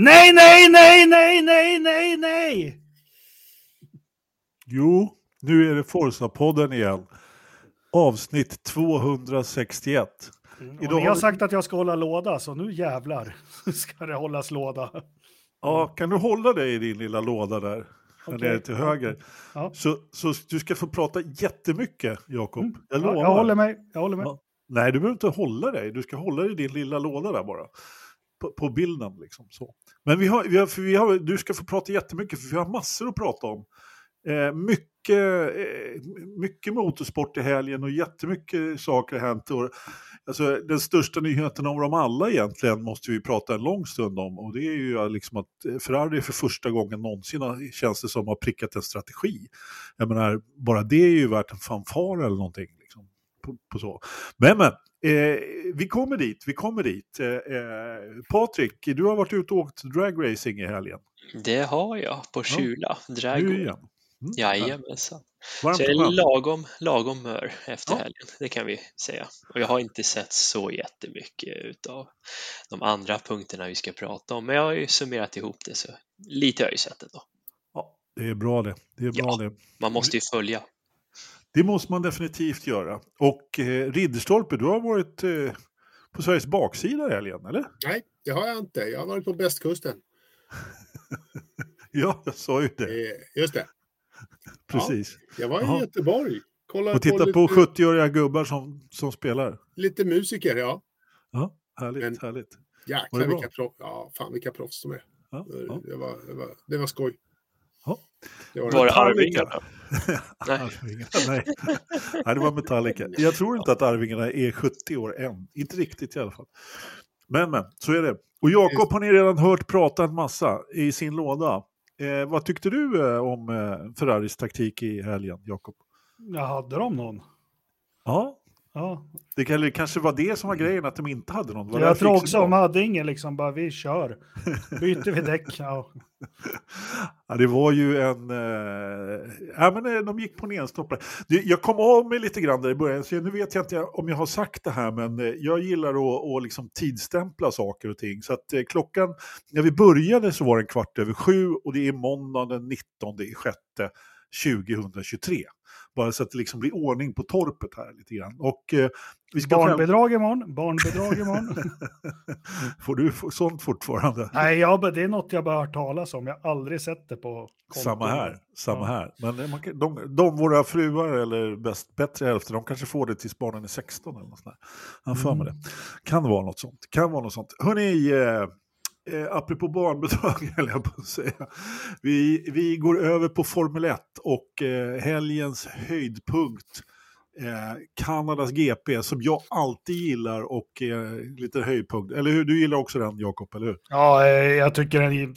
Nej, nej, nej, nej, nej, nej, nej! Jo, nu är det Forza-podden igen. Avsnitt 261. Mm, Idag... Ni har sagt att jag ska hålla låda, så nu jävlar ska det hållas låda. Ja, kan du hålla dig i din lilla låda där? Okay. Nere till höger. Ja. Så, så du ska få prata jättemycket, Jakob. Mm. Jag Ja, jag håller mig. Jag håller mig. Ja. Nej, du behöver inte hålla dig. Du ska hålla dig i din lilla låda där bara. På, på bilden liksom. Så. Men vi har, vi har, vi har, du ska få prata jättemycket, för vi har massor att prata om. Eh, mycket, eh, mycket motorsport i helgen och jättemycket saker har hänt. Och, alltså, den största nyheten av dem alla egentligen måste vi prata en lång stund om. Och det är ju liksom att eh, Ferrari för första gången någonsin känns det som har prickat en strategi. Jag menar, bara det är ju värt en fanfar eller någonting. Liksom, på, på så. Men, men Eh, vi kommer dit, vi kommer dit. Eh, eh, Patrik, du har varit ute och åkt dragracing i helgen. Det har jag, på Kjula. Ja. Drag nu igen. Mm. Jajamensan. Varmt så jag är lagom, lagom mör efter ja. helgen, det kan vi säga. Och jag har inte sett så jättemycket av de andra punkterna vi ska prata om, men jag har ju summerat ihop det så lite har jag ju sett ändå. Ja, det är bra det. Det är bra ja, det. Man måste ju följa. Det måste man definitivt göra. Och eh, Ridderstolpe, du har varit eh, på Sveriges baksida i helgen, eller? Nej, det har jag inte. Jag har varit på västkusten. ja, jag sa ju det. Eh, just det. Precis. Ja, jag var i Aha. Göteborg. Kollade och titta på, på 70-åriga gubbar som, som spelar. Lite musiker, ja. Ja, härligt, Men, härligt. Jäklar vilka, proff, ja, fan vilka proffs de är. Ja, ja. Det, var, det, var, det var skoj. Det var, var det Arvingarna? nej. Arvingarna, nej. nej, det var Metallica. Jag tror inte att Arvingarna är 70 år än. Inte riktigt i alla fall. Men, men, så är det. Och Jakob har ni redan hört prata en massa i sin låda. Eh, vad tyckte du eh, om eh, Ferraris taktik i helgen, Jakob? Jag hade de någon? Ja, Ja. Det kanske var det som var grejen, att de inte hade någon. Var jag tror också de hade ingen, liksom bara vi kör. Byter vi däck. Ja. ja, det var ju en... Eh, ja, men eh, de gick på en enstoppare. Jag kom av mig lite grann där i början, så nu vet jag inte om jag har sagt det här, men eh, jag gillar att, att liksom tidstämpla saker och ting. Så att eh, klockan, när vi började så var det en kvart över sju och det är måndag den 19 i sjätte 2023. Bara så att det liksom blir ordning på torpet här lite grann. Och, eh, vi ska barnbidrag imorgon, barnbidrag imorgon. Får du sånt fortfarande? Nej, jag, det är något jag bara hört talas om. Jag har aldrig sett det på kontot. Samma här, samma ja. här. Men eh, man, de, de, våra fruar eller bäst, bättre hälfter, de kanske får det tills barnen är 16 eller något sånt där. Jag för mig mm. det. Kan vara något sånt. Kan vara något sånt. Hörrni, eh, eh, apropå barnbidrag, höll jag på att säga. Vi, vi går över på Formel 1 och eh, helgens höjdpunkt. Eh, Kanadas GP som jag alltid gillar och eh, lite höjdpunkt. Eller hur? Du gillar också den Jakob, eller hur? Ja, eh, jag tycker den...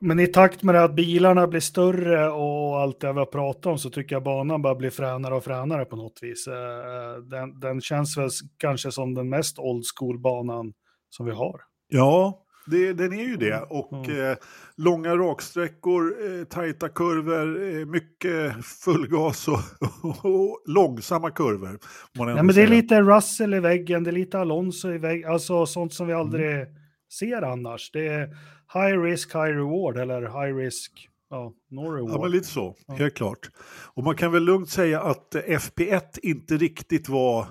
Men i takt med att bilarna blir större och allt det vi har pratat om så tycker jag banan bara blir fränare och fränare på något vis. Eh, den, den känns väl kanske som den mest old school-banan som vi har. Ja, det, den är ju det. Mm. Och mm. eh, långa raksträckor, eh, tajta kurvor, eh, mycket fullgas och, och, långsamma kurvor. ja, men det är lite Russell i väggen, det är lite Alonso i väggen, alltså sånt som vi aldrig mm. ser annars. Det är high risk, high reward eller high risk, ja, no reward. Ja, men lite så, ja. helt klart. Och man kan väl lugnt säga att FP1 inte riktigt var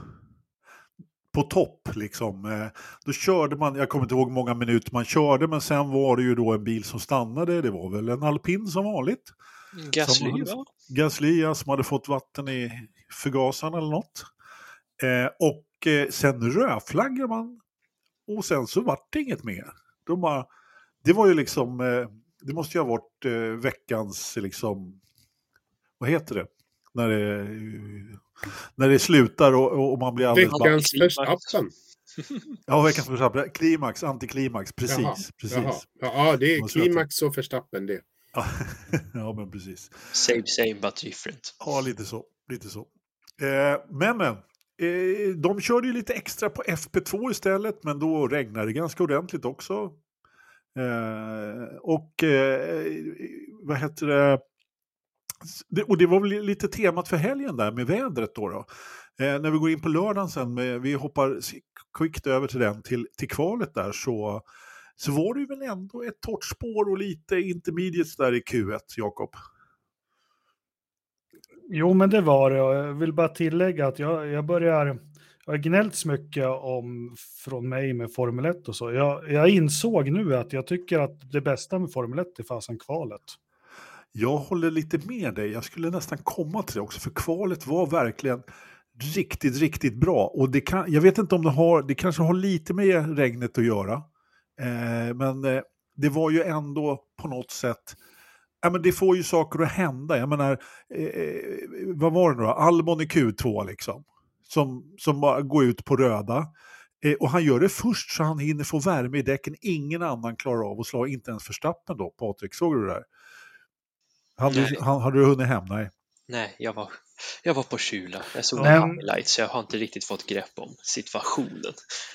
på topp. Liksom. Eh, då körde man, jag kommer inte ihåg hur många minuter man körde, men sen var det ju då en bil som stannade. Det var väl en alpin som vanligt. Gasly, va? Gasly, ja, som hade fått vatten i förgasaren eller något. Eh, och eh, sen rödflaggade man och sen så vart det inget mer. De bara, det var ju liksom, eh, det måste ju ha varit eh, veckans, liksom, vad heter det? När det när det slutar och, och man blir alldeles... Veckans Verstappen. Ja, veckans Verstappen. Klimax, antiklimax, precis. Jaha, precis. Jaha. Ja, det är klimax och Verstappen det. ja, men precis. Same, same but different. Ja, lite så. Lite så. Eh, men, men. Eh, de körde ju lite extra på FP2 istället, men då regnade det ganska ordentligt också. Eh, och eh, vad heter det? Och det var väl lite temat för helgen där med vädret då. då. Eh, när vi går in på lördagen sen, med, vi hoppar kvickt över till den, till, till kvalet där, så så var det ju väl ändå ett torrt spår och lite intermediates där i Q1, Jakob. Jo, men det var det. Jag vill bara tillägga att jag, jag börjar... Jag har gnällts mycket om från mig med Formel 1 och så. Jag, jag insåg nu att jag tycker att det bästa med Formel 1 är fasen kvalet. Jag håller lite med dig. Jag skulle nästan komma till det också, för kvalet var verkligen riktigt, riktigt bra. Och det kan, jag vet inte om det har, det kanske har lite med regnet att göra. Eh, men eh, det var ju ändå på något sätt, ja, men det får ju saker att hända. Jag menar, eh, eh vad var det nu då? Albon i Q2 liksom. Som, som bara går ut på röda. Eh, och han gör det först så han hinner få värme i däcken. Ingen annan klarar av att slå, inte ens Verstappen då, Patrik. Såg du det där? Hade, du, hade du hunnit hem? Nej. Nej, jag var jag var på Kjula, jag såg men... highlights så jag har inte riktigt fått grepp om situationen.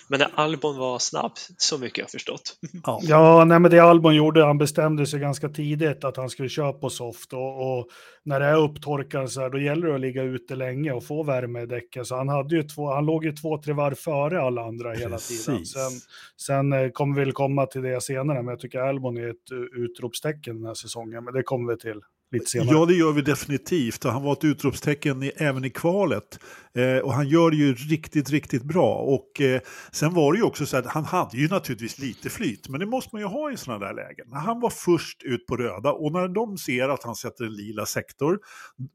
Men när Albon var snabb, så mycket jag förstått. Ja, ja nej, men det Albon gjorde, han bestämde sig ganska tidigt att han skulle köra på soft och, och när det är upptorkat så här, då gäller det att ligga ute länge och få värme i däcken. Så han, hade ju två, han låg ju två, tre varv före alla andra Precis. hela tiden. Sen, sen eh, kommer vi väl komma till det senare, men jag tycker Albon är ett utropstecken den här säsongen, men det kommer vi till lite senare. Ja, det gör vi definitivt. Han var ett utropstecken i, även i kvalet. Eh, och han gör det ju riktigt, riktigt bra. Och eh, sen var det ju också så att han hade ju naturligtvis lite flyt, men det måste man ju ha i sådana där lägen. Han var först ut på röda och när de ser att han sätter en lila sektor,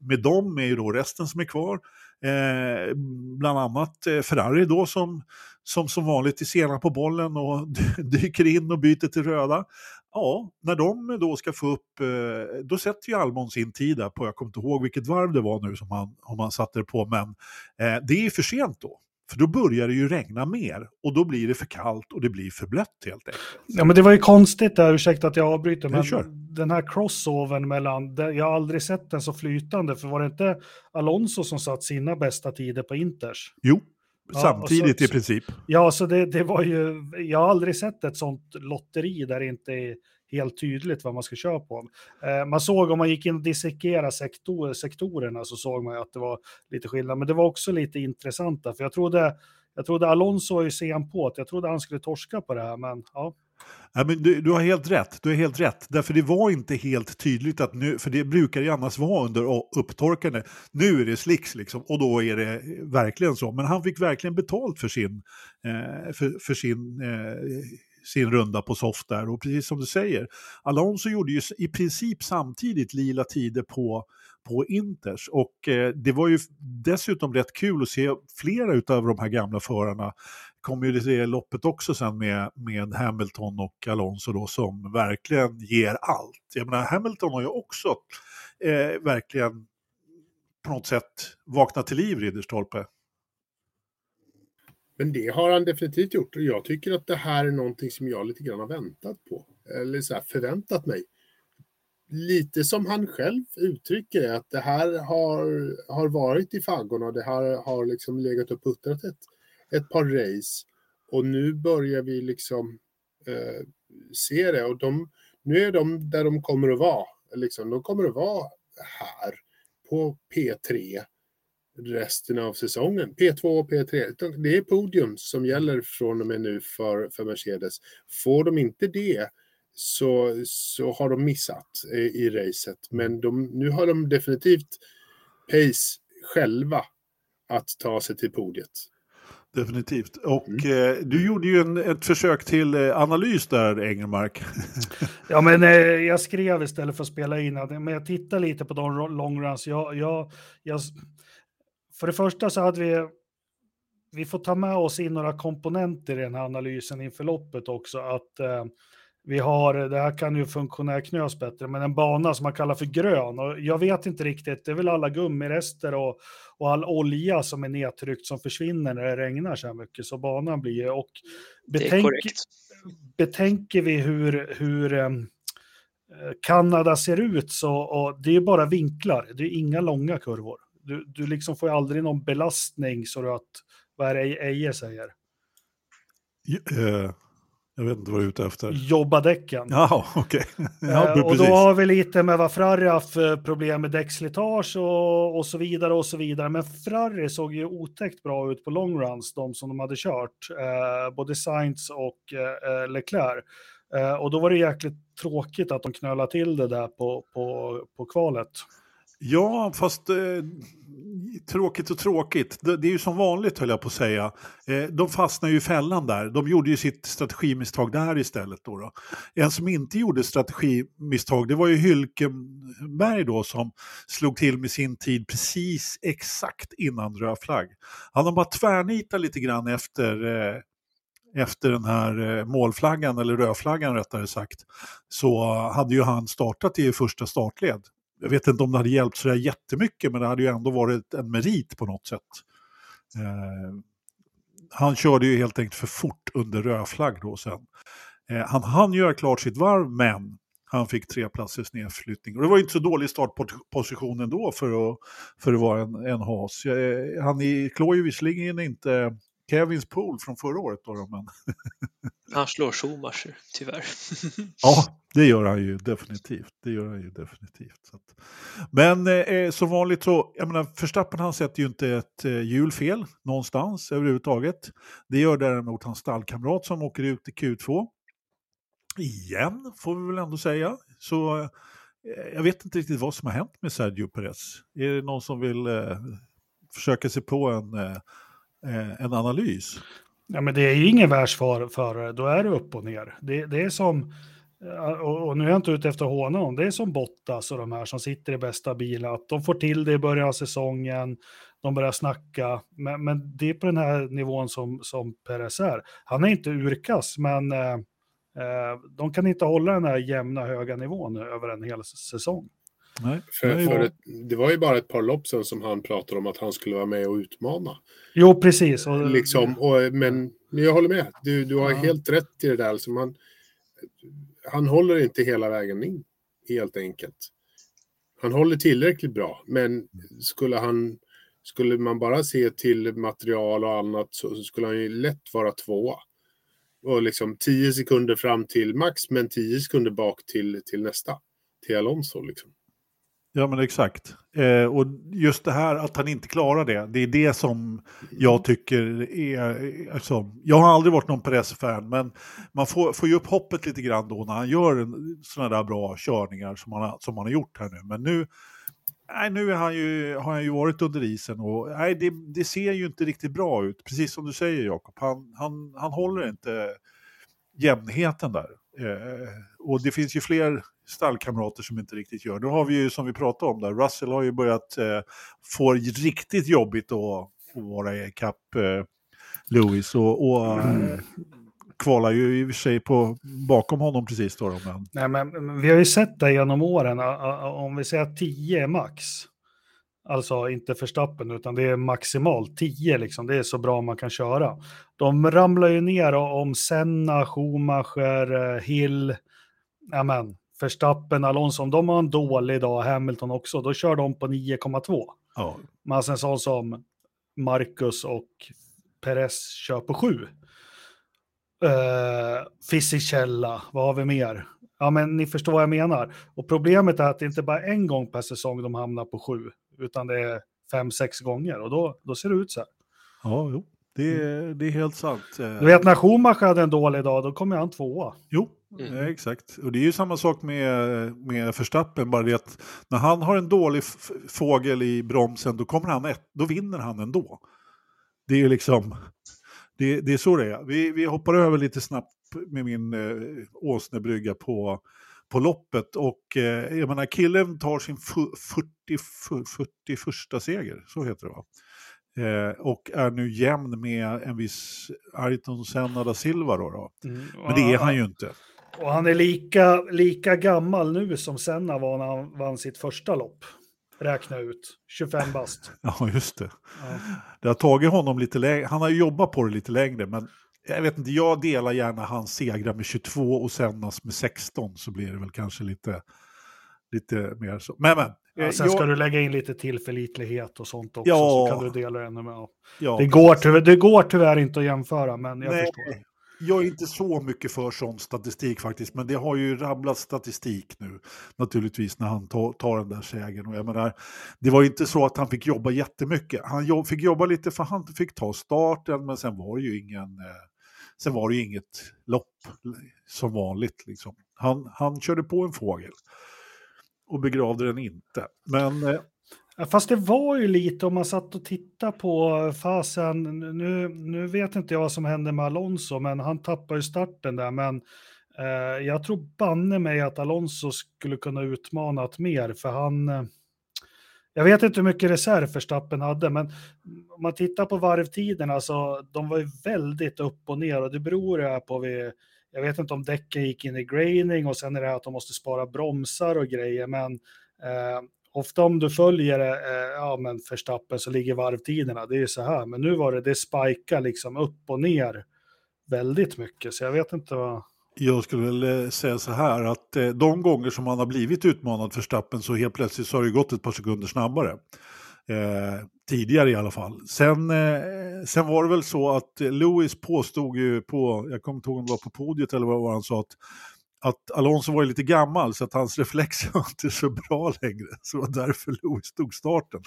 med dem är ju då resten som är kvar, eh, bland annat eh, Ferrari då som som som vanligt är sena på bollen och dyker in och byter till röda ja, när de då ska få upp, eh, då sätter ju Albon sin tid där på, jag kommer inte ihåg vilket varv det var nu som han, om han satte det på, men eh, det är för sent då. För då börjar det ju regna mer och då blir det för kallt och det blir för blött helt enkelt. Ja men det var ju konstigt där, ursäkta att jag avbryter, men kör. den här crossovern mellan, jag har aldrig sett den så flytande, för var det inte Alonso som satt sina bästa tider på Inters? Jo, samtidigt så, i princip. Ja, så det, det var ju, jag har aldrig sett ett sånt lotteri där det inte är helt tydligt vad man ska köra på. Eh, man såg om man gick in och dissekerade sektor, sektorerna så såg man ju att det var lite skillnad, men det var också lite intressant för jag trodde, jag trodde Alonso var ju sen på att jag trodde han skulle torska på det här, men ja. Ja, men du, du, har helt rätt, du har helt rätt. Därför det var inte helt tydligt att nu, för det brukar ju annars vara under upptorkande. Nu är det slicks liksom och då är det verkligen så. Men han fick verkligen betalt för sin, eh, för, för, sin, eh, sin runda på soft där. Och precis som du säger, Alonso gjorde ju i princip samtidigt lila tider på på Inters. Och eh, det var ju dessutom rätt kul att se flera av de här gamla förarna kommer ju det loppet också sen med, med Hamilton och Alonso då som verkligen ger allt. Jag menar Hamilton har ju också eh, verkligen på något sätt vaknat till liv, Ridderstolpe. Men det har han definitivt gjort och jag tycker att det här är någonting som jag lite grann har väntat på. Eller så här, förväntat mig. Lite som han själv uttrycker det, att det här har, har varit i faggorna. Det här har liksom legat och puttrat ett, ett par race. Och nu börjar vi liksom eh, se det. Och de, nu är de där de kommer att vara. Liksom, de kommer att vara här på P3 resten av säsongen. P2 och P3. Det är podium som gäller från och med nu för, för Mercedes. Får de inte det så, så har de missat i, i racet. Men de, nu har de definitivt pace själva att ta sig till podiet. Definitivt. Och mm. eh, du gjorde ju en, ett försök till eh, analys där, Engelmark. ja, men eh, jag skrev istället för att spela in, men jag tittade lite på de longruns. Jag, jag, jag, för det första så hade vi, vi får ta med oss in några komponenter i den här analysen inför loppet också. Att eh, vi har, det här kan ju funktionärknös bättre, men en bana som man kallar för grön. Och jag vet inte riktigt, det är väl alla gummirester och, och all olja som är nedtryckt som försvinner när det regnar så här mycket. Så banan blir och betänk, betänker vi hur, hur um, Kanada ser ut så och det är bara vinklar, det är inga långa kurvor. Du, du liksom får aldrig någon belastning så att, vad är det Eje säger? Uh jag vet inte vad du är ute efter. Jobba däcken. Ja, okej. Okay. Ja, eh, och då har vi lite med vad Ferrari haft för problem med däckslitage och, och så vidare och så vidare. Men Ferrari såg ju otäckt bra ut på long runs, de som de hade kört. Eh, både Sainz och eh, Leclerc. Eh, och då var det jäkligt tråkigt att de knölade till det där på, på, på kvalet. Ja, fast eh, tråkigt och tråkigt. Det, det, är ju som vanligt höll jag på att säga. Eh, de fastnar ju i fällan där. De gjorde ju sitt strategimisstag där istället. Då, då. En som inte gjorde strategimisstag det var ju Hylkenberg då som slog till med sin tid precis exakt innan röd flagg. Han har bara tvärnitat lite grann efter eh, efter den här eh, målflaggan, eller rödflaggan rättare sagt, så hade ju han startat i första startled jag vet inte om det hade hjälpt sådär jättemycket, men det hade ju ändå varit en merit på något sätt. Eh, han körde ju helt enkelt för fort under rödflagg då sen. Eh, han hann göra klart sitt varv, men han fick tre platsers nedflyttning. Och det var ju inte så dålig startposition ändå för att, för att vara en, en has. Eh, han klår ju visserligen inte Kevins pool från förra året. Då, men... han slår Schumacher, tyvärr. ja, det gör han ju definitivt. Det gör han ju definitivt. Så att... Men eh, som vanligt så, jag menar, Verstappen han sätter ju inte ett eh, hjul fel någonstans överhuvudtaget. Det gör däremot hans stallkamrat som åker ut i Q2. Igen, får vi väl ändå säga. Så eh, jag vet inte riktigt vad som har hänt med Sergio Perez. Är det någon som vill eh, försöka sig på en eh, en analys. Ja, men det är ju ingen världsförare, då är det upp och ner. Det, det är som, eh, och, nu är jag inte ute efter att håna honom, det är som Bottas och de här som sitter i bästa bilen, att de får till det i början av säsongen, de börjar snacka, men, men det är på den här nivån som, som Perez är. Han är inte urkass, men eh, eh de kan inte hålla den här jämna höga nivån över en hel säsong. Nej, för, för ett, det var ju bara ett par lopp sen som han pratade om att han skulle vara med och utmana. Jo, precis. Och, liksom, och, men jag håller med. Du, du har ja. helt rätt i det där. Alltså man, han håller inte hela vägen in, helt enkelt. Han håller tillräckligt bra, men skulle, han, skulle man bara se till material och annat så, så skulle han ju lätt vara tvåa. Och liksom tio sekunder fram till max, men tio sekunder bak till, till nästa, till Alonso. Liksom. Ja men exakt. Eh, och just det här att han inte klarar det, det är det som jag tycker är... Alltså, jag har aldrig varit någon Perez-fan, men man får, får ju upp hoppet lite grann då när han gör sådana där bra körningar som han, som han har gjort här nu. Men nu, nej, nu är han ju, har han ju varit under isen och nej, det, det ser ju inte riktigt bra ut. Precis som du säger Jakob, han, han, han håller inte jämnheten där. Eh, och det finns ju fler stallkamrater som inte riktigt gör. Då har vi ju som vi pratade om där, Russell har ju börjat eh, få riktigt jobbigt att, att vara ikapp eh, Lewis och, och mm. kvalar ju i och för sig på, bakom honom precis då. Men... Nej, men vi har ju sett det genom åren, om vi säger att 10 är max, alltså inte förstappen utan det är maximalt 10 liksom, det är så bra man kan köra. De ramlar ju ner om Senna, Schumacher, eh, Hill, amen, Verstappen, Alonso, om de har en dålig dag, Hamilton också, då kör de på 9,2. Ja. Men en sån som Marcus och Perez kör på 7. Uh, eh, Fisichella, vad har vi mer? Ja, men ni förstår vad jag menar. Och problemet är att det inte bara en gång per säsong de hamnar på 7, utan det är fem, sex gånger och då, då ser det ut så här. Ja, jo. Det är, det är helt sant. Du vet när Schumacher hade en dålig dag, då kommer han tvåa. Jo, mm. ja, exakt. Och det är ju samma sak med, med Verstappen, bara det att när han har en dålig fågel i bromsen, då, kommer han ett, då vinner han ändå. Det är ju liksom, det, det är så det är. Vi, vi hoppar över lite snabbt med min eh, åsnebrygga på, på loppet och eh, jag menar killen tar sin 40, 41 seger, så heter det va? Eh, och är nu jämn med en viss Ayrton Senna da Silva. Då, då. Mm, Men det är han ju inte. Och han är lika, lika gammal nu som Senna var när han vann sitt första lopp. Räkna ut, 25 bast. ja, just det. Ja. Det har tagit honom lite längre, han har jobbat på det lite längre, men jag vet inte, jag delar gärna hans segrar med 22 och Sennas med 16, så blir det väl kanske lite, lite mer så. Men, men Ja, eh, sen jag... ska du lägga in lite tillförlitlighet och sånt också, ja. så kan du dela ännu med. Ja, det, går tyvärr, det går tyvärr inte att jämföra, men jag Nej. förstår. Jag är inte så mycket för sån statistik faktiskt, men det har ju rabblat statistik nu naturligtvis när han tar, den där segern. Och jag menar, det var inte så att han fick jobba jättemycket. Han fick jobba lite för han fick ta starten, men sen var det ju ingen, eh, sen var det ju inget lopp som vanligt. Liksom. Han, han körde på en fågel och begravde den inte. Men eh, Fast det var ju lite om man satt och tittade på fasen. Nu, nu vet inte jag vad som hände med Alonso, men han tappade ju starten där. Men eh, jag tror banne mig att Alonso skulle kunna utmanat mer, för han... Eh, jag vet inte hur mycket reserv Verstappen hade, men om man tittar på varvtiderna så de var ju väldigt upp och ner och det beror ju på vid jag vet inte om däcken gick in i graining och sen är det att de måste spara bromsar och grejer, men eh, ofta om du följer eh, ja, men förstappen så ligger varvtiderna, det är ju så här, men nu var det, det spikar liksom upp och ner väldigt mycket, så jag vet inte vad... Jag skulle väl eh, säga så här att eh, de gånger som han har blivit utmanad för Stappen så helt plötsligt så har det gått ett par sekunder snabbare. Eh, tidigare i alla fall. Sen, eh, sen var det väl så att Lewis påstod ju på, jag kommer inte ihåg om det var på podiet eller vad han sa, att, att Alonso var lite gammal så att hans reflexer var inte så bra längre. Så det var därför Lewis tog starten.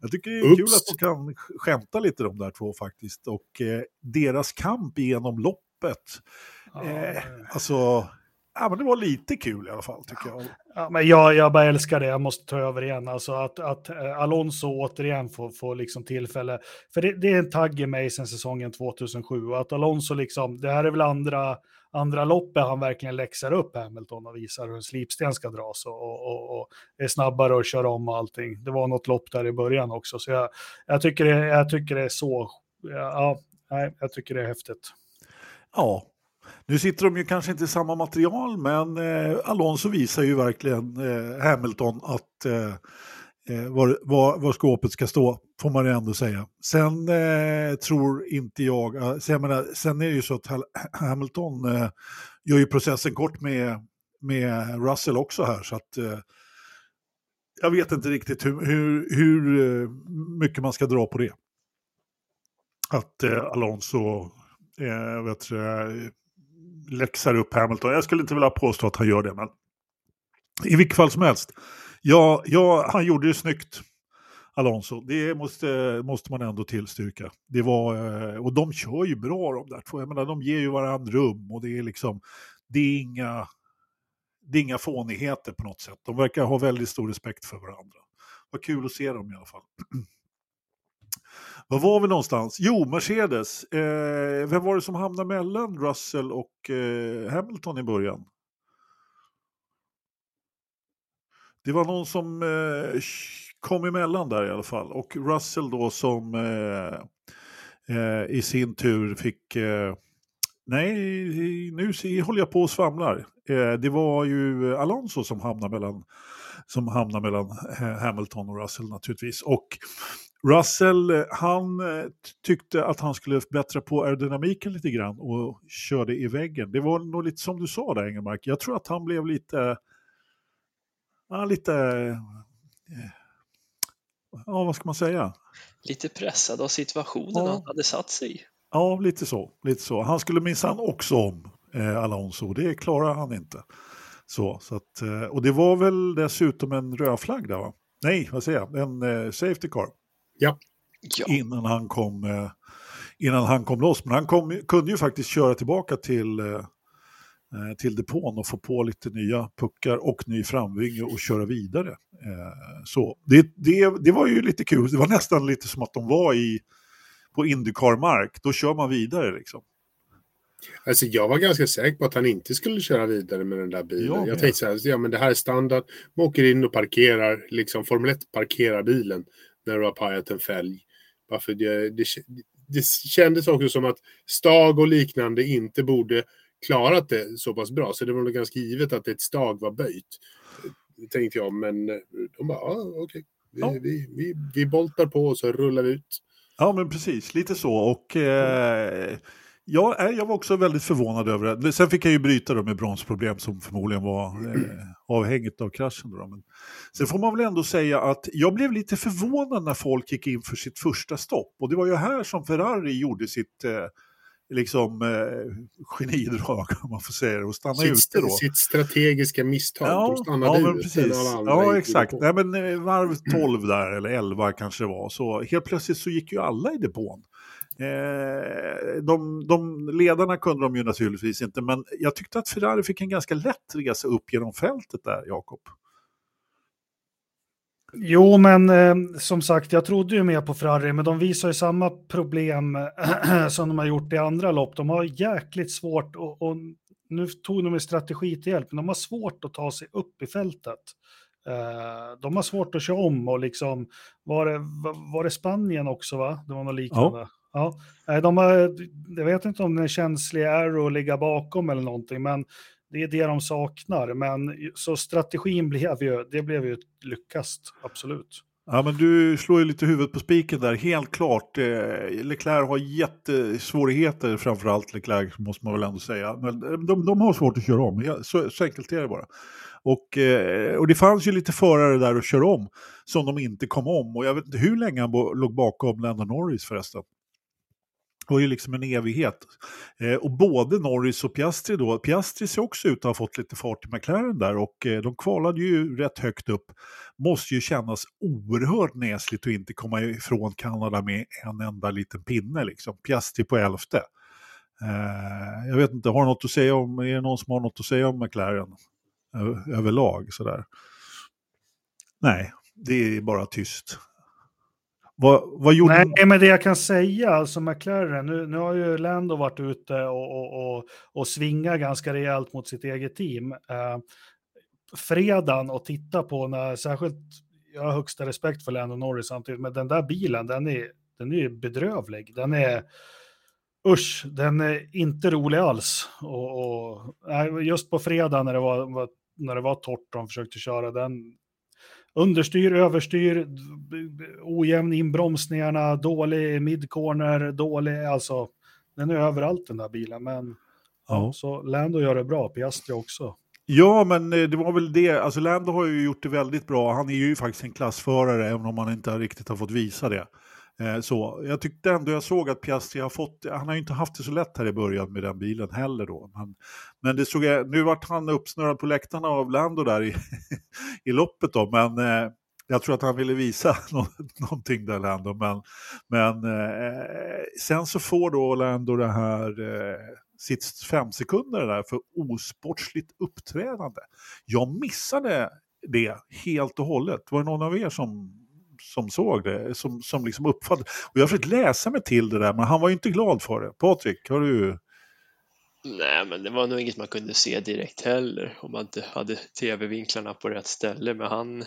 Jag tycker det är Oops. kul att de kan skämta lite de där två faktiskt. Och eh, deras kamp genom loppet Eh, alltså, ja, men det var lite kul i alla fall tycker jag. Ja, men jag, jag bara älskar det, jag måste ta över igen. Alltså att, att eh, Alonso återigen får, får liksom tillfälle. För det, det är en tagg i mig sedan säsongen 2007. Och att Alonso liksom, det här är väl andra, andra loppet han verkligen läxar upp Hamilton och visar hur en slipsten ska dras och, och, och är snabbare och kör om och allting. Det var något lopp där i början också. Så jag, jag, tycker, det, jag tycker det är så, ja, nej, jag tycker det är häftigt. Ja, nu sitter de ju kanske inte i samma material, men eh, Alonso visar ju verkligen eh, Hamilton att eh, eh var, var, var skåpet ska stå, får man ju ändå säga. Sen eh, tror inte jag, eh, så sen, jag menar, sen är det ju så att Hamilton eh, gör ju processen kort med, med Russell också här, så att jag vet inte riktigt hur, hur, hur mycket man ska dra på det. Att Alonso eh, vet, läxar upp Hamilton. Jag skulle inte vilja påstå att han gör det, men i vilket fall som helst. Ja, ja han gjorde det snyggt, Alonso. Det måste, måste man ändå tillstyrka. Det var, eh, och de kör ju bra de där två. Jag menar, de ger ju varandra rum och det är liksom, det är inga, det är inga fånigheter på något sätt. De verkar ha väldigt stor respekt för varandra. Vad kul att se dem i alla fall. Var var vi någonstans? Jo, Mercedes. Eh, vem var det som hamnade mellan Russell och eh, Hamilton i början? Det var någon som eh, kom emellan där i alla fall. Och Russell då som eh, eh, i sin tur fick... Eh, nej, nu håller jag på och svamlar. Eh, det var ju Alonso som hamnade mellan som hamnar mellan eh, Hamilton och Russell naturligtvis. Och Russell, eh, han eh, tyckte att han skulle bättra på aerodynamiken lite grann och körde i väggen. Det var nog lite som du sa där Engelmark. Jag tror att han blev lite, ja, lite, eh, ja vad ska man säga? Lite pressad av situationen ja. han hade satt sig i. Ja, lite så. Lite så. Han skulle minsann också om eh, Alonso, det klarar han inte. Så, så att, och det var väl dessutom en röd flagg där va? Nej, vad säger jag? En eh, safety car. Ja. ja. Innan, han kom, eh, innan han kom loss. Men han kom, kunde ju faktiskt köra tillbaka till, eh, eh, till depån och få på lite nya puckar och ny framvinge och köra vidare. Så det, det, det var ju lite kul. Det var nästan lite som att de var i, på Indycar-mark. Då kör man vidare liksom. Alltså jag var ganska säker på att han inte skulle köra vidare med den där bilen. Jag, jag tänkte så här, ja men det här är standard. Man åker in och parkerar, liksom Formel 1 parkerar bilen när du har pajat en fälg. Varför det, det, det kändes också som att Stag och liknande inte borde klarat det så pass bra. Så det var nog ganska givet att ett stag var böjt. Tänkte jag, men de bara, ja, okej. Okay. Vi, ja. vi, vi, vi boltar på och så rullar vi ut. Ja, men precis. Lite så. Och eh, Ja, jag var också väldigt förvånad över det. Sen fick jag ju bryta då med bromsproblem som förmodligen var eh, avhängigt av kraschen. Då. Men sen får man väl ändå säga att jag blev lite förvånad när folk gick in för sitt första stopp. Och det var ju här som Ferrari gjorde sitt eh, liksom, eh, genidrag, om man får säga det, och stanna sitt, ute då. Sitt strategiska misstag, ja, de stannade ja, precis. Ja, exakt. Nej, men eh, varv 12 där, eller 11 kanske det var, så helt plötsligt så gick ju alla i depån. Eh, de, de ledarna kunde de ju naturligtvis inte, men jag tyckte att Ferrari fick en ganska lätt resa upp genom fältet där, Jakob. Jo, men eh, som sagt, jag trodde ju mer på Ferrari, men de visar ju samma problem som de har gjort i andra lopp. De har jäkligt svårt, och, och nu tog de en strategi till hjälp, men de har svårt att ta sig upp i fältet. Uh, de har svårt att köra om och liksom, var det, var det Spanien också va? Det var något liknande. Ja ja. De har, jag vet inte om det är känslig aero att ligga bakom eller någonting, men det är det de saknar. Men så strategin blev ju, det blev ju lyckast, absolut. Ja, men du slår ju lite huvudet på spiken där, helt klart. Eh, Leclerc har jättesvårigheter, framförallt Leclerc måste man väl ändå säga. Men de, de har svårt att köra om, så, så enkelt är det bara. Och, eh, och det fanns ju lite förare där att köra om som de inte kom om. Och jag vet inte hur länge han låg bakom Lando Norris förresten. Det var ju liksom en evighet. Eh, och både Norris och Piastri då, Piastri ser också ut att ha fått lite fart i McLaren där och eh, de kvalade ju rätt högt upp. Måste ju kännas oerhört näsligt att inte komma ifrån Kanada med en enda liten pinne liksom. Piastri på elfte. Eh, jag vet inte, har något att säga om, är det någon som har något att säga om McLaren överlag sådär? Nej, det är bara tyst. Vad, vad gjorde Nej, men det jag kan säga, alltså McLaren, nu, nu har ju Lando varit ute och, och, och, och svingat ganska rejält mot sitt eget team. Eh, fredagen och titta på när, särskilt, jag har högsta respekt för Lando Norris samtidigt, men den där bilen, den är, den är bedrövlig. Den är, usch, den är inte rolig alls. Och, och just på fredag när det var, var när det var torrt de försökte köra den, understyr, överstyr, ojämn inbromsningarna, dålig midcorner, dålig, alltså den är överallt den där bilen. Men ja. så Lando gör det bra, Piastri också. Ja, men eh, det var väl det. Alltså Lando har ju gjort det väldigt bra. Han är ju faktiskt en klassförare, även om han inte riktigt har fått visa det. Eh, så, jag tyckte ändå jag såg att Piastri har fått, han har ju inte haft det så lätt här i början med den bilen heller då. Men, men det såg jag, nu vart han uppsnurrad på läktarna av Lando där i, i loppet då, men eh, jag tror att han ville visa någonting där Lando. Men, men eh, sen så får då Lando det här eh, sitt fem sekunder där för osportsligt uppträdande. Jag missade det helt och hållet. Var det någon av er som som såg det, som, som liksom uppfattade. Och jag har försökt läsa mig till det där, men han var ju inte glad för det. Patrik, har du? Nej, men det var nog inget man kunde se direkt heller om man inte hade tv-vinklarna på rätt ställe. Men han,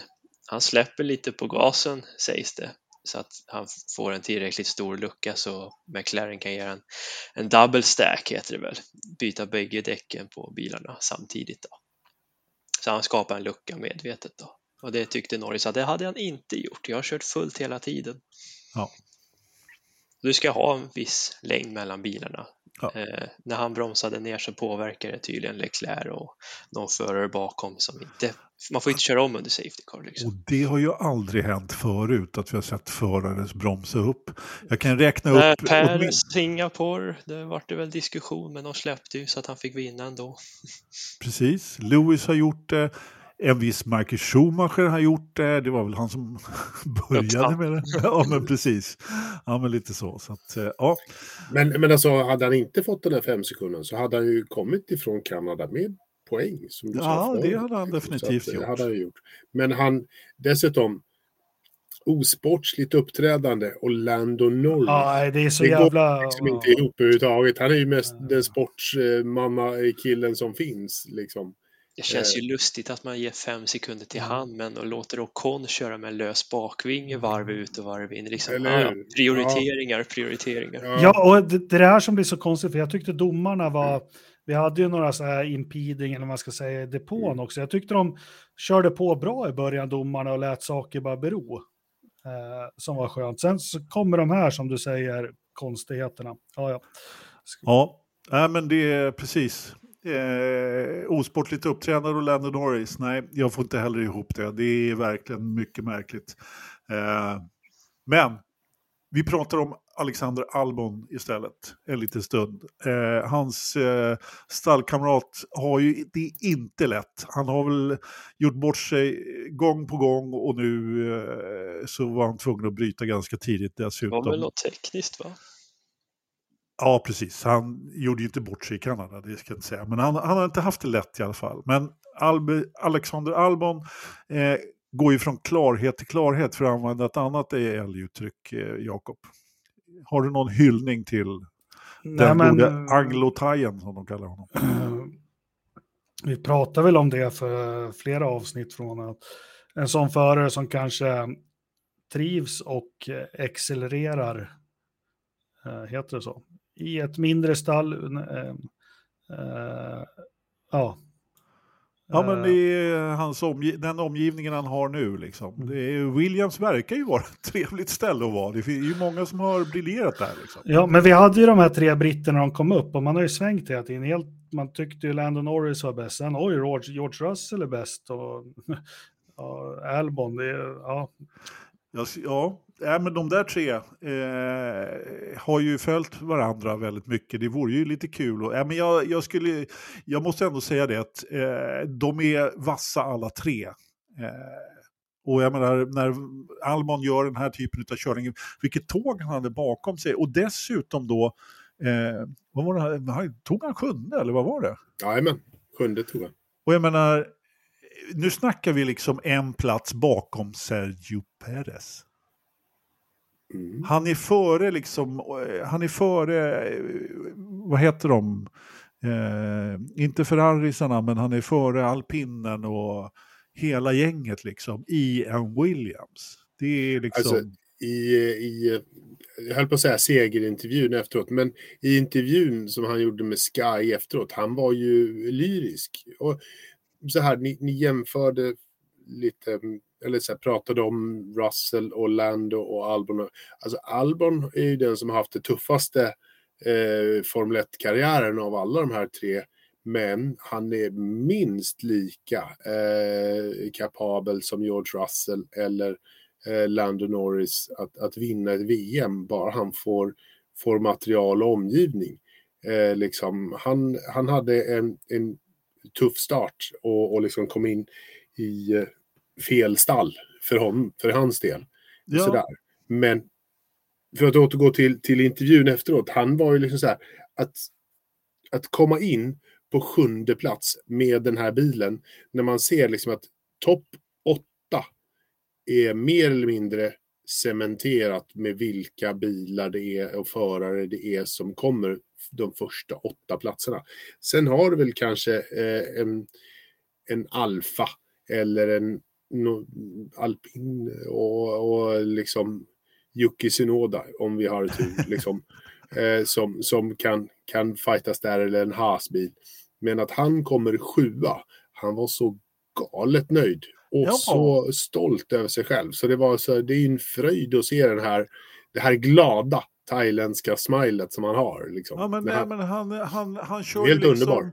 han släpper lite på gasen sägs det så att han får en tillräckligt stor lucka så McLaren kan göra en, en double stack heter det väl, byta bägge däcken på bilarna samtidigt. Då. Så han skapar en lucka medvetet då. Och det tyckte Norris att det hade han inte gjort. Jag har kört fullt hela tiden. Ja. Du ska ha en viss längd mellan bilarna. Ja. Eh, när han bromsade ner så påverkar det tydligen Leclerc och någon förare bakom som inte... Man får inte köra om under Safety Car. Liksom. Och det har ju aldrig hänt förut att vi har sett förare bromsa upp. Jag kan räkna upp... Äh, per min... Singapore, det vart det väl diskussion men de släppte ju så att han fick vinna ändå. Precis, Lewis har gjort det en viss Michael Schumacher har gjort det. Det var väl han som började med det. Ja, men precis. Ja, men lite så. så att, eh, ja. men, men alltså, hade han inte fått den där fem sekunden så hade han ju kommit ifrån Kanada med poäng. Som du ja, sa det hade han definitivt att, gjort. Hade han gjort. Men han, dessutom, osportsligt uppträdande och Lando Norris. Ja, det är så det jävla... går liksom inte ihop överhuvudtaget. Han är ju mest den sportsmanna-killen som finns. Liksom. Det känns ju eh. lustigt att man ger fem sekunder till han men och låter Ocon köra med lös bakvinge varv ut och varv in. Liksom, ah, prioriteringar, ja. prioriteringar. Ja, och det, det här som blir så konstigt, för jag tyckte domarna var... Mm. Vi hade ju några så här impeding, eller vad man ska säga, i depån mm. också. Jag tyckte de körde på bra i början, domarna, och lät saker bara bero. Eh, som var skönt. Sen så kommer de här, som du säger, konstigheterna. Ja, ja. Ja, äh, men det är precis eh, osportligt uppträdande och Lando Norris. Nej, jag får inte heller ihop det. Det är verkligen mycket märkligt. Eh, men vi pratar om Alexander Albon istället en liten stund. Eh, hans eh, stallkamrat har ju det inte lätt. Han har väl gjort bort sig gång på gång och nu eh, så var han tvungen att bryta ganska tidigt dessutom. Det var väl något tekniskt va? Ja, precis. Han gjorde ju inte bort sig i Kanada, det ska jag inte säga. Men han, han har inte haft det lätt i alla fall. Men Albe, Alexander Albon eh, går ju från klarhet till klarhet för att använda ett annat älguttryck, eh, Jakob. Har du någon hyllning till Nej, den men, gode anglotajen som de kallar honom? vi pratade väl om det för flera avsnitt från att en sån förare som kanske trivs och eh, accelererar, eh, heter det så, i ett mindre stall. eh, eh, ja. Ja, men det Eh, är hans omgi- den omgivningen han har nu. Liksom. Mm. Det är, Williams verkar ju vara ett trevligt ställe att vara. Det är ju många som har briljerat där. Liksom. Ja, men vi hade ju de här tre britterna när de kom upp och man har ju svängt hela tiden. Helt, man tyckte ju Landon Norris var bäst. Sen oj, George, George Russell är bäst och ja, Albon, det är, ja. Ja, ja, ja, men de där tre eh, har ju följt varandra väldigt mycket. Det vore ju lite kul. Och, ja, men jag, jag, skulle, jag måste ändå säga det att eh, de är vassa alla tre. Eh, och jag menar, när Almon gör den här typen av körning, vilket tåg han hade bakom sig. Och dessutom då, eh, vad var det? Han- tog han sjunde eller vad var det? Jajamän, sjunde tror jag. Och jag menar, nu snackar vi liksom en plats bakom Sergio Perez. Mm. Han är före liksom, eh, han är före, eh, vad heter de? Eh, inte Ferrarisarna, men han är före alpinen och hela gänget liksom i en Williams. Det är liksom... Alltså, i, i, jag höll på att säga segerintervjun efteråt, men i intervjun som han gjorde med Sky efteråt, han var ju lyrisk. Och så här, ni, ni jämförde lite, eller så här, pratade om Russell och Lando och Albon. Alltså Albon är ju den som har haft det tuffaste eh, Formel 1-karriären av alla de här tre. Men han är minst lika eh, kapabel som George Russell eller eh, Lando Norris att, att vinna ett VM, bara han får, får material och omgivning. Eh, liksom, han, han hade en, en tuff start och, och liksom kom in i eh, fel stall för, hon, för hans del. ja, Sådär. Men för att återgå till, till intervjun efteråt, han var ju liksom så här att, att komma in på sjunde plats med den här bilen när man ser liksom att topp åtta är mer eller mindre cementerat med vilka bilar det är och förare det är som kommer de första åtta platserna. Sen har du väl kanske eh, en, en Alfa eller en Alpin och, och liksom Yuki Tsunoda om vi har tur. liksom, eh, som, som kan, kan fightas där eller en Haas-bil. Men att han kommer sjua, han var så galet nöjd och Ja. så stolt över sig själv. Så det var så, det är en fröjd att se den här, det här glada thailändska smilet som han har. Liksom. Ja, men, nej, här- men han, han, han kör Helt liksom, underbar.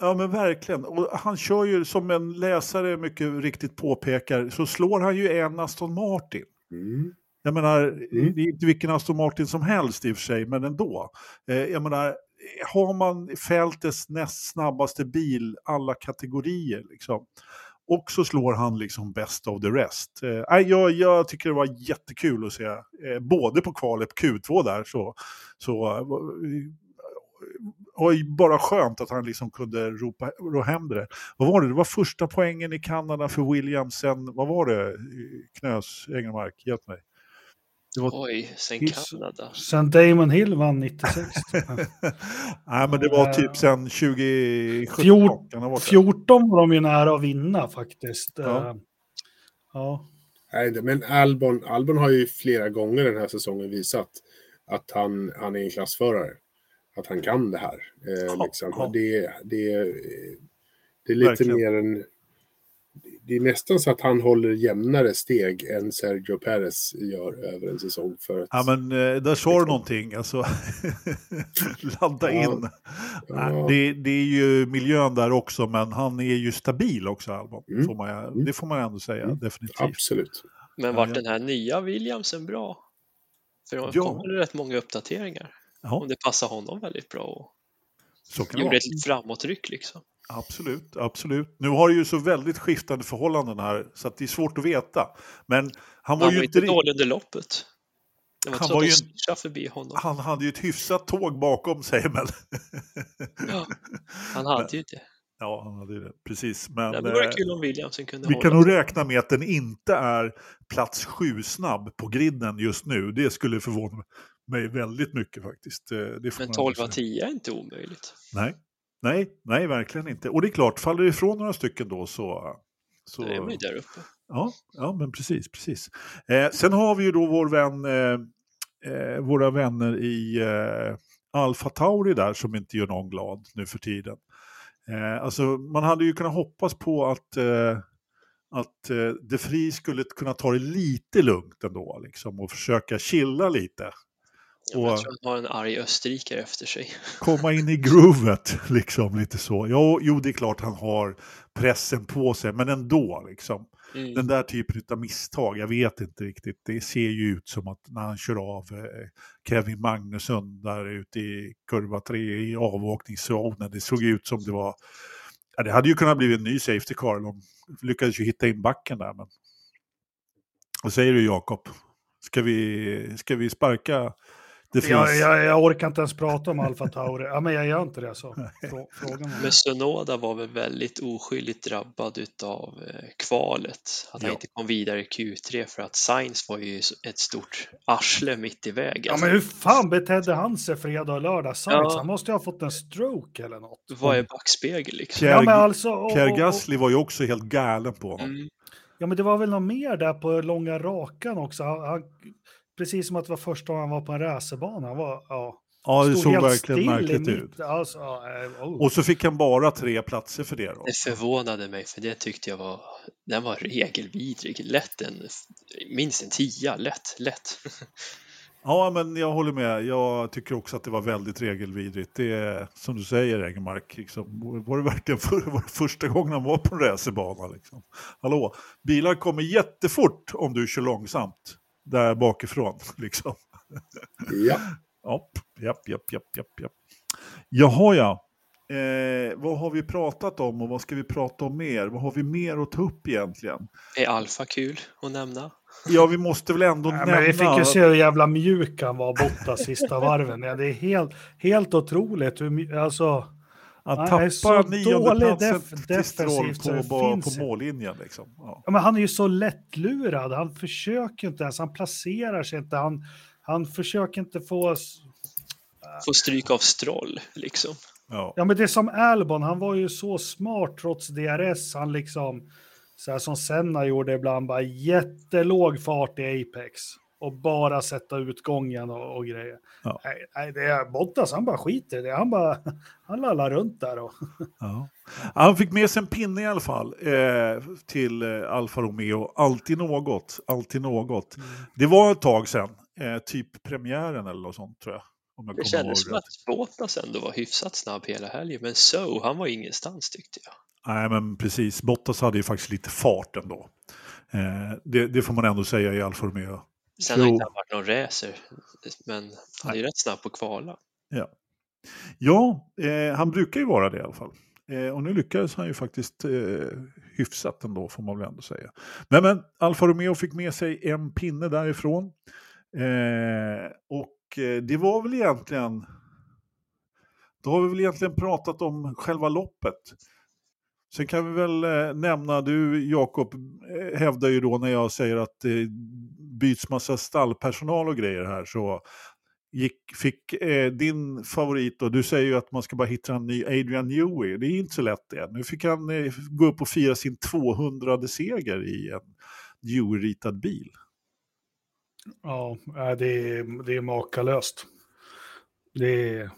Ja, men verkligen. Och han kör ju, som en läsare mycket riktigt påpekar, så slår han ju en Aston Martin. Mm. Jag menar, Mm. det är inte vilken Aston Martin som helst i och för sig, men ändå. Eh, jag menar, har man fältets näst snabbaste bil, alla kategorier, liksom, och så slår han liksom best of the rest. Eh, jag, jag tycker det var jättekul att se, eh, både på kvalet Q2 där, så, så och bara skönt att han liksom kunde ropa ro hem det. Vad var det? Det var första poängen i Kanada för Williams sen, vad var det? Knös, Engelmark, hjälp mig. Det var Oj, sen Hiss- Kanada. Sen Damon Hill vann 96. Nej, men det var typ sen 2017. Fjort- kan det ha varit det? 14 var de ju nära att vinna faktiskt. Ja. Eh, ja. Nej, men Albon, Albon har ju flera gånger den här säsongen visat att han, han är en klassförare. Att han kan det här. Eh, Ja, liksom. ja. Det, det, det är lite Verkligen. mer en... Det är nästan så att han håller jämnare steg än Sergio Perez gör över en säsong. För att, Ja, men eh, där sa du någonting. Alltså, ladda Ja. in. Ja. Det, det är ju miljön där också, men han är ju stabil också, Albon. Mm. Får man, Mm. det får man ändå säga, Mm. definitivt. Absolut. Men vart ja. den här nya Williamsen bra? För de Ja. kommer det rätt många uppdateringar. Ja, Om det passar honom väldigt bra och så kan gjorde ett framåtryck liksom. Absolut, absolut. Nu har det ju så väldigt skiftande förhållanden här, så att det är svårt att veta. Men han var Han ju var inte... dålig under loppet. Det var Han var ju en- förbi honom. Han hade ju ett hyfsat tåg bakom sig, men... Ja, han hade ju det. Ja, han hade ju det. Precis. Men Det vore eh, kul om Williamson kunde vi hålla. kan nog räkna med att den inte är plats sju snabb på griden just nu. Det skulle förvåna mig väldigt mycket faktiskt. Eh, Det Men man 12 ändå av säga. 10 är inte omöjligt. Nej. Nej, nej, verkligen inte. Och det är klart, faller det ifrån några stycken då så... så... Då är man ju där uppe. Ja, ja men precis. precis. Eh, sen har vi ju då vår vän, eh, eh, våra vänner i eh, Alfa Tauri där som inte gör någon glad nu för tiden. Eh, alltså, man hade ju kunnat hoppas på att, eh, att eh, De Vries skulle kunna ta det lite lugnt ändå liksom, och försöka chilla lite. Ja, men jag Och- tror han har en arg österrikare efter sig. komma in i groovet, liksom lite så. Jo, jo, det är klart han har pressen på sig, men ändå liksom. Mm. Den där typen av misstag, jag vet inte riktigt. Det ser ju ut som att när han kör av eh, Kevin Magnusson där ute i kurva 3 i avåkningszonen, det såg ut som det var... Ja, det hade ju kunnat bli en ny safety car, de lyckades ju hitta in backen där. Men... Vad säger du Jakob? Ska vi, ska vi sparka De Vries? Jag, jag, jag orkar inte ens prata om Alfa Tauri. Ja, men jag gör inte det så. Frågan var. Men Sonoda var väl väldigt oskyldigt drabbad utav eh, kvalet. Att han Ja. inte kom vidare i Q3 för att Sainz var ju ett stort arsle mitt i vägen. Ja, men hur fan betedde han sig fredag och lördag? Sainz, Ja. han måste ju ha fått en stroke eller något. Vad är backspegel liksom? Pierre, Ja, men alltså, och, Pierre och, och, Gasly var ju också helt galen på honom. Mm. ja, men det var väl något mer där på långa rakan också. Han, han, precis som att det var första gången han var på en racerbana. Han var, ja, Ja, det stod såg helt verkligen märkligt ut. Alltså, oh. Och så fick han bara tre platser för det då. Det förvånade mig för det tyckte jag var, den var regelvidrig. Lätt en, minst en tia, lätt, lätt. Ja, men jag håller med. Jag tycker också att det var väldigt regelvidrigt. Det är som du säger, Engelmark. Liksom, var det verkligen för, var det första gången han var på en racerbana? Liksom? Hallå, bilar kommer jättefort om du kör långsamt där bakifrån. Liksom. Ja, Japp, japp, japp, japp, japp, japp. Jaha, ja. Eh, vad har vi pratat om och vad ska vi prata om mer? Vad har vi mer att ta upp egentligen? Är Alfa kul att nämna? Ja, vi måste väl ändå Ja, nämna... men vi fick ju se hur jävla mjuk han var borta sista varven. Ja, det är helt, helt otroligt. Hur, alltså, Han Han är så tappar dålig niondeplatsen def- till Stroll defensivt på, på, mållinjen. Liksom. Ja. ja, men han är ju så lättlurad. Han försöker inte ens. Han placerar sig inte. Han, han försöker inte få... Få stryk av Stroll liksom. Ja. Ja, men det är som Albon. Han var ju så smart trots DRS. Han liksom, så här som Senna gjorde ibland, bara jättelåg fart i Apex. Och bara sätta utgången och, och grejer. Ja. Nej, nej, det är Bottas, han bara skiter i det. Han bara, han lallar runt där. Och, Ja. Han fick med sig en pinne i alla fall eh, till eh, Alfa Romeo. Alltid något, alltid något. Mm. Det var ett tag sedan, eh, typ premiären eller något sånt tror jag. Om jag Det kändes som att Bottas ändå var hyfsat snabb hela helgen, men so, han var ingenstans tyckte jag. Nej, men precis. Bottas hade ju faktiskt lite fart ändå. Eh, det, det får man ändå säga i Alfa Romeo. Sen har Jo. inte han varit någon racer, men han är ju rätt snabb på kvala. Ja, ja eh, han brukar ju vara det i alla fall. Eh, och nu lyckades han ju faktiskt eh, hyfsat ändå, får man väl ändå säga. Men, men Alfa Romeo fick med sig en pinne därifrån. Eh, och eh, det var väl egentligen... Då har vi väl egentligen pratat om själva loppet. Sen kan vi väl eh, nämna, du Jakob eh, hävdar ju då när jag säger att det byts massa stallpersonal och grejer här så gick, fick eh, din favorit och du säger ju att man ska bara hitta en ny Adrian Newey. Det är inte så lätt det. Nu fick han eh, gå upp och fira sin 200 seger i en Newey-ritad bil. ja, det är, det är makalöst. Det är...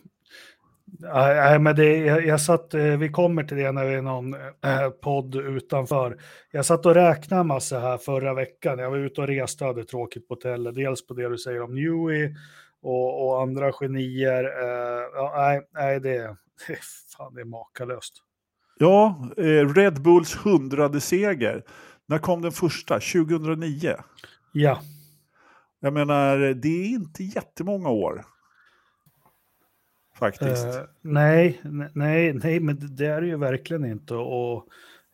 Nej, men det, jag, jag satt, eh, vi kommer till det när vi är någon eh, podd utanför. Jag satt och räknade en massa här förra veckan. Jag var ute och reste och hade tråkigt på hotellet. Dels på det du säger om Newey och, och andra genier. Eh, ja, nej, nej det, det, fan, det är makalöst. Ja, eh, Red Bulls 100 seger. När kom den första? 2009? Ja, Jag menar, det är inte jättemånga år. Faktiskt. eh, nej, ne- nej, nej, men det- är det ju verkligen inte. Och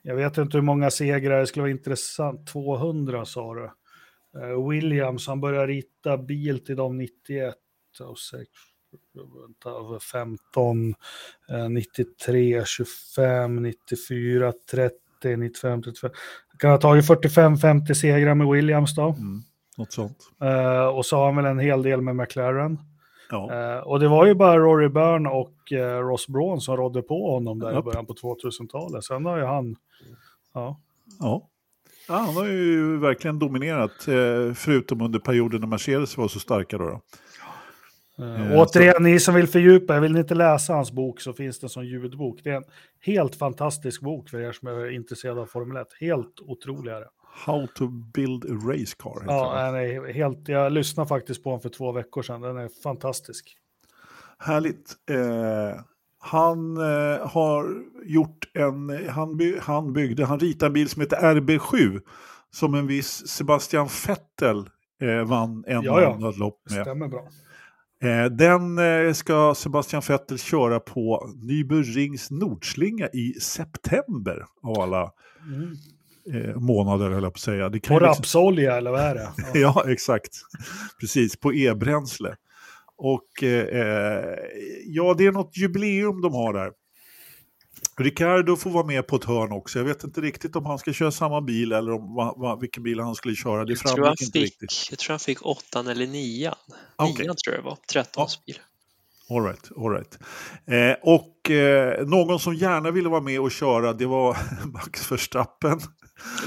jag vet inte hur många segrar, det skulle vara intressant. 200 sa du. eh, Williams, han började rita bil till dem 91 och 6, vänta, 15, eh, 93, 25, 94, 30, 95, 35. Han kan ha tagit 45-50 segrar med Williams då. Mm. Något sånt. Eh, och så har han väl en hel del med McLaren. Ja. Eh, och det var ju bara Rory Byrne och eh, Ross Braun som rådde på honom där i början på 2000-talet. Sen har ju han, ja, Ja. ja, han har ju verkligen dominerat, eh, förutom under perioden när Mercedes var så starka. Då, då. Eh, återigen, ni som vill fördjupa vill ni inte läsa hans bok så finns det som ljudbok. Det är en helt fantastisk bok för er som är intresserade av Formel 1. Helt otrolig är det. How to build a race car. Ja, den. är helt, jag lyssnade faktiskt på den för två veckor sedan. Den är fantastisk. Härligt. Eh, han eh, har gjort en, han, by, han byggde, han ritade en bil som heter RB7 som en viss Sebastian Vettel eh, vann en Ja, ja. lopp Det med. stämmer bra. Eh, den eh, ska Sebastian Vettel köra på Nürburgrings Nordslinga i september av alla Mm. Eh, månader, höll jag på att säga. Det kan På liksom- rapsolja eller vad är det? Ja. Ja, exakt. Precis, på e-bränsle. Och eh, ja, det är något jubileum de har där. Ricardo får vara med på ett hörn också. Jag vet inte riktigt om han ska köra samma bil eller om va, va, vilken bil han skulle köra. Det Jag tror, han framgick inte fick, riktigt. jag tror han fick åttan eller nian. Okej. Nian tror jag det var. 13 bil. All right, all right. Eh, och eh, någon som gärna ville vara med och köra, det var Max Verstappen.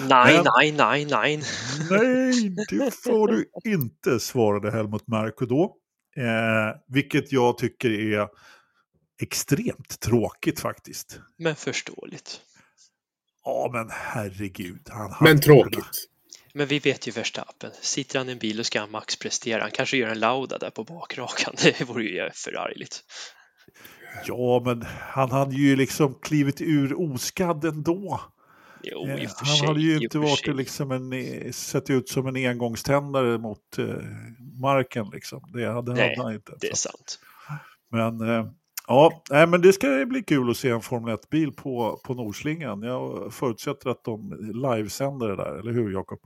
Nej, Men- nej, nej, nej. Nej, det får du inte, svarade Helmut Marko då. Eh, vilket jag tycker är extremt tråkigt faktiskt. Men förståeligt. Ja, men herregud. Han Men tråkigt. Men vi vet ju Verstappen. Sitter han i en bil och ska han max prestera. Han kanske gör en Lauda där på bakrakan. Det vore ju förargligt. Ja, men han hade ju liksom klivit ur oskadd ändå. Jo, Eh, han sig. hade ju inte varit liksom en, eh, sett ut som en engångständare mot eh, marken. Liksom. Det hade Nej, hade han inte. Det är sant. Men eh, ja, nej, men det ska bli kul att se en Formel 1-bil på, på Nordslingan. Jag förutsätter att de livesänder det där, eller hur Jakob?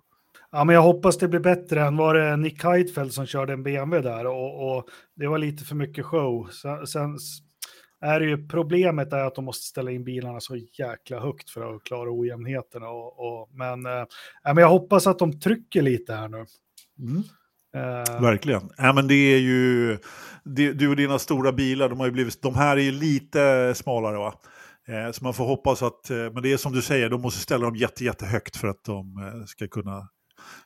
Ja, men jag hoppas det blir bättre än var det Nick Heidfeld som körde en BMW där och, och det var lite för mycket show. Sen, sen är det ju problemet är att de måste ställa in bilarna så jäkla högt för att klara ojämnheterna. Och, och, men, ja, men jag hoppas att de trycker lite här nu. Eh, Verkligen. Ja, men det är ju, det, du och dina stora bilar, de, har ju blivit, de här är ju lite smalare va? Eh, så man får hoppas att, eh, men det är som du säger, de måste ställa dem jätte, jättehögt för att de eh, ska kunna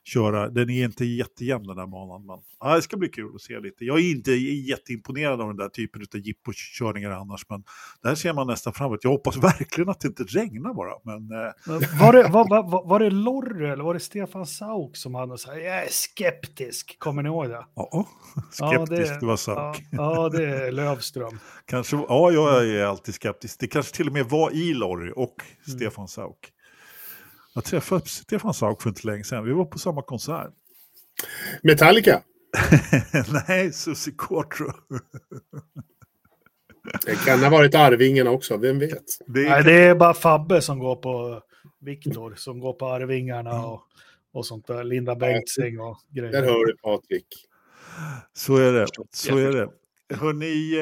köra. Den är inte jättejämn den där banan. Men, ja, det ska bli kul att se lite. Jag är inte jätteimponerad av den där typen av jippokörningar annars, men där ser man nästan framåt. Jag hoppas verkligen att det inte regnar bara. Men, eh, var, det, var, var, var det Lorry eller var det Stefan Sauk som hade så här, jag är skeptisk, kommer ni ihåg det? ja, skeptisk, det- det var sant. Ja, ja, det är Lövström. Kanske, ja, jag är alltid skeptisk. Det kanske till och med var i Lorry och Stefan Sauk. Jag träffade Stefan Sauk för inte länge sedan. Vi var på samma konsert. Metallica. Nej, Susie Quattro. Det kan ha varit Arvingarna också, vem vet? Det är, Nej, det är bara Fabbe som går på Viktor, som går på Arvingarna och, och sånt där. Linda Bengtzing och grejer. Där hör du Patrik. Så är det. Så är det. Hörrni,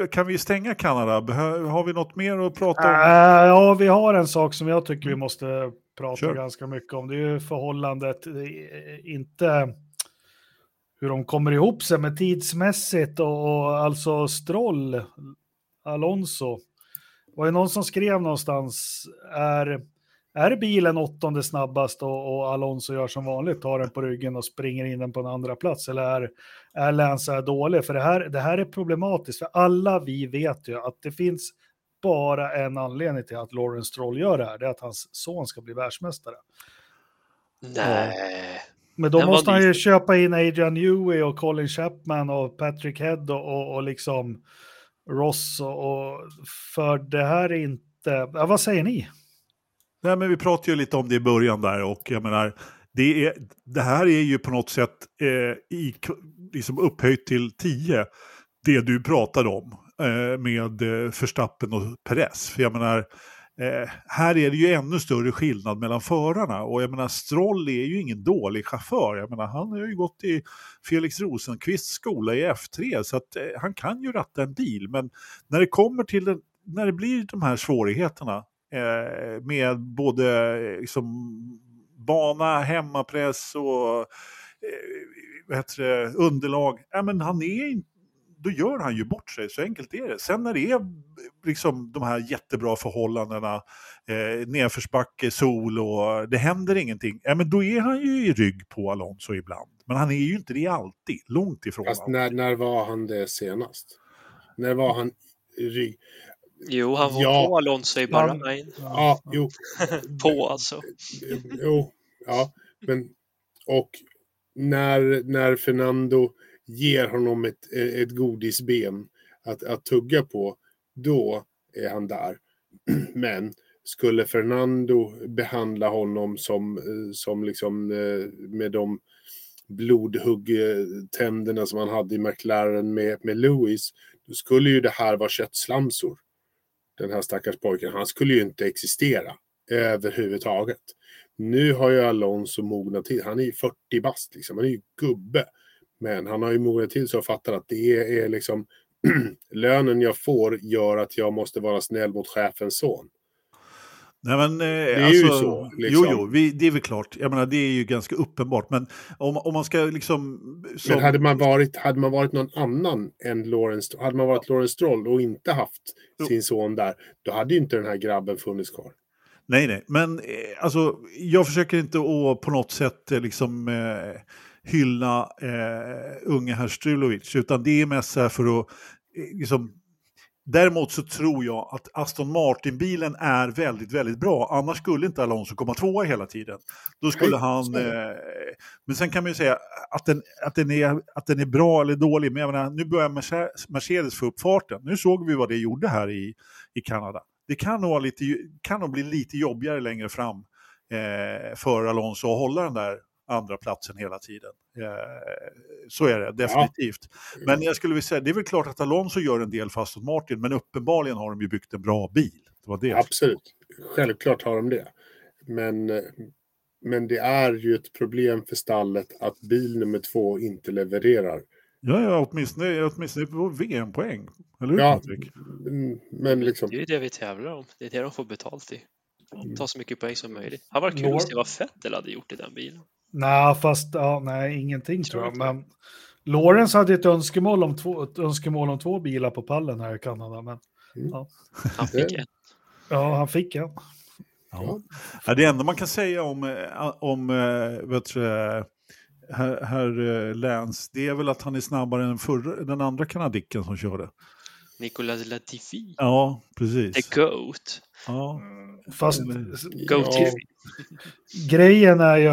eh, kan vi stänga Kanada? Har vi något mer att prata om? Äh, ja, vi har en sak som jag tycker vi måste prata Kör. ganska mycket om. Det är ju förhållandet, eh, inte hur de kommer ihop sig med tidsmässigt och, och alltså Stroll, Alonso. Det var ju någon som skrev någonstans, är, är bilen åttonde snabbast och, och Alonso gör som vanligt, tar den på ryggen och springer in den på en andra plats eller är, är Lance dålig? För det här, det här är problematiskt, för alla vi vet ju att det finns bara en anledning till att Lawrence Stroll gör det här, det är att hans son ska bli världsmästare. Nej. Men då Den måste han ju dit. köpa in Adrian Newey och Colin Chapman och Patrick Head och, och, och liksom Ross och, och för det här är inte, ja, vad säger ni? Nej, men vi pratade ju lite om det i början där och jag menar, det, är, det här är ju på något sätt eh, i, liksom upphöjt till 10, det du pratade om eh, med Förstappen Verstappen och Perez. För jag menar, Eh, här är det ju ännu större skillnad mellan förarna och jag menar Stroll är ju ingen dålig chaufför. Jag menar han har ju gått i Felix Rosenqvists skola i F3 så att eh, han kan ju ratta en bil. Men när det kommer till den, när det blir de här svårigheterna eh, med både eh, liksom, bana, hemmapress och eh, heter underlag, ja, men han är inte då gör han ju bort sig, så enkelt är det. Sen när det är liksom de här jättebra förhållandena, eh, nedförsbacke, sol och det händer ingenting, ja, men då är han ju i rygg på Alonso ibland. Men han är ju inte det alltid, långt ifrån. Fast när, när var han det senast? När var han i rygg? Jo, han var Ja. på Alonso i Bahrain. Ja, jo. På alltså. Jo, ja. Men, och när, när Fernando ger honom ett, ett godisben att, att tugga på, då är han där. Men skulle Fernando behandla honom som, som liksom eh, med de blodhuggtänderna som han hade i McLaren med, med Lewis, då skulle ju det här vara köttslamsor. Den här stackars pojken, han skulle ju inte existera överhuvudtaget. Nu har ju Alonso mognat till. Han är ju 40 bast liksom. Han är ju gubbe. Men han har ju mognat till så och fattar att det är, är liksom lönen jag får gör att jag måste vara snäll mot chefens son. Nej, men, eh, är alltså, ju så, liksom. Jo, jo, vi, det är väl klart. Jag menar, det är ju ganska uppenbart. Men om, om man ska liksom... Som, Men hade man, varit, hade man varit någon annan än Lawrence, hade man varit Lawrence Stroll och inte haft Jo. sin son där, då hade ju inte den här grabben funnits kvar. Nej, nej, men eh, alltså, jag försöker inte att på något sätt eh, liksom eh, hylla eh, unge herr Strulovic, utan det är mest så här för att eh, liksom, Däremot så tror jag att Aston Martin-bilen är väldigt, väldigt bra. Annars skulle inte Alonso komma tvåa hela tiden. Då skulle han... Eh, men sen kan man ju säga att den, att, den är, att den är bra eller dålig. Men jag menar, nu börjar Merce- Mercedes få upp farten. Nu såg vi vad det gjorde här i, i Kanada. Det kan nog, lite, kan nog bli lite jobbigare längre fram eh, för Alonso att hålla den där andra platsen hela tiden. Eh, så är det definitivt. Men jag skulle vilja säga, det är väl klart att Alonso gör en del för Aston Martin, men uppenbarligen har de ju byggt en bra bil. Det var det. Absolut. Självklart har de det. Men, men det är ju ett problem för stallet att bil nummer två inte levererar. Ja, ja åtminstone, åtminstone på VM-poäng. Eller hur Ja, mm, men liksom... Det är ju det vi tävlar om. Det är det de får betalt i. Mm. Ta så mycket poäng som möjligt. Det hade varit kul Lår- att se vad Vettel hade gjort i den bilen. Nej, fast ja, nej, ingenting Tror tror jag. Men Lawrence hade ett önskemål om två, ett önskemål om två bilar på pallen här i Kanada. Men Han fick Det- en. ja, han fick en. Ja. Ja, det enda man kan säga om, eh, om eh, vet du, herr, herr eh, Lance, det är väl att han är snabbare än förra, den andra kanadicken som körde. Nicolas Latifi. Ja, precis. The GOAT. Ja. Fast. Ja. grejen är ju...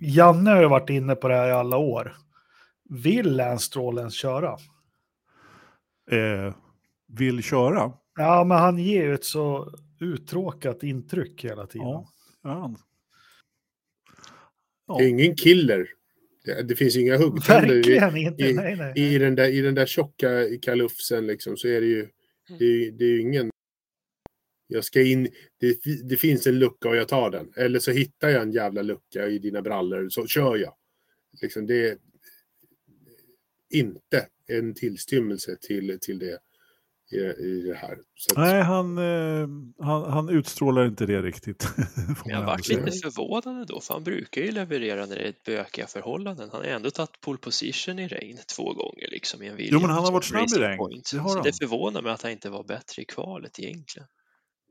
Janne har ju varit inne på det här i alla år. Vill Lance Stroll ens köra? Eh, vill köra. Ja, men han ger ju ett så uttråkat intryck hela tiden. Ja. Ja. Ja. Det är ingen killer. Det, det finns inga huggtänder i, i- i, den där, i den där tjocka kalufsen. Liksom, så är det ju det, är- det är ju ingen... Jag ska in, det, det finns en lucka och jag tar den. Eller så hittar jag en jävla lucka i dina brallor så kör jag. Liksom, det är inte en tillstymmelse till, till det i, i det här. Så att, Nej, han, eh, han, han utstrålar inte det riktigt. jag ändå varit lite förvånad då, för han brukar ju leverera när det är bökiga förhållanden. Han har ändå tagit pole position i regn två gånger liksom i en Jo, men han har varit snabb i regn. Point. Det har Så han. det förvånar mig att han inte var bättre i kvalet egentligen.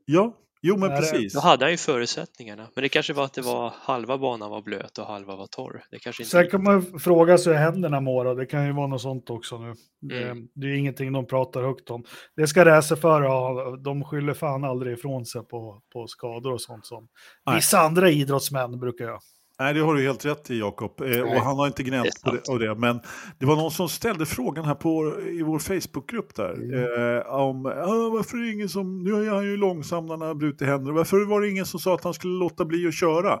Ja, jo men precis. Då hade han ju förutsättningarna, men det kanske var att det var halva banan var blöt och halva var torr. Det kanske inte Sen kan man fråga sig hur händerna mår och det kan ju vara något sånt också nu. Det, Mm. det är ju ingenting de pratar högt om. Det ska racerförare ha, de skyller fan aldrig ifrån sig på, på skador och sånt som Nej. vissa andra idrottsmän brukar göra. Nej, det har du helt rätt i Jakob. Eh, och han har inte gnällt på det, och det. Men det var någon som ställde frågan här på, i vår Facebookgrupp där. Mm. Eh, om ah, varför är det ingen som, nu är han ju långsam när han har brutit händer. Varför var det ingen som sa att han skulle låta bli att köra?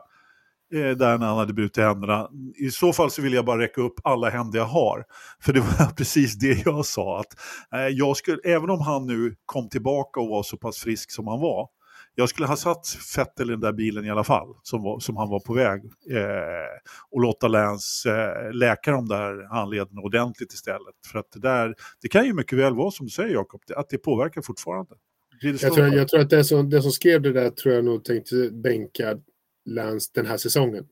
eh, där när han hade brutit händerna. I så fall så vill jag bara räcka upp alla händer jag har. För det var precis det jag sa, att eh, jag skulle, även om han nu kom tillbaka och var så pass frisk som han var, jag skulle ha satt Fettel i den där bilen i alla fall, som, var, som han var på väg. Eh, och låta Lance eh, läka de där handlederna ordentligt istället. För att det där, det kan ju mycket väl vara som du säger Jakob, att det påverkar fortfarande. Jag tror, jag tror att det som, det som skrev det där tror jag nog tänkte bänka Lance den här säsongen.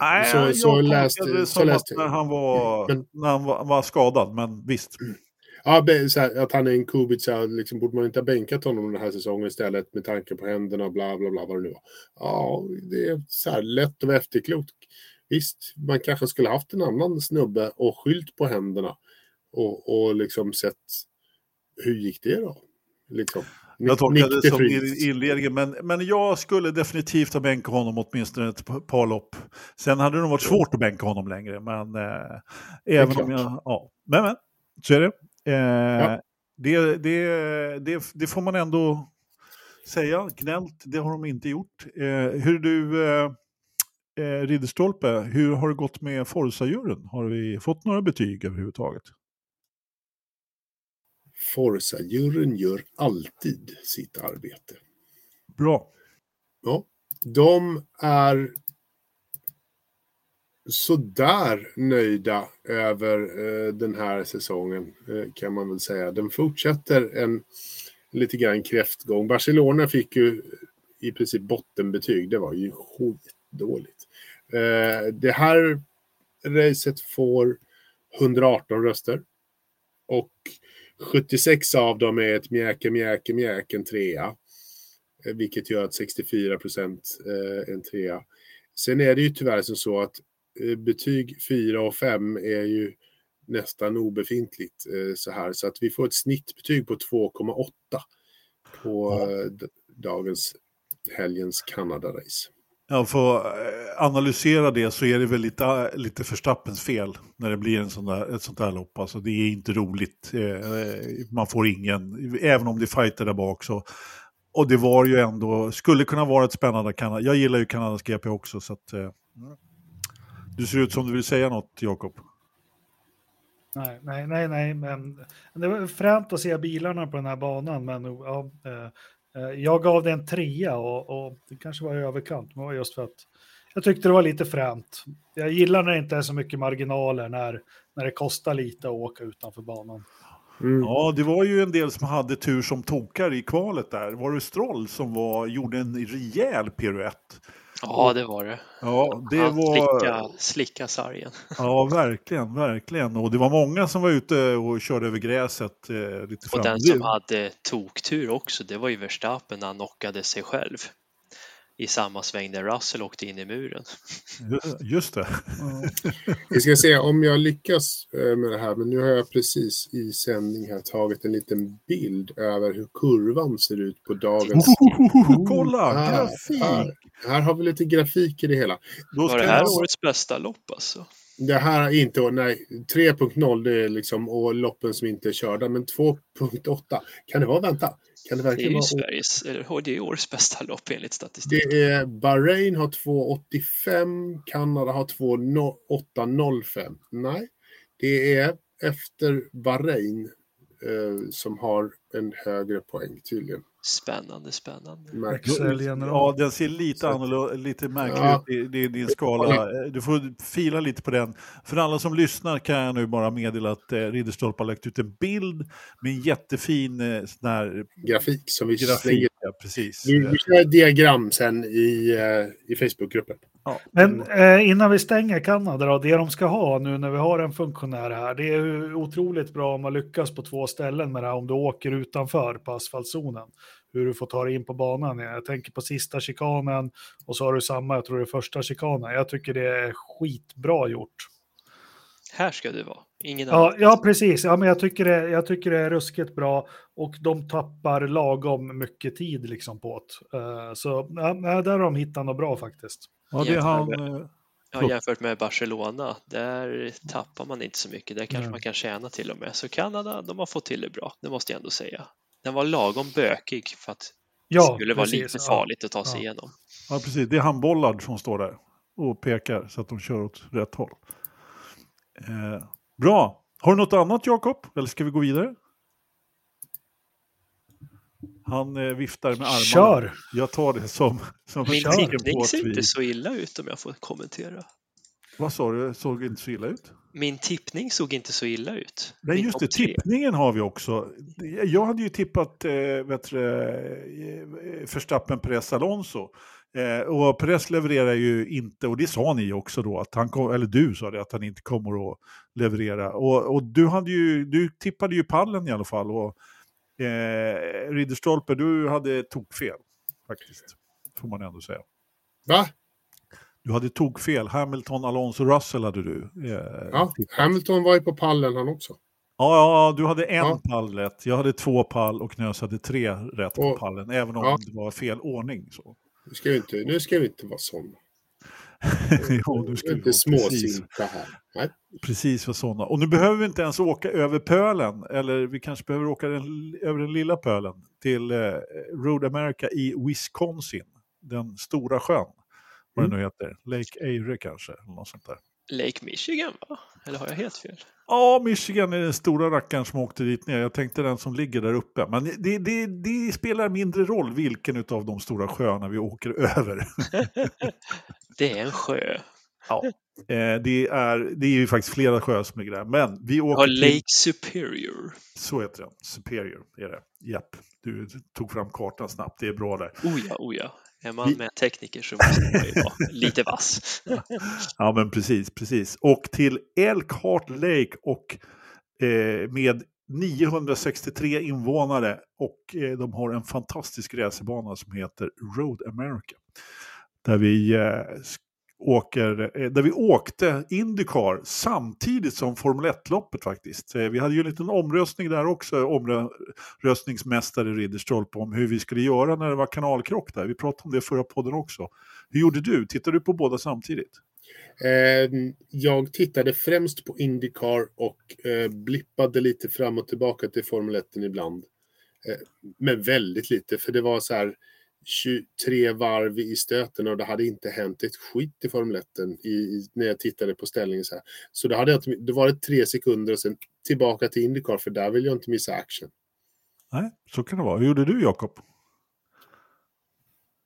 Nej, så, jag så läste, det som så läste, att när han, var, men, när han var, var skadad, men visst. Ja, här, att han är en Kubica, liksom, borde man inte ha bänkat honom den här säsongen istället med tanke på händerna och bla bla bla vad det nu var. Ja, det är så här lätt att vara efterklok. Visst, man kanske skulle haft en annan snubbe och skylt på händerna och, och liksom sett hur gick det då? Liksom. Jag tolkade det som inledningen, men, men jag skulle definitivt ha bänkat honom åtminstone ett par lopp. Sen hade det nog varit svårt att bänka honom längre, men eh, även om jag... Ja, men, men så är det. Eh, ja. det, det, det, det, får man ändå säga. Gnällt, det har de inte gjort. Eh, hur du, eh, eh Ridderstolpe, hur har det gått med Forza-juryn? Har vi fått några betyg överhuvudtaget? Forza-juryn gör alltid sitt arbete. Bra. Ja, de är sådär nöjda över eh, den här säsongen eh, kan man väl säga. Den fortsätter en lite grann kräftgång. Barcelona fick ju i princip bottenbetyg. Det var ju skitdåligt. Eh, det här racet får 118 röster. Och 76 av dem är ett mjäke, mjäke, mjäke, en trea. Eh, vilket gör att 64 procent eh, en trea. Sen är det ju tyvärr som så att betyg 4 och 5 är ju nästan obefintligt så här. Så att vi får ett snittbetyg på 2,8 på ja. dagens helgens Kanada-race. Ja, för att analysera det så är det väl lite, lite förstappens fel när det blir en sån där, ett sånt här lopp. Alltså det är inte roligt. Man får ingen, även om det är fighter där bak så. Och det var ju ändå, skulle kunna vara ett spännande Kanada. Jag gillar ju Kanadas GP också så att... Du ser ut som du vill säga något, Jakob. Nej, nej, nej, nej, men det var fränt att se bilarna på den här banan, men ja, Eh, jag gav det en trea och, och, det kanske var i överkant, men det var just för att jag tyckte det var lite fränt. Jag gillar när det inte är så mycket marginaler, när, när det kostar lite att åka utanför banan. Mm. Ja, det var ju en del som hade tur som tokar i kvalet där. Var det Stroll som var, gjorde en rejäl piruett? Ja, det var det. Ja, det Han var... Slicka, slicka sargen. Ja, verkligen, verkligen. Och det var många som var ute och körde över gräset eh, lite fram. Och den som hade toktur också, det var ju Verstappen när han knockade sig själv i samma sväng där Russell åkte in i muren. Just det. Vi ska se om jag lyckas eh, med det här, men nu har jag precis i sändning här tagit en liten bild över hur kurvan ser ut på dagens... Oh, kolla! Här, grafik! Här, här, har vi lite grafik i det hela. Var det här årets bästa lopp alltså? Det här är inte, nej, 3.0 det är liksom och loppen som inte är körda, men 2.8, kan det vara, vänta, kan det verkligen? Det är ju Sveriges, eller det är årets bästa lopp enligt statistik. Det är Bahrain har 2.85, Kanada har 2.805. Nej, det är efter Bahrain eh, som har en högre poäng tydligen. Spännande, spännande. Ja, den ser lite annorlunda, lite märklig ja. ut i, din skala. Du får fila lite på den. För alla som lyssnar kan jag nu bara meddela att eh, Ridderstolpe har lagt ut en bild med en jättefin eh, sån här... grafik som vi grafik, slänger. Ja, precis. Vi, vi kör diagram sen i, eh, i Facebookgruppen. Ja. Men eh, innan vi stänger Kanada då, det de ska ha nu när vi har en funktionär här, det är otroligt bra om man lyckas på två ställen med det här om du åker utanför på asfaltzonen. Hur du får ta dig in på banan. Jag tänker på sista chikanen och så har du samma, jag tror det är första chikanen. Jag tycker det är skitbra gjort. Här ska du vara, ingen ja, ja, precis. Ja, men jag, tycker det, jag tycker det är ruskigt bra och de tappar lagom mycket tid liksom på det. Uh, så ja, där har de hittat något bra faktiskt. Ja, det har han... Eh, ja, jämfört med Barcelona, där tappar man inte så mycket. Där kanske Nej. man kan tjäna till och med. Så Kanada, de har fått till det bra, det måste jag ändå säga. Den var lagom bökig för att ja, det skulle vara lite farligt ja. att ta sig ja. igenom. Ja, precis. Det är han Bollard som står där och pekar så att de kör åt rätt håll. Eh, bra. Har du något annat Jakob? Eller ska vi gå vidare? Han eh, viftar med armarna. Kör! Jag tar det som, som Min att ser inte så illa ut om jag får kommentera. Vad sa du? Såg inte så illa ut? Min tippning såg inte så illa ut. Nej, Min just det. Tippningen har vi också. Jag hade ju tippat eh, vet du, eh, Verstappen, Perez, Alonso. Eh, och Perez levererar ju inte, och det sa ni också då, att han kom, eller du sa det, att han inte kommer att leverera. Och, och du, hade ju, du tippade ju pallen i alla fall. Och, eh, Ridderstolpe, du hade tokfel faktiskt. Får man ändå säga. Va? Du hade tokfel. Hamilton, Alonso, Russell hade du. Eh, Ja. Hamilton var ju på pallen han också. Ja, ja, du hade en Ja. pall rätt. Jag hade två pall och Knös hade tre rätt på Och- pallen. Även om ja. det var fel ordning. Så. Nu ska vi inte, nu ska vi inte vara sådana. jo, nu ska vi inte småsinta här. Nej. precis för sådana. Och nu behöver vi inte ens åka över pölen. Eller vi kanske behöver åka den, över den lilla pölen. Till eh, Road America i Wisconsin. Den stora sjön. Vad Mm. det nu heter. Lake Erie kanske. Eller något sånt där. Lake Michigan va? Eller har jag helt fel? Ja, Michigan är den stora rackaren som åkte dit ner. Jag tänkte den som ligger där uppe. Men det, det, det spelar mindre roll vilken av de stora sjöarna vi åker över. Det är en sjö. Ja. Eh, det, är, det är ju faktiskt flera sjöar som ligger där. Men vi åker till... Lake Superior. Så heter den. Superior är det. Japp. Du tog fram kartan snabbt. Det är bra där. Oh ja, oh ja. Är man med tekniker så måste man ju vara lite vass. Ja, men precis, precis. Och till Elkhart Lake och eh, med 963 invånare och eh, de har en fantastisk racerbana som heter Road America. Där vi, eh, åker, eh, där vi åkte Indycar samtidigt som Formel 1-loppet faktiskt. Eh, vi hade ju en liten omröstning där också, omröstningsmästare Ridderstolpe om hur vi skulle göra när det var kanalkrock där. Vi pratade om det i förra podden också. Hur gjorde du? Tittade du på båda samtidigt? Ehm, jag tittade främst på Indycar och eh, blippade lite fram och tillbaka till Formel 1 ibland. Men väldigt lite, för det var så här 23 varv i stöten och det hade inte hänt ett skit i Formel 1 i, i, när jag tittade på ställningen. Så, här. så det hade jag- det var tre sekunder och sen tillbaka till Indycar, för där vill jag inte missa action. Nej, så kan det vara. Hur gjorde du Jakob?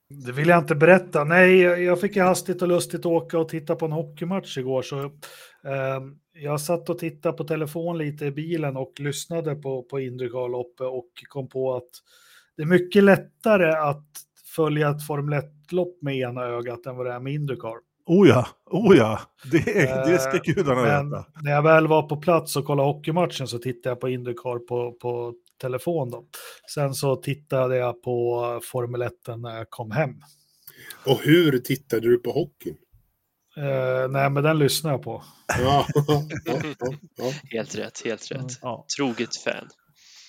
Det vill jag inte berätta. Nej, jag fick ju hastigt och lustigt åka och titta på en hockeymatch igår. Så, eh, jag satt och tittade på telefon lite i bilen och lyssnade på, på Indycar-loppet och kom på att det är mycket lättare att följa ett Formel 1-lopp med ena ögat än vad det är med Indycar. Oh ja, oh ja. Det, det ska Eh, gudarna Men veta. när jag väl var på plats och kollade hockeymatchen så tittade jag på Indycar på, på telefon. Då. Sen så tittade jag på Formel 1 när jag kom hem. Och hur tittade du på hockeyn? Eh, nej, men den lyssnar jag på. Ja, ja, ja, ja. Helt rätt, helt rätt. Ja. Troget fan.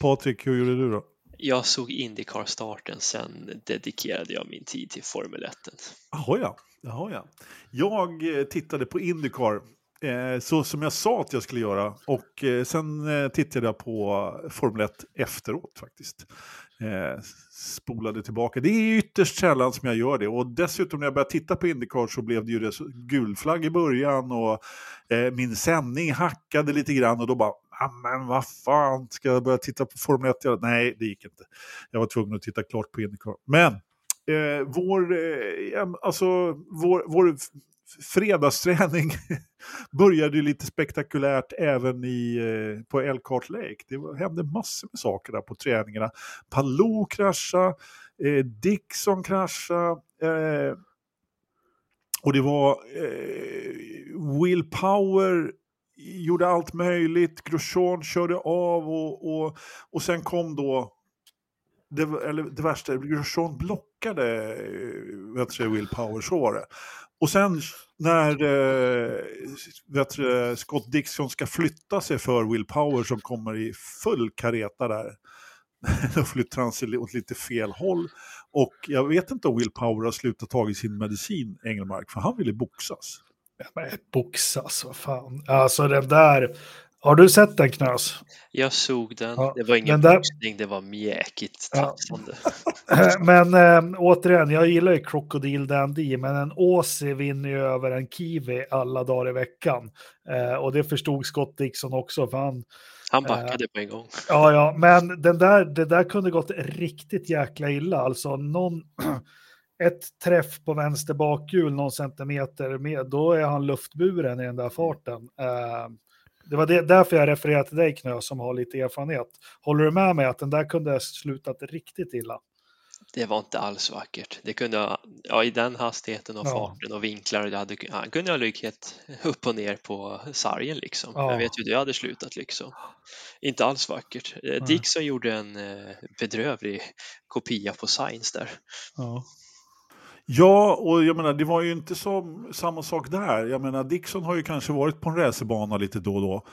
Patrik, hur gjorde du då? Jag såg Indycar-starten, sen dedikerade jag min tid till Formel 1. Jaha ja. Jaha, ja. Jag eh, tittade på Indycar eh, så som jag sa att jag skulle göra. Och eh, sen tittade jag på Formel 1 efteråt faktiskt. Spolade tillbaka. Det är ytterst sällan som jag gör det. Och dessutom när jag började titta på Indycar så blev det ju gul gulflagg i början. Och min sändning hackade lite grann. Och då bara, "Ah, men vad fan, ska jag börja titta på Formel 1? Nej, det gick inte. Jag var tvungen att titta klart på Indycar. Men eh, vår, eh, alltså, vår, vår fredagsträning började ju lite spektakulärt även i, eh, på Elkhart Lake. Det var, hände massor med saker där på träningarna. Palou kraschade, eh, Dixon kraschade, eh, och det var eh, Will Power gjorde allt möjligt, Grosjean körde av och, och, och sen kom då det, eller det värsta, Grosjean blockade eh, vet du, Will Power, så var det. Och sen när eh, vet du, Scott Dixon ska flytta sig för Will Power som kommer i full kareta där. Då flyttar han sig åt lite fel håll. Och jag vet inte om Will Power har slutat tagit sin medicin, Engelmark, för han ville boxas. Boxas, vad fan. Alltså den där Har du sett den Knös? Jag såg den. Ja, det var ingen där- boxning, det var mjäkigt Ja. Men äh, återigen, jag gillar ju Crocodile Dundee, men en Aussie vinner ju över en Kiwi alla dagar i veckan. Eh, och det förstod Scott Dixon också, för han, Han backade på en gång. ja, ja, men den där, det där kunde gått riktigt jäkla illa. Alltså någon, ett träff på vänster bakhjul någon centimeter med, då är han luftburen i den där farten. Eh, det var det, därför jag refererade till dig Knö som har lite erfarenhet. Håller du med mig att den där kunde ha slutat riktigt illa? Det var inte alls vackert. Det kunde ha, ja, i den hastigheten och Ja. farten och vinklar, det hade, han kunde ha legat upp och ner på sargen liksom. Ja. Jag vet hur det hade slutat liksom. Inte alls vackert. Eh, Dixon gjorde en eh, bedrövlig kopia på Science där. Ja. Ja, och jag menar, det var ju inte som, samma sak där. Jag menar, Dixon har ju kanske varit på en racerbana lite då och då.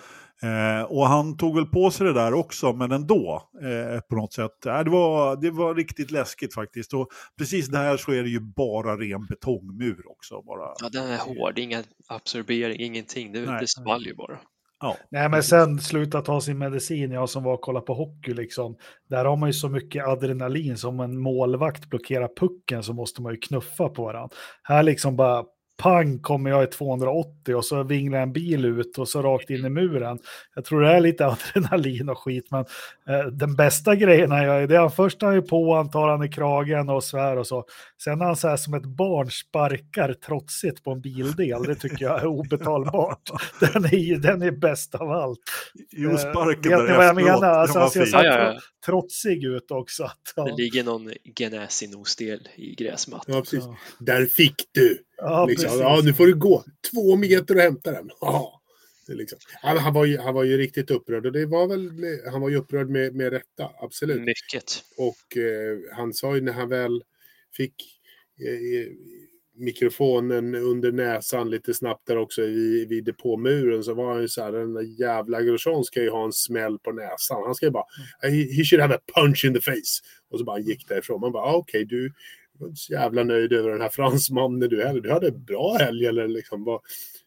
Eh, och han tog väl på sig det där också, men ändå eh, på något sätt. Eh, det, var, det var riktigt läskigt faktiskt. Och precis där så är det ju bara ren betongmur också. Bara. Ja, den är hård, ingen absorbering, ingenting. Det, Nej. det small ju bara. Ja. Nej, men sen sluta ta sin medicin, jag som var och kollade på hockey, liksom. där har man ju så mycket adrenalin som en målvakt blockerar pucken så måste man ju knuffa på varandra. Här liksom bara pang kommer jag i 280 och så vinglar en bil ut och så rakt in i muren. Jag tror det är lite adrenalin och skit, men eh, den bästa grejen han gör är det han först är han ju på, han tar han i kragen och svär och så. Sen han så här som ett barn sparkar trotsigt på en bildel, det tycker jag är obetalbart. Den är, den är bäst av allt. Jo, Eh, sparken vet där ni vad jag efteråt, menar? Alltså, han ser så Ja, ja, ja. tro- trotsig ut också. Att, ja. Det ligger någon Genesi-nosdel i gräsmattan. Ja, precis. Där fick du! Ja, liksom. precis. ja, nu får du gå två meter och hämta den. Ja. Det är liksom. men han, var ju, han var ju riktigt upprörd och det var väl, han var ju upprörd med, med rätta, absolut. Mycket. Och eh, han sa ju när han väl fick eh, mikrofonen under näsan lite snabbt där också vid, vid depåmuren så var han ju så här, den där jävla Grosjean ska ju ha en smäll på näsan. Han ska ju bara, he, he should have a punch in the face. Och så bara han gick därifrån. Man bara, ah, okej du var inte så jävla nöjd över den här fransmannen du heller. Du hade en bra helg eller liksom. Vad,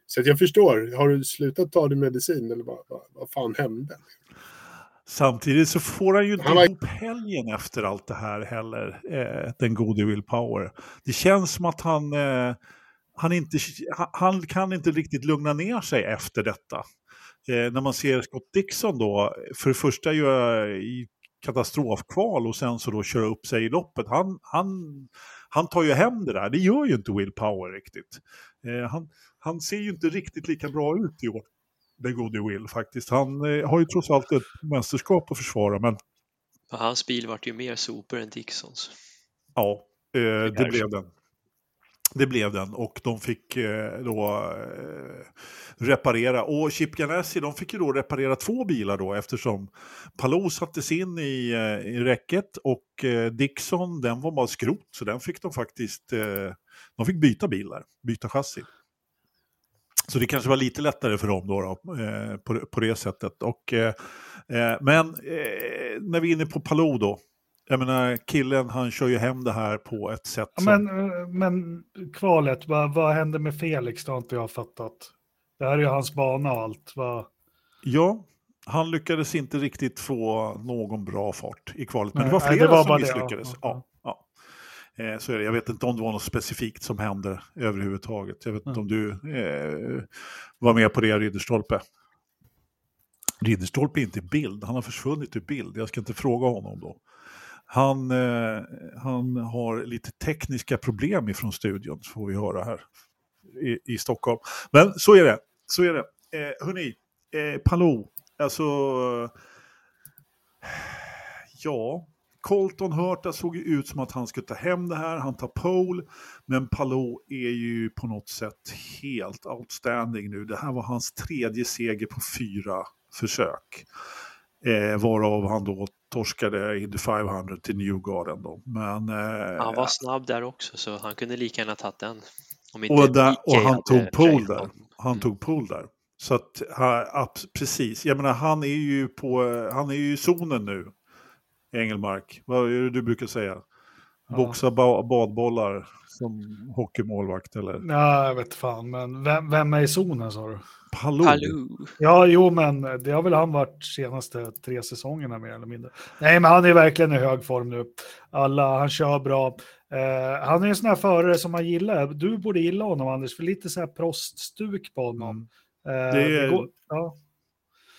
så jag förstår, har du slutat ta din medicin eller vad, vad, vad fan hände? Samtidigt så får han ju inte Han var- ihop helgen efter allt det här heller, eh, den gode Will Power. Det känns som att han, eh, han, inte, han, kan inte riktigt lugna ner sig efter detta. Eh, när man ser Scott Dixon då, för det första i katastrofkval och sen så då köra upp sig i loppet. Han, han, han tar ju hem det där, det gör ju inte Will Power riktigt. Eh, han, han ser ju inte riktigt lika bra ut i år den gode Will faktiskt. Han eh, har ju trots allt ett mästerskap att försvara, men hans bil vart ju mer sopor än Dixons. ja, eh, det blev den. Det blev den och de fick eh, då eh, reparera. Och Chip Ganassi, de fick ju då reparera två bilar då eftersom Palou sattes in i, eh, i räcket och eh, Dixon, den var bara skrot så den fick de faktiskt, eh, de fick byta bilar, byta chassi. Så det kanske var lite lättare för dem då, då eh, på, på det sättet. Och, eh, eh men eh, när vi är inne på Palou då, jag menar killen han kör ju hem det här på ett sätt som... men, men kvalet, vad, vad hände med Felix? Det har inte jag fattat. Det här är ju hans bana och allt. Vad... Ja, han lyckades inte riktigt få någon bra fart i kvalet. Men Nej, det var nej, flera det var som bara det, misslyckades. ja. Ja, ja. Eh, så är det. Jag vet inte om det var något specifikt som hände överhuvudtaget. Jag vet inte om du eh, var med på det, Ridderstolpe. Ridderstolpe är inte i bild, han har försvunnit ur bild. Jag ska inte fråga honom då. Han, eh, han har lite tekniska problem ifrån studion, får vi höra här i, i Stockholm. Men så är det. Så är det. Eh, hörni, eh, Palou, alltså... Ja, Colton Hurta såg ju ut som att han skulle ta hem det här, han tar pole, men Palou är ju på något sätt helt outstanding nu. Det här var hans tredje seger på fyra försök. Eh, varav han då torskade Indy 500 till Newgarden då. Men, eh, Han var snabb där också så han kunde lika gärna tagit den. Om inte och, där, och han tog drivit där. Han Mm. tog pole där. Så att, ha, precis, jag menar han är ju på, han är ju i zonen nu. Engelmark, vad är det du brukar säga? Boxa ba badbollar som hockeymålvakt eller? Nej, jag vet fan, men vem, vem är i zonen sa du? Palou. Palou. Ja, jo, men det har väl han varit senaste tre säsongerna mer eller mindre. Nej, men han är verkligen i hög form nu. Alla, han kör bra. Eh, han är en sån här förare som man gillar. Du borde gilla honom, Anders, för lite så här proststuk på honom. Eh, Det är- går, ja.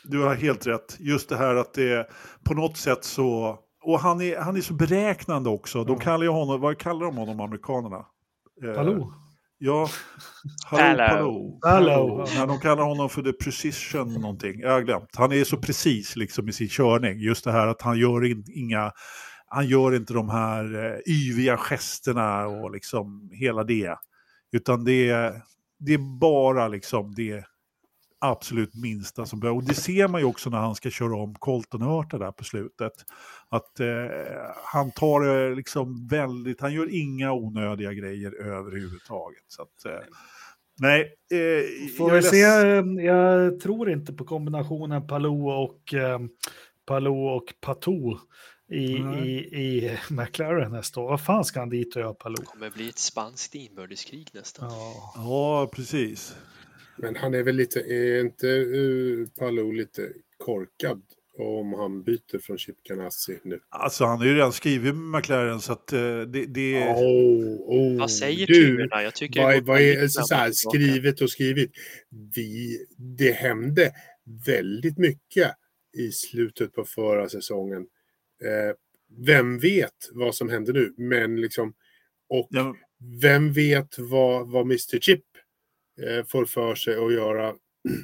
Du har helt rätt. Just det här att det på något sätt så... Och han är, han är så beräknande också. De kallar ju honom, vad kallar de honom, amerikanerna? Eh, Palou. Ja, Hallå. Palou. Nej, de kallar honom för the precision någonting. Jag har glömt. Han är så precis liksom i sin körning. Just det här att han gör in, inga... Han gör inte de här eh, yviga gesterna och liksom hela det. Utan det är, det är bara liksom det absolut minsta som behövs. Och det ser man ju också när han ska köra om Colton Hurta där på slutet. Att eh, han tar det liksom väldigt, han gör inga onödiga grejer överhuvudtaget. Så att, eh, nej. Eh, Får jag vi se, eh, jag tror inte på kombinationen Palou och, eh, Palou och Patou i, Nej. i, i McLaren nästa år. Vad fan ska han dit och göra Palou? kommer bli ett spanskt inbördeskrig nästan. Ja. Ja, precis. Men han är väl lite, är inte uh, Palou lite korkad om han byter från Chip Ganassi nu? Alltså han har ju redan skrivit med McLaren så att eh, det, det är... Oh, oh, Vad säger du, turerna? Jag tycker vad, vad är så, så här, skrivet och skrivit? Vi, det hände väldigt mycket i slutet på förra säsongen. Eh, vem vet vad som händer nu? Men liksom, och Ja, vem vet vad, vad Mr Chip eh, får för sig att göra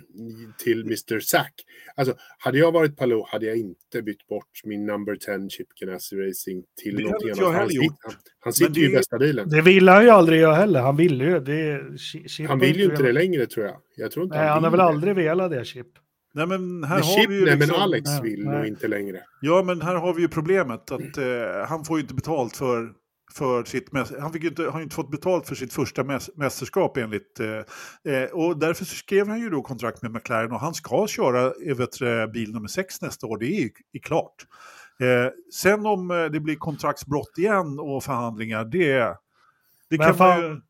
till Mr Zack. Alltså, hade jag varit Palou hade jag inte bytt bort min number 10 Chip Ganassi Racing till Det någonting annat. Han, heller sit- gjort. han, han sitter det ju i bästa bilen. Det vill han ju aldrig göra heller. Han vill ju. Det Chip Han har vill ju inte det längre tror jag. Jag tror inte Nej, han har vill väl det. aldrig velat det, Chip. nej men här Men har Chip, vi ju nej, liksom... men Alex Nej, vill nej. nog inte längre. Ja, men här har vi ju problemet att eh, han får ju inte betalt för, för sitt... Han fick inte, har ju inte fått betalt för sitt första mäs, mästerskap enligt... Eh, eh, och därför skrev han ju då kontrakt med McLaren och han ska köra eh, vet, bil nummer sex nästa år, det är är klart. Eh, sen om eh, det blir kontraktsbrott igen och förhandlingar, det... Det kan man fan- ju...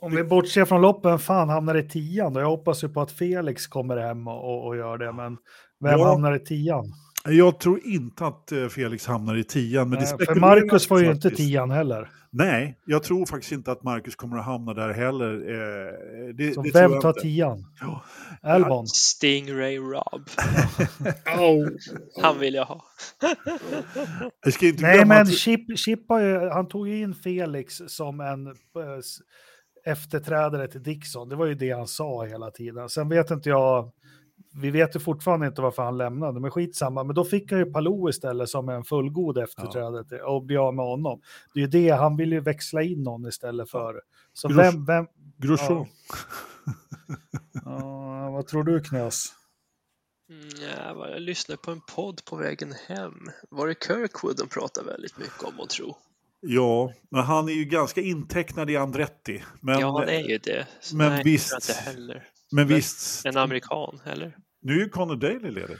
Om vi bortser från loppen, fan hamnar i tian då? Jag hoppas ju på att Felix kommer hem och, och, och gör det, men vem Ja. hamnar i tian? Jag tror inte att eh, Felix hamnar i tian. Men det Nej, för Marcus får ju inte faktiskt. tian heller. Nej, jag tror faktiskt inte att Marcus kommer att hamna där heller. Eh, det, Så det vem tar inte. tian? Ja. Albon? Stingray Rob. Oh. Han vill jag ha. Jag ska inte Nej, men att- Chip, Chip har ju, han tog ju in Felix som en eh, efterträdare till Dixon. Det var ju det han sa hela tiden. Sen vet inte jag, vi vet ju fortfarande inte varför han lämnade, men skitsamma. Men då fick han ju Palou istället som en fullgod efterträdare till, och bli av med honom. Det är ju det, han vill ju växla in någon istället för. Så Grosch- vem, vem, Grosjean. ja, vad tror du Knös? Mm, ja, jag lyssnade på en podd på vägen hem. Var det Kirkwood de pratade väldigt mycket om och tro? Ja, men han är ju ganska intecknad i Andretti. Men, ja, han är ju det. Så men nej, visst. Inte heller. men men- visst, En amerikan, eller? Nu är ju Conor Daly ledig.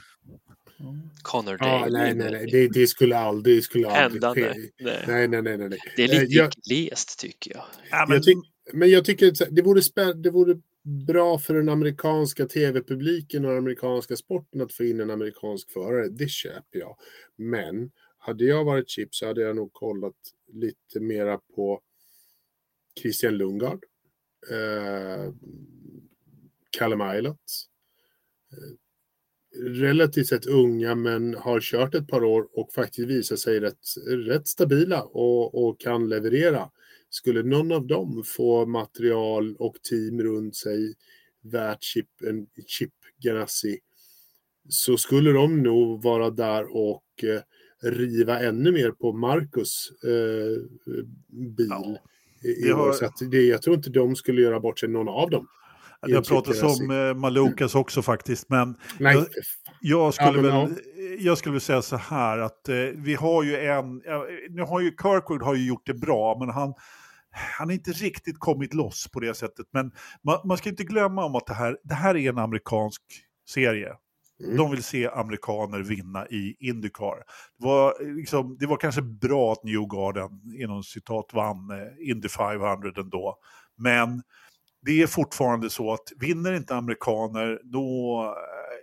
Connor Ja, Daly. nej, nej, nej. Det, det skulle aldrig, det skulle aldrig ske. Nej. Nej, nej, nej, nej. nej. Det är Eh, lite jag- glest tycker jag. Ja, men, Jag tyck, men jag tycker att det vore, spä, det vore bra för den amerikanska tv-publiken och den amerikanska sporten att få in en amerikansk förare. Det köper jag. Men hade jag varit Chip så hade jag nog kollat lite mera på Christian Lundgaard. Eh, Callum Ilots. Relativt sett unga men har kört ett par år och faktiskt visat sig rätt, rätt stabila och, och kan leverera. Skulle någon av dem få material och team runt sig värt chip, en chip Ganassi så skulle de nog vara där och eh, riva ännu mer på Marcus eh, bil. Ja, det år. har- Så att det, jag tror inte de skulle göra bort sig någon av dem. Det har pratats om eh, Malukas också faktiskt. Men Nej, Jag-. Jag skulle, väl, jag skulle väl säga så här att eh, vi har ju en, nu har ju Kirkwood har ju gjort det bra, men han, han har inte riktigt kommit loss på det sättet. Men man, man ska inte glömma om att det här, det här är en amerikansk serie. Mm. De vill se amerikaner vinna i Indycar. Det var, liksom, det var kanske bra att Newgarden inom citat vann eh, Indy 500 ändå. Men det är fortfarande så att vinner inte amerikaner då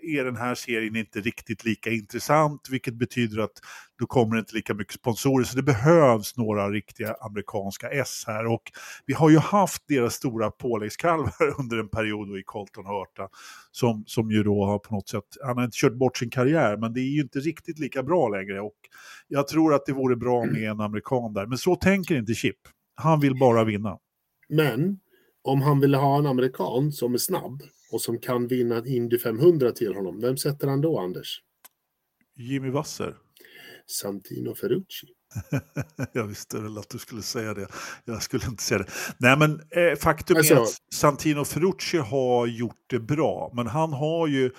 eh, är den här serien inte riktigt lika intressant, vilket betyder att då kommer det inte lika mycket sponsorer. Så det behövs några riktiga amerikanska S här. Och vi har ju haft deras stora påläggskalvar under en period i Colton Hörta som, som ju då har på något sätt, han har inte kört bort sin karriär, men det är ju inte riktigt lika bra längre. Och jag tror att det vore bra med en amerikan där, men så tänker inte Chip. Han vill bara vinna. Men om han vill ha en amerikan som är snabb och som kan vinna en Indy 500 till honom, vem sätter han då, Anders? Jimmy Wasser. Santino Ferrucci. jag visste väl att du skulle säga det. Jag skulle inte säga det. Nej, men eh, faktum alltså, är att Santino Ferrucci har gjort det bra, men han har ju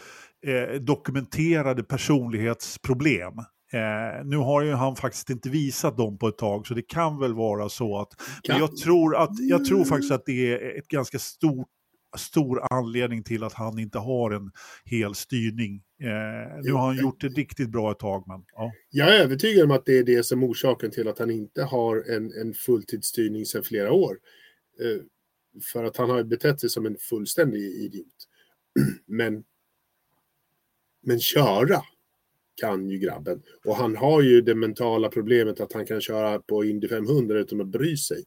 eh, dokumenterade personlighetsproblem. Eh, nu har ju han faktiskt inte visat dem på ett tag, så det kan väl vara så att... Men jag tror, att, jag tror faktiskt att det är ett ganska stort stor anledning till att han inte har en hel styrning. Eh, nu har han gjort det riktigt bra ett tag. Men, ja. Jag är övertygad om att det är det som är orsaken till att han inte har en, en fulltidsstyrning sedan flera år. Eh, för att han har betett sig som en fullständig idiot. Men, men köra kan ju grabben. Och han har ju det mentala problemet att han kan köra på Indy 500 utan att bry sig.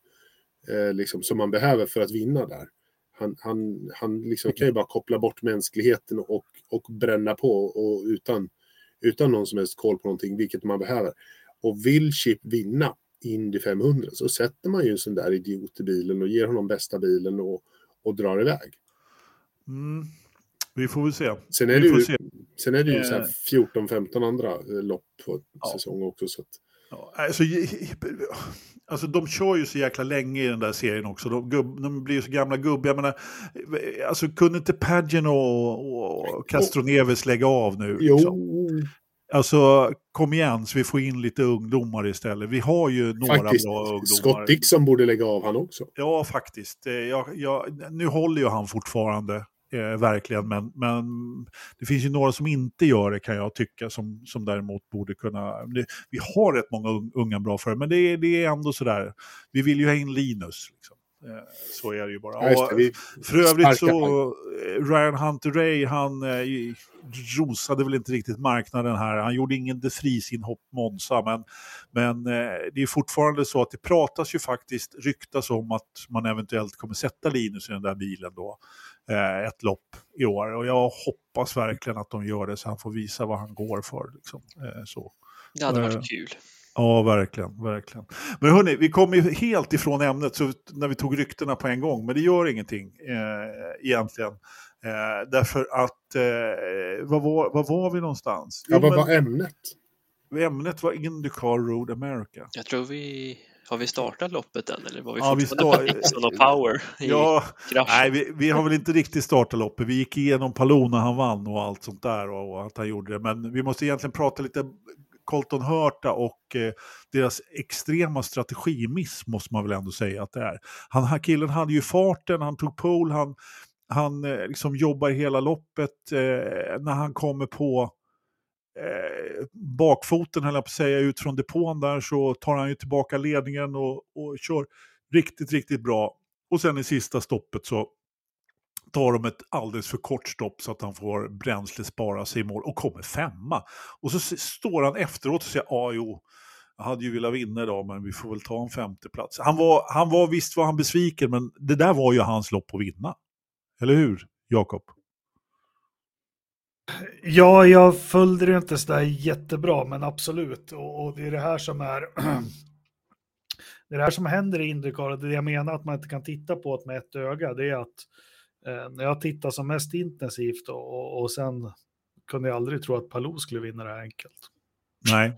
Eh, liksom, som man behöver för att vinna där. Han, han, han liksom kan ju bara koppla bort mänskligheten och, och bränna på och utan, utan någon som helst koll på någonting, vilket man behöver. Och vill Chip vinna Indy 500 så sätter man ju en sån där idiot i bilen och ger honom bästa bilen och, och drar iväg. Mm. Vi får väl se. Sen är det ju, sen är det ju eh. 14-15 andra eh, lopp på ja. säsong också. Så att... ja, alltså, Alltså de kör ju så jäkla länge i den där serien också. De, gubb, de blir ju så gamla. Jag menar, alltså kunde inte Pagino och, och Castroneves lägga av nu? Liksom? Alltså kom igen så vi får in lite ungdomar istället. Vi har ju några faktiskt, bra ungdomar. Scott Dixon borde lägga av han också. Ja, faktiskt. Eh, jag, jag, nu håller ju han fortfarande. Eh, verkligen, men, men det finns ju några som inte gör det kan jag tycka, som, som däremot borde kunna... Det, vi har rätt många unga bra för men det, det är ändå sådär, vi vill ju ha in Linus. Liksom. Eh, så är det ju bara. Ja, det, för övrigt så, eh, Ryan Hunter Ray, han eh, rosade väl inte riktigt marknaden här. Han gjorde ingen de Vries-inhopp Monza, men, men eh, det är fortfarande så att det pratas ju faktiskt, ryktas om att man eventuellt kommer sätta Linus i den där bilen då eh, ett lopp i år. Och jag hoppas verkligen att de gör det så han får visa vad han går för. Liksom. Eh, så. Det hade varit eh, kul. Ja, verkligen, verkligen. Men hörni, vi kom ju helt ifrån ämnet så när vi tog ryktena på en gång, men det gör ingenting eh, egentligen. Eh, därför att, eh, vad, var, vad var vi någonstans? Ja, vad var ämnet? Ämnet var Indycar Road America. Jag tror vi har vi startat loppet än eller var vi ja, vi start... på power? ja, nej, vi, vi, har väl inte riktigt startat loppet. Vi gick igenom Palou när han vann och allt sånt där och, och att han gjorde det. Men vi måste egentligen prata lite Colton Hurta och eh, deras extrema strategimiss måste man väl ändå säga att det är. Han, killen hade ju farten, han tog pole, han, han eh, liksom jobbar hela loppet. Eh, när han kommer på eh, bakfoten, höll jag på att säga, ut från depån där så tar han ju tillbaka ledningen och, och kör riktigt, riktigt bra. Och sen i sista stoppet så tar de ett alldeles för kort stopp så att han får bränsle spara sig i mål och kommer femma. Och så står han efteråt och säger, ja jo, jag hade ju velat vinna idag men vi får väl ta en femteplats. Han var, han var visst var han besviken men det där var ju hans lopp att vinna. Eller hur, Jakob? Ja, jag följde det inte sådär jättebra, men absolut. Och, och, det är det här som är det är det här som händer i Indycar. Det jag menar att man inte kan titta på det med ett öga, det är att eh, när jag tittar som mest intensivt och, och, och sen kunde jag aldrig tro att Palou skulle vinna det här enkelt. Nej,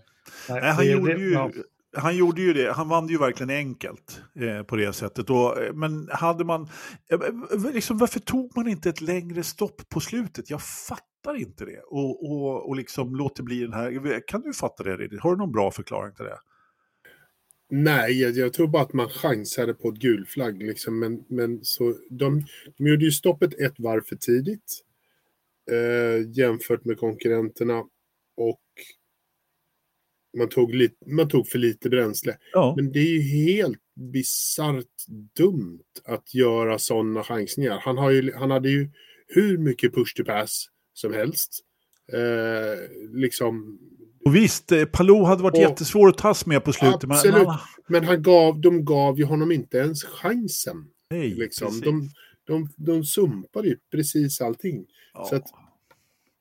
Nej, Nej han, gjorde det, ju, ja. han gjorde ju det. Han vann ju verkligen enkelt eh, på det sättet. Och, eh, men hade man, eh, liksom, varför tog man inte ett längre stopp på slutet? Jag fattar fattar inte det och, och, och liksom låter bli den här. Kan du fatta det? Har du någon bra förklaring till det? Nej, jag, jag tror bara att man chansade på ett gulflagg. Liksom, men, men så, de, de gjorde ju stoppet ett varv för tidigt. eh, jämfört med konkurrenterna och man tog, lite, man tog för lite bränsle. Ja. Men det är ju helt bisarrt dumt att göra sådana chansningar. Han, har ju, han hade ju hur mycket push to pass som helst. Eh, liksom, Och visst, eh, Palou hade varit Och- jättesvår att tas med på slutet. Men, Absolut. men, men han gav, de gav ju honom inte ens chansen. nej, Liksom. De, de, de sumpade ju precis allting. Ja. så att-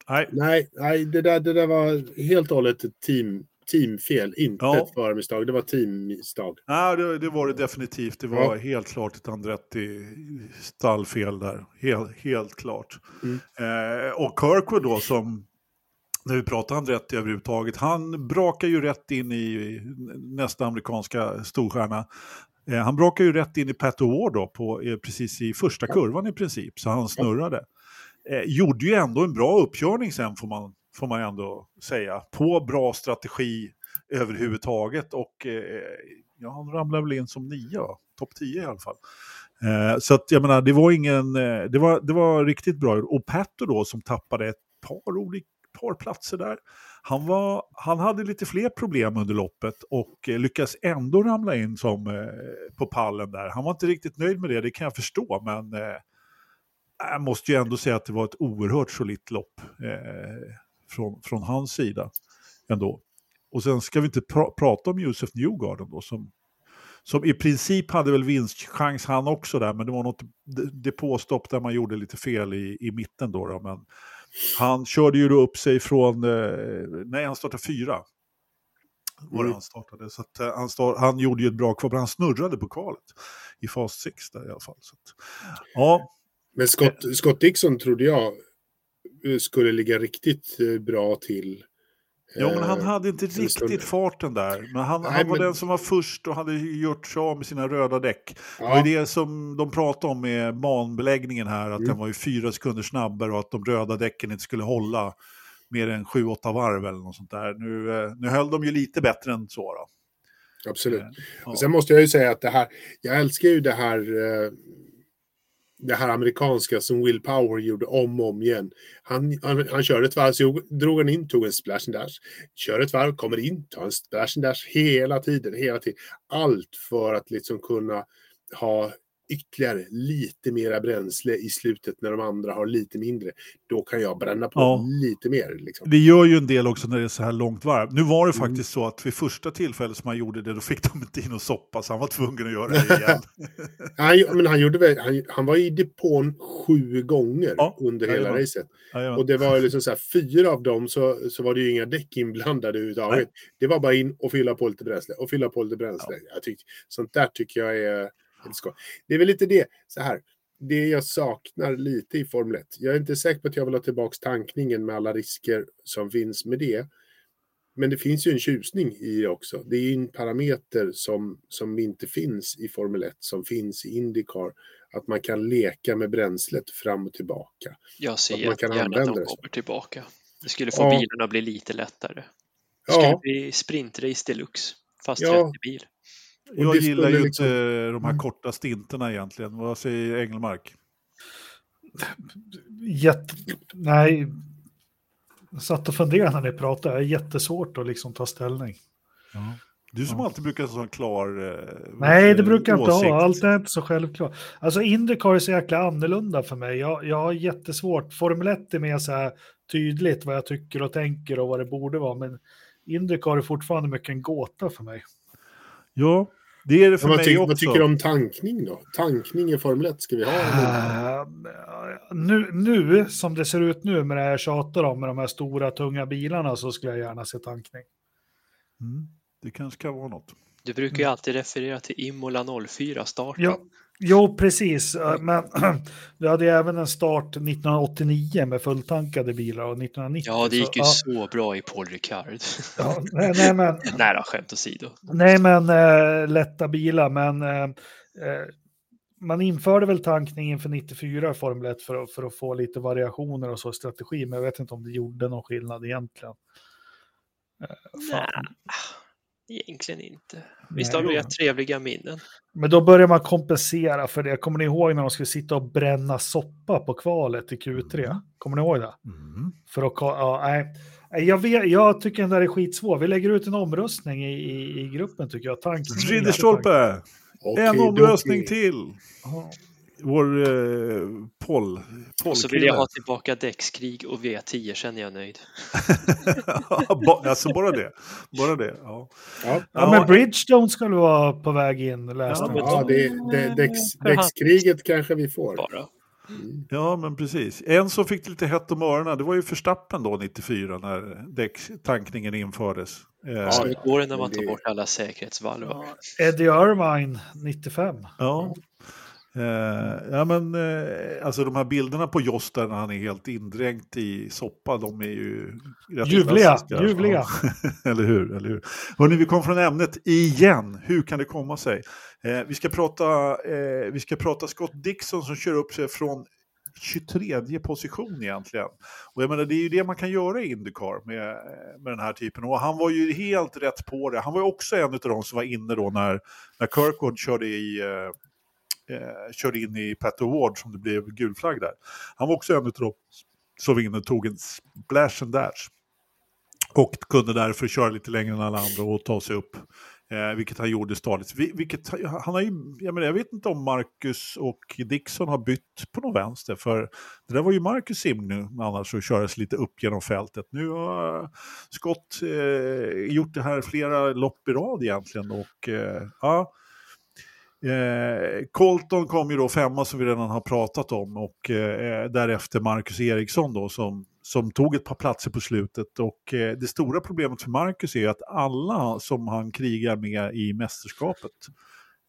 Nej, Nej, nej det, där, det där var helt och hållet ett team, teamfel. Inte Ja. ett förmisstag, det var teammisstag. Nej, det, det var det definitivt. Det var Ja. helt klart ett Andretti stallfel där. Helt, helt klart. Mm. Eh, och Kirkwood då som, när vi pratar Andretti överhuvudtaget, han brakar ju rätt in i nästa amerikanska storstjärna. Eh, han brakar ju rätt in i Pat O'Ward då, på, eh, precis i första kurvan i princip, så han snurrade. Eh, gjorde ju ändå en bra uppkörning sen får man, får man ändå säga, på bra strategi överhuvudtaget och eh, ja, han ramlade väl in som nia, topp 10 i alla fall. Eh, så att jag menar, det var ingen, eh, det var, det var riktigt bra. Och Pato då som tappade ett par, olika, par platser där. Han, var, han hade lite fler problem under loppet och eh, lyckas ändå ramla in som eh, på pallen där. Han var inte riktigt nöjd med det, det kan jag förstå, men eh, jag måste ju ändå säga att det var ett oerhört solitt lopp eh, från, från hans sida ändå. Och sen ska vi inte pra prata om Josef Newgarden då som, som i princip hade väl vinstchans han också där, men det var något depåstopp där man gjorde lite fel i, i mitten då, då. Men han körde ju då upp sig från, eh, nej han startade fyra. Var Mm. han startade. Så att, eh, han, star han gjorde ju ett bra kval, men han snurrade på kvalet. I fas 6 där i alla fall. Så att, ja, Men Scott, Scott Dixon trodde jag skulle ligga riktigt eh, bra till. Ja, men han Eh, hade inte riktigt farten där. Men han, Nej, han var men- den som var först och hade gjort sig av med sina röda däck. Det Ja, ju det som de pratade om med banbeläggningen här, att Mm. den var ju fyra sekunder snabbare och att de röda däcken inte skulle hålla mer än sju, åtta varv eller något sånt där. Nu, eh, nu höll de ju lite bättre än så då. absolut. Eh, ja. Och Sen måste jag ju säga att det här, jag älskar ju det här, eh, det här amerikanska som Will Power gjorde om och om igen. Han, han, han körde ett varv, så drog han in, tog en splash and dash. Kör ett varv, kommer in, tar en splash and dash hela tiden, hela tiden. Allt för att liksom kunna ha ytterligare lite mera bränsle i slutet när de andra har lite mindre. Då kan jag bränna på Ja. lite mer. Liksom. Det gör ju en del också när det är så här långt varv. Nu var det Mm. faktiskt så att vid första tillfället som han gjorde det, då fick de inte in och soppa, så han var tvungen att göra det igen. Han, men han, gjorde väl, han, han var i depån sju gånger Ja, under hela jajamän. racet. Och det var liksom så här, fyra av dem så, så var det ju inga däck inblandade överhuvudtaget. Det var bara in och fylla på lite bränsle och fylla på lite bränsle. Jag tyck, sånt där tycker jag är. Det är väl lite det, så här. Det jag saknar lite i Formel 1. Jag är inte säker på att jag vill ha tillbaka tankningen med alla risker som finns med det. Men det finns ju en tjusning i det också. Det är ju en parameter som, som inte finns i Formel 1, som finns i Indycar. Att man kan leka med bränslet fram och tillbaka. Jag ser Att man kan jättegärna att de kommer tillbaka. Det skulle få Ja. bilarna att bli lite lättare. Det skulle Ja, bli sprintrace deluxe, fast Ja. 30 bil. Jag gillar ju liksom- inte de här Mm. korta stinterna egentligen. Vad säger Engelmark? Jätte... Nej. Jag satt och funderade när ni pratade. Det är jättesvårt att liksom ta ställning. Du som Ja. alltid brukar ha en klar eh, Nej, det brukar jag inte ha. Allt är inte så självklart. Alltså Indycar är så jäkla annorlunda för mig. Jag, jag har jättesvårt. Formel 1 är mer så här tydligt vad jag tycker och tänker och vad det borde vara. Men Indycar är fortfarande mycket en gåta för mig. Ja, det är det för vad, mig ty- också. vad tycker du om tankning då? Tankning i Formel 1, ska vi ha? Uh, nu, nu, som det ser ut nu med det här jag tjatar om, med de här stora tunga bilarna, så skulle jag gärna se tankning. Mm, det kanske kan vara något. Du brukar ju alltid referera till Imola 04 starten. Ja, jo, precis. Men vi hade ju även en start 1989 med fulltankade bilar och 1990. Ja, det gick ju så, så bra i Paul Ricard. ja, nej, nej, men, Nej då, skämt åsido. nej, men äh, lätta bilar, men äh, äh, man införde väl tankning inför 94 i Formel 1 för för att få lite variationer och så i strategi, men jag vet inte om det gjorde någon skillnad egentligen. Fan. Egentligen inte. Visst har vi rätt trevliga minnen. Men då börjar man kompensera för det. Kommer ni ihåg när de skulle sitta och bränna soppa på kvalet i Q3? Kommer ni ihåg det? Mm. För att, ja, nej. Jag, vet, jag tycker den där är skitsvår. Vi lägger ut en omröstning i, i, i gruppen tycker jag. Tanken. Ridderstolpe! En omröstning till! Ja. Vår eh, poll. Och så vill jag ha tillbaka däckskrig och V10, känner jag nöjd. alltså bara det. Bara det, ja. Ja, Ja, men Bridgestone skulle vara på väg in, läste Ja, ja det, det, däcks, däckskriget kanske vi får. Bara. Mm. Ja, men precis. En som fick lite hett om öronen, det var ju Förstappen då 94 när däcktankningen infördes. Eh, Ja, Så går det när man tar bort alla säkerhetsvalvar. Eddie Irvine, 95. Ja. Eh, ja men eh, alltså de här bilderna på Joss där när han är helt indränkt i soppa, de är ju rätt Ljuvliga, ljuvliga. Eller hur, eller hur. Hörrni, vi kom från ämnet igen. Hur kan det komma sig? Eh, vi, ska prata, eh, vi ska prata Scott Dixon som kör upp sig från 23 position egentligen. Och jag menar, det är ju det man kan göra i Indycar med, med den här typen. Och han var ju helt rätt på det. Han var ju också en av de som var inne då när, när Kirkwood körde i eh, kör körde in i Pat Award som det blev gul flagg där. Han var också en av dem som vinner och tog en splash and dash. Och kunde därför köra lite längre än alla andra och ta sig upp. Eh, vilket han gjorde stadigt. Vi- Vilket, han har ju, jag, menar, jag vet inte om Marcus och Dixon har bytt på någon vänster. För det där var ju Marcus sim nu annars att köra sig lite upp genom fältet. Nu har Scott eh, gjort det här flera lopp i rad egentligen. Och eh, ja, Eh, Colton kom ju då femma som vi redan har pratat om och eh, därefter Marcus Eriksson då som, som tog ett par platser på slutet. Och eh, det stora problemet för Marcus är ju att alla som han krigar med i mästerskapet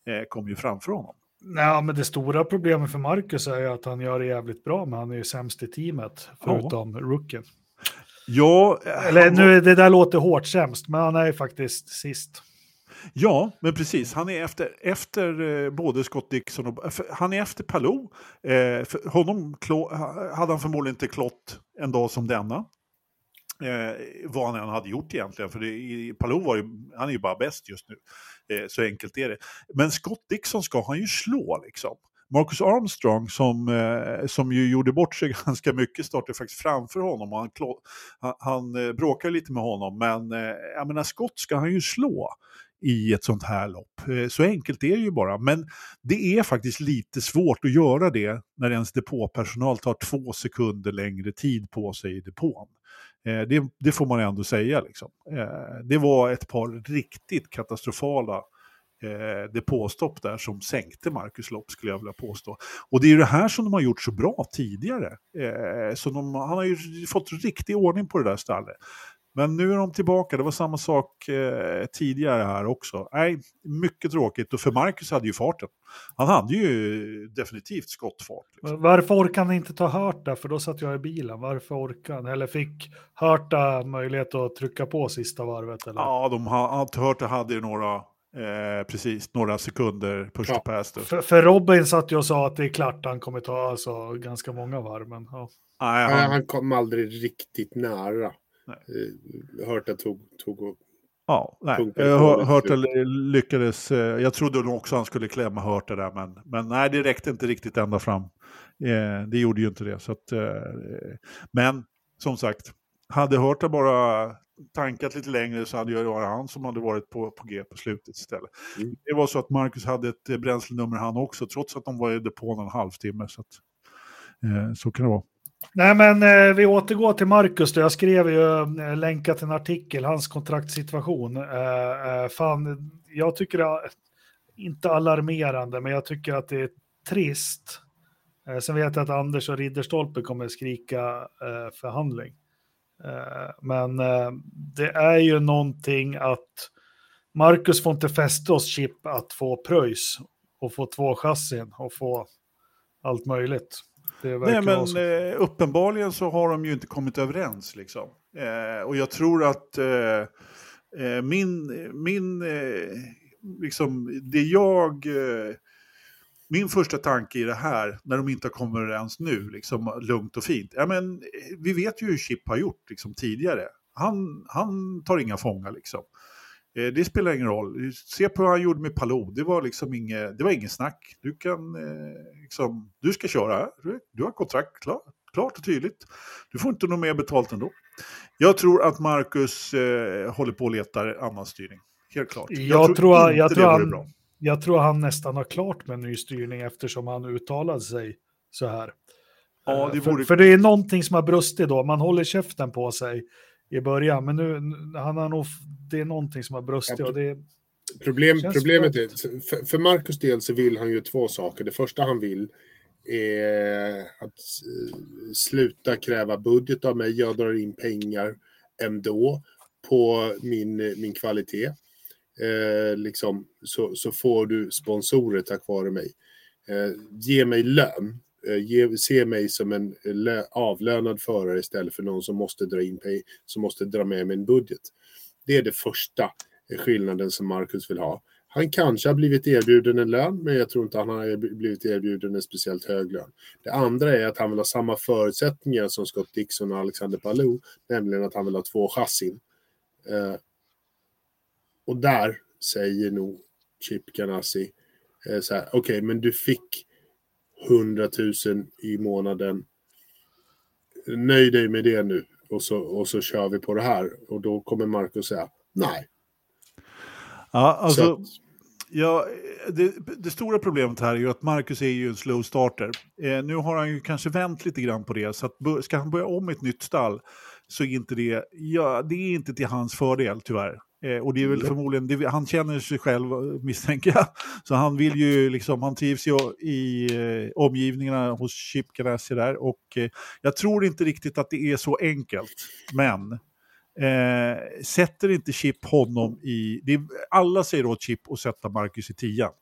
eh, kom ju framför honom. Nej, men det stora problemet för Marcus är ju att han gör det jävligt bra, men han är ju sämst i teamet, förutom rookien. Ja, Eller han nu, det där låter hårt sämst, men han är ju faktiskt sist. Ja, men precis. Han är efter, efter eh, både Scott Dixon och... Eh, han är efter Palou. Eh, för honom klå, hade han förmodligen inte klott en dag som denna. Eh, vad han än hade gjort egentligen. För det, i, Palou var ju, han är ju bara bäst just nu. Eh, så enkelt är det. Men Scott Dixon ska han ju slå liksom. Marcus Armstrong som, eh, som ju gjorde bort sig ganska mycket startade faktiskt framför honom. Och han, han, han eh, bråkade lite med honom. Men eh, jag menar, Scott ska han ju slå i ett sånt här lopp. Eh, så enkelt är det ju bara. Men det är faktiskt lite svårt att göra det när ens depåpersonal tar två sekunder längre tid på sig i depån. Eh, det, det får man ändå säga. Liksom. Eh, det var ett par riktigt katastrofala eh, depåstopp där som sänkte Marcus lopp skulle jag vilja påstå. Och det är ju det här som de har gjort så bra tidigare. Eh, så de, han har ju fått riktig ordning på det där stallet. Men nu är de tillbaka, det var samma sak eh, tidigare här också. Nej, mycket tråkigt och för Marcus hade ju farten. Han hade ju definitivt skottfart. Liksom. Varför orkar han inte ta Hörta? För då satt jag i bilen. Varför orkar han? Eller fick Hörta möjlighet att trycka på sista varvet? Eller? Ja, de har hört det hade ju några, eh, precis, några sekunder push Ja. to pass. För, för Robin satt ju och sa att det är klart han kommer ta alltså, ganska många varv. Men, ja. Nej, Nej, han, han kom aldrig riktigt nära. Nej. Eh, Hört att tog, tog och... ja, nej. Hörta lyckades, eh, jag trodde nog också han skulle klämma Hörta där, men, men nej, det räckte inte riktigt ända fram. Eh, det gjorde ju inte det. Så att, men som sagt, hade Hörta bara tankat lite längre så hade det varit han som hade varit på, på G på slutet istället. Mm. Det var så att Marcus hade ett bränslenummer han också, trots att de var i depån en halvtimme. Så, att, eh, så kan det vara. Nej, men eh, vi återgår till Marcus. Då. Jag skrev ju, eh, länkat en artikel, hans kontraktssituation. Eh, eh, fan, jag tycker det är inte alarmerande, men jag tycker att det är trist. Eh, sen vet jag att Anders och Ridderstolpe kommer skrika eh, förhandling. Eh, men eh, det är ju någonting att Marcus får inte fästa oss chip att få pröjs och få två chassin och få allt möjligt. Nej, men så. eh, uppenbarligen så har de ju inte kommit överens. Liksom. Eh, och jag tror att eh, min, min liksom, det jag, min första tanke i det här, när de inte har kommit överens nu, liksom, lugnt och fint. Ja, men, vi vet ju hur Chip har gjort liksom, tidigare. Han, han tar inga fångar liksom. Eh, det spelar ingen roll. Se på vad han gjorde med Palou. Det var liksom inget, det var ingen snack. Du, kan, eh, liksom, du ska köra. Du har kontrakt klar, klart och tydligt. Du får inte något mer betalt ändå. Jag tror att Marcus eh, håller på och letar annan styrning. Helt klart. Jag, jag tror, tror jag, tror han, jag tror han nästan har klart med ny styrning eftersom han uttalade sig så här. Ja, det vore... för, för, det är någonting som har brustit då. Man håller käften på sig i början, men nu han har nog, det är någonting som har brustit. Ja, och det problem, problemet är, för, för Marcus del så vill han ju två saker. Det första han vill är att sluta kräva budget av mig. Jag drar in pengar ändå på min, min kvalitet. Eh, liksom, så, så får du sponsorer tack vare mig. Eh, ge mig lön. Eh, ge, se mig som en eh, avlönad förare istället för någon som måste dra in pay, som måste dra med mig en budget. Det är det första eh, skillnaden som Marcus vill ha. Han kanske har blivit erbjuden en lön, men jag tror inte han har blivit erbjuden en speciellt hög lön. Det andra är att han vill ha samma förutsättningar som Scott Dixon och Alexander Palou, nämligen att han vill ha två chassin. Eh, och där säger nog Chip Ganassi eh, så här, okej, okay, men du fick 100 000 i månaden. Nöj dig med det nu och så, och så kör vi på det här. Och då kommer Marcus säga nej. Ja, alltså, att, ja, det, det, stora problemet här är ju att Marcus är ju en slow starter. Eh, nu har han ju kanske vänt lite grann på det, så att, ska han börja om ett nytt stall så är inte det, ja, det är inte till hans fördel tyvärr. Eh, och det är väl mm. förmodligen, det, han känner sig själv misstänker jag. Så han vill ju liksom, han trivs ju i eh, omgivningarna hos Chip Ganassi där. Och eh, jag tror inte riktigt att det är så enkelt. Men eh, sätter inte Chip honom i, det är, alla säger åt Chip att sätta Marcus i tian.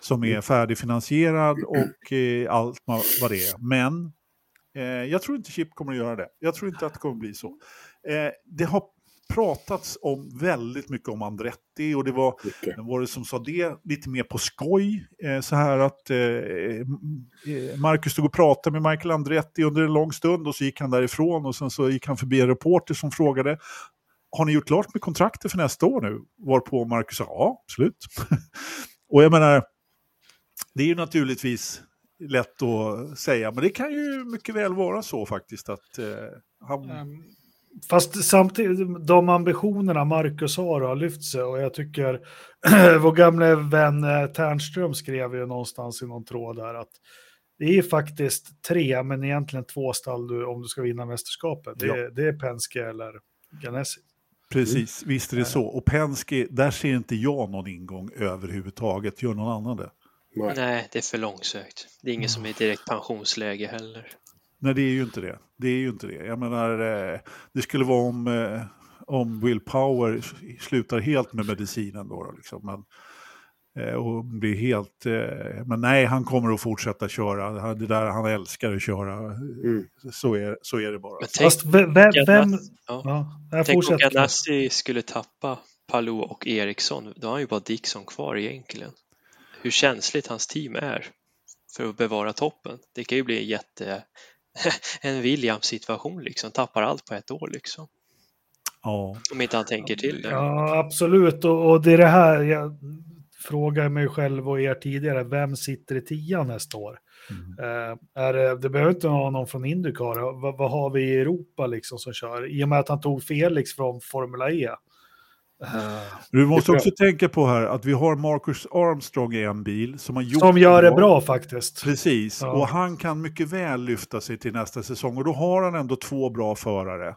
Som är mm. färdigfinansierad och eh, allt vad det är. Men eh, jag tror inte Chip kommer att göra det. Jag tror inte att det kommer att bli så. Eh, det har pratats om väldigt mycket om Andretti och det var, det var det som sa det lite mer på skoj. Eh, så här att eh, eh, Marcus stod och pratade med Michael Andretti under en lång stund och så gick han därifrån och sen så gick han förbi en reporter som frågade har ni gjort klart med kontraktet för nästa år nu? Varpå Marcus sa ja, absolut. och jag menar, det är ju naturligtvis lätt att säga, men det kan ju mycket väl vara så faktiskt att eh, han... Um Fast samtidigt, de ambitionerna Marcus har har lyft sig och jag tycker vår gamla vän eh, Ternström skrev ju någonstans i någon tråd där att det är faktiskt tre, men egentligen två stall du, om du ska vinna mästerskapet. Det, ja. det är Penske eller Ganesi. Precis, mm. visst är det så. Och Penske, där ser inte jag någon ingång överhuvudtaget. Gör någon annan det? Nej, det är för långsökt. Det är ingen som är i direkt pensionsläge heller. Nej, det är ju inte det. Det är ju inte det. Jag menar, eh, det skulle vara om, eh, om Will Power slutar helt med medicinen då. då liksom. men, eh, och blir helt... Men nej, han kommer att fortsätta köra. Det där han älskar att köra. Mm. Så, är, så är det bara. Men tänk, Fast vem... vem, vem ja. Ja, tänk om Ganassi skulle tappa Palou och Eriksson. Då har han ju bara Dixon kvar egentligen. Hur känsligt hans team är för att bevara toppen. Det kan ju bli jätte en Williams-situation liksom, tappar allt på ett år liksom. Ja. Om inte han tänker till det. Ja, absolut. Och, och det är det här jag frågar mig själv och er tidigare. Vem sitter i tian nästa år? Mm. Uh, är det, det behöver inte vara någon från Indycar. Vad, vad, har vi i Europa liksom som kör? I och med att han tog Felix från Formula E du måste också tänka på här att vi har Marcus Armstrong i en bil som har gjort Som gör det bra faktiskt. Precis, ja. och han kan mycket väl lyfta sig till nästa säsong och då har han ändå två bra förare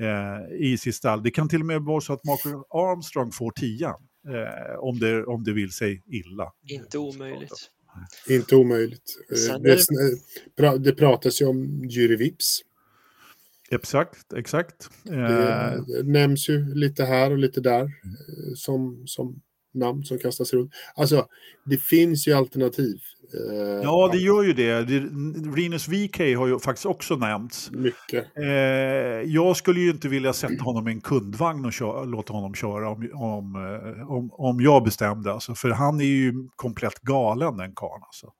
eh, i sitt stall. Det kan till och med vara så att Marcus Armstrong får tian eh, om, det, om det vill sig illa. Inte omöjligt. Inte omöjligt. Eh, det, det, det pratas ju om Jury Vips Exakt, exakt. Det, eh, nämns ju lite här och lite där eh, som, som namn som kastas runt. Alltså, det finns ju alternativ. Eh, ja, det gör ju det. Rinus VK har ju faktiskt också nämnts. Mycket. jag skulle ju inte vilja sätta honom i en kundvagn och köra, låta honom köra om, om, om, om jag bestämde. Alltså, för han är ju komplett galen den karln. Alltså.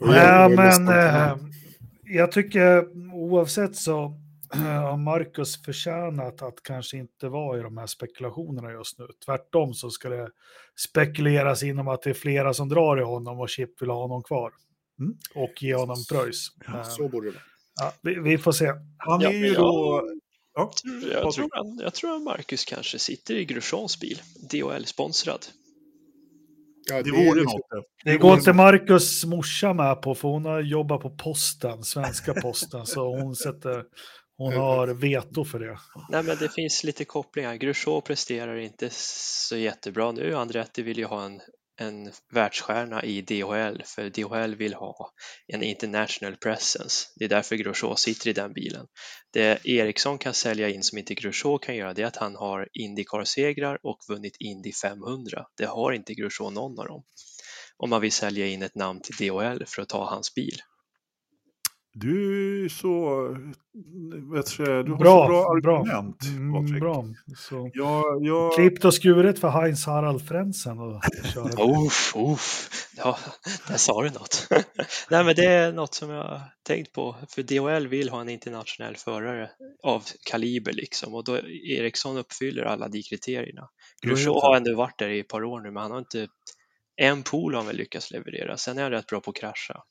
Ja, men jag tycker oavsett så, har Marcus förtjänat att kanske inte vara i de här spekulationerna just nu. Tvärtom så ska det spekuleras inom att det är flera som drar i honom och Chip vill ha honom kvar. Mm. Och ge honom pröjs. Ja, så borde det. Ja, vi, vi, får se. Han Ja, är ju men då... Ja, Jag Patrik. tror, han, jag tror att Marcus kanske sitter i Grosjeans bil, DHL-sponsrad. Ja, det är vore liksom- något. Det går inte Marcus morsa med på, för hon har jobbat på posten, svenska posten, så hon, sätter, hon har veto för det. Nej, men det finns lite kopplingar. Grosjean presterar inte så jättebra nu. Andretti vill ju ha en, en världsstjärna i DHL, för DHL vill ha en international presence. Det är därför Grosjean sitter i den bilen. Det Ericsson kan sälja in som inte Grosjean kan göra, det är att han har Indycar-segrar och vunnit Indy 500. Det har inte Grosjean någon av dem. Om man vill sälja in ett namn till DHL för att ta hans bil. Du är så... Vet du, du har Bra, så bra bra. argument, Mm, Patrik. bra. Så. Jag, jag, Klippt och skuret för Heinz Harald köra. Uff, uff. Ja, där sa du något. Nej, men det är något som jag tänkt på, för DHL vill ha en internationell förare av kaliber liksom och då Ericsson uppfyller alla de kriterierna. Grosjean har ändå varit där i ett par år nu, men han har inte en pool har han väl lyckats leverera. Sen är han rätt bra på att krascha.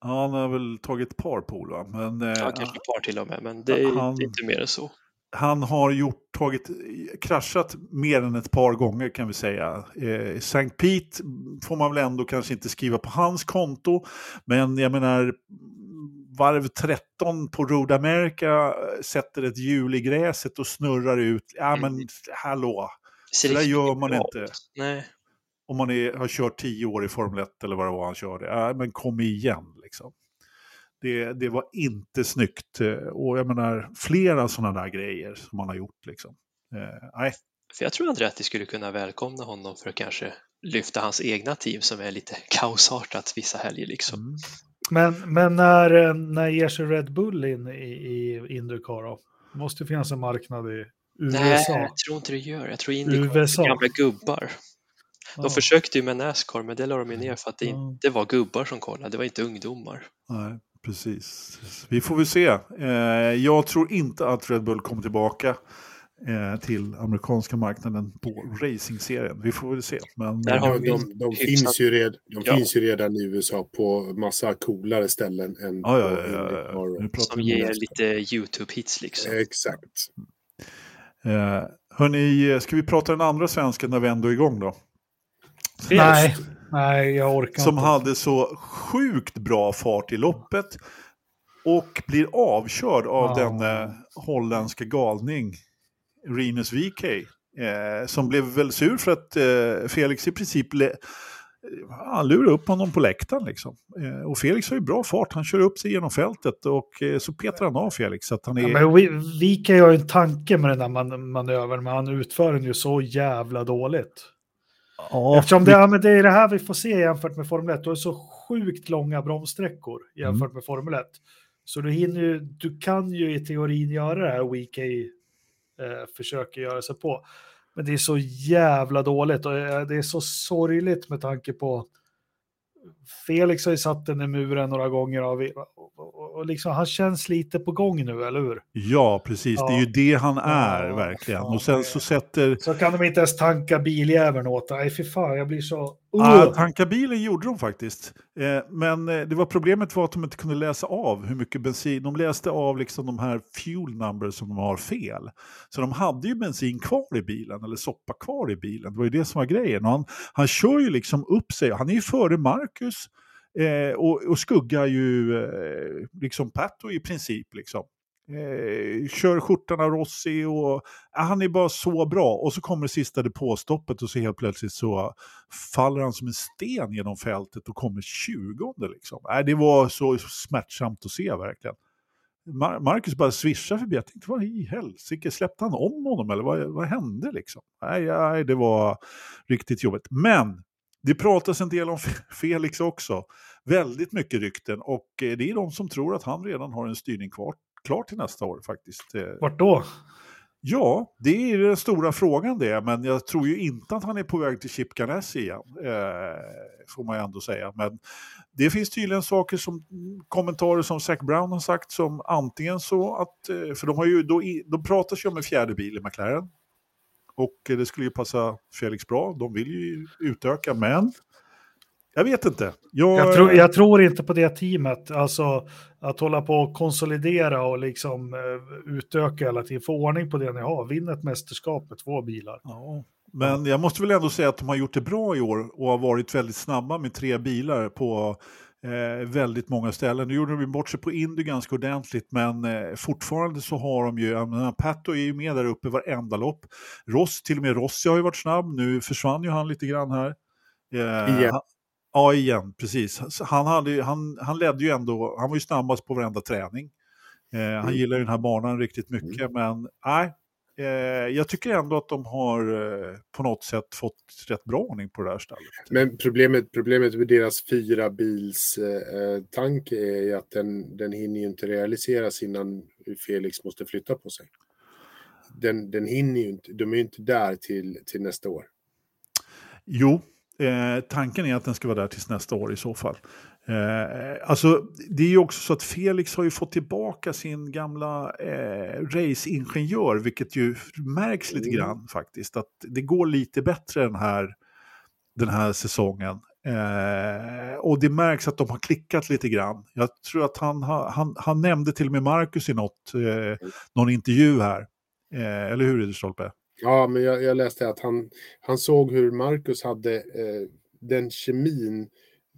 Han har väl tagit ett par pol, va? Men eh, Ja, kanske ett par till och med, men det är Han- inte mer än så. han har gjort, tagit, kraschat mer än ett par gånger kan vi säga. Eh, St. Pete får man väl ändå kanske inte skriva på hans konto, men jag menar varv 13 på Road America eh, sätter ett hjul i gräset och snurrar ut. Ja men hallå, Ser det där gör man bra inte. Nej, om man är, har kört 10 år i Formel 1 eller vad det var han körde. Ja, men kom igen liksom. Det, det var inte snyggt. Eh, Och jag menar, flera sådana där grejer som man har gjort liksom. Eh, nej, för jag tror Andretti skulle kunna välkomna honom för att kanske lyfta hans egna team som är lite kaosartat vissa helger liksom. Mm. Men, men när, eh, när ger sig Red Bull in i, i Indycar då? Det måste finnas en marknad i USA. Nej, jag tror inte det gör. Jag tror Indycar är gamla gubbar. Ja. De försökte ju med Nascar, men det la de ju ner för att det Ja. inte var gubbar som kollade, det var inte ungdomar. nej, precis. Vi får väl se. Eh, jag tror inte att Red Bull kommer tillbaka eh, till amerikanska marknaden på racingserien. Vi får väl se. Men, Där har eh, De, de, de, finns ju red, de Ja. finns ju redan i USA på massa coolare ställen än ja, ja, ja, ja, ja. Som ger lite YouTube-hits liksom. Exakt. Eh, hörni, ska vi prata den andra svensken när vi ändå är igång då? Nej, nej, jag orkar som inte. hade så sjukt bra fart i loppet och blir avkörd av Ja. den eh, holländska galning Rinus VK. Eh, som blev väl sur för att eh, Felix i princip le- han lurade upp honom på läktaren. Liksom. Eh, och Felix har ju bra fart, han kör upp sig genom fältet och eh, så petrar han av Felix. Så att han är... Ja, men vi, vi kan ju en tanke med den där man, manövern, men han utför den ju så jävla dåligt. Ja, Eftersom det, ja, men det är det här vi får se jämfört med Formel 1. Du har så sjukt långa bromssträckor jämfört Mm. med Formel 1. Så du hinner ju, du kan ju i teorin göra det här WK eh, försöker göra sig på. Men det är så jävla dåligt och eh, det är så sorgligt med tanke på Felix har ju satt den i muren några gånger och, och, och liksom, han känns lite på gång nu, eller hur? Ja, precis. Det är ju det han är, Ja, verkligen. Och sen så sätter... Så kan de inte ens tanka biljäveln åt. Nej, fy fan, jag blir så... Ja, Uh! tanka bilen gjorde de faktiskt. Eh, men eh, det var problemet var att de inte kunde läsa av hur mycket bensin. De läste av liksom de här fuel numbers som de har fel. Så de hade ju bensin kvar i bilen, eller soppa kvar i bilen. Det var ju det som var grejen. Och han, han kör ju liksom upp sig. Han är ju före Marcus. Eh, och, och skuggar ju eh, liksom Pato i princip. Liksom. Eh, kör skjortan av Rossi och ja, han är bara så bra. Och så kommer det sista depåstoppet och så helt plötsligt så faller han som en sten genom fältet och kommer 20 liksom. Eh, det var så smärtsamt att se verkligen. Mar- Marcus bara svischar förbi. Jag tänkte, vad i helsike, släppte han om honom eller vad, vad hände liksom? Nej, nej, det var riktigt jobbigt. Men det pratas en del om Fe- Felix också. Väldigt mycket rykten och eh, det är de som tror att han redan har en styrning kvar, klar till nästa år faktiskt. Eh, Vart då? Ja, det är den stora frågan det, men jag tror ju inte att han är på väg till Chip Ganassi igen, eh, får man ju ändå säga. Men det finns tydligen saker som kommentarer som Zac Brown har sagt som antingen så att, eh, för de har ju, då, de pratas ju om en fjärde bil i McLaren. Och det skulle ju passa Felix bra, de vill ju utöka, men jag vet inte. Jag, jag, tror, jag, tror, inte på det teamet. Alltså att hålla på och konsolidera och liksom uh, utöka hela tiden. Få ordning på det ni har. Vinna ett mästerskap med två bilar. Ja. Men jag måste väl ändå säga att de har gjort det bra i år och har varit väldigt snabba med tre bilar på eh, väldigt många ställen. Nu gjorde de bort sig på Indy ganska ordentligt men eh, fortfarande så har de ju, menar, Pato är ju med där uppe varenda lopp. Ross, till och med Rossi har ju varit snabb, nu försvann ju han lite grann här. Eh, igen. Ja, igen, precis. Han, hade, han, han ledde ju ändå, han var ju snabbast på varenda träning. Eh, han mm. gillar ju den här banan riktigt mycket, mm. men nej, eh, jag tycker ändå att de har eh, på något sätt fått rätt bra ordning på det här stället. Men problemet, problemet med deras fyra bils eh, tank är ju att den, den hinner ju inte realiseras innan Felix måste flytta på sig. Den, den hinner ju inte, de är ju inte där till, till nästa år. Jo, Eh, tanken är att den ska vara där tills nästa år i så fall. Eh, alltså, det är ju också så att Felix har ju fått tillbaka sin gamla eh, raceingenjör, vilket ju märks lite mm. grann faktiskt. Att det går lite bättre den här, den här säsongen. Eh, och det märks att de har klickat lite grann. Jag tror att han, han, han nämnde till och med Marcus i något, eh, mm. någon intervju här. Eh, eller hur, Ridderstolpe? Ja, men jag, jag, läste att han, han såg hur Marcus hade eh, den kemin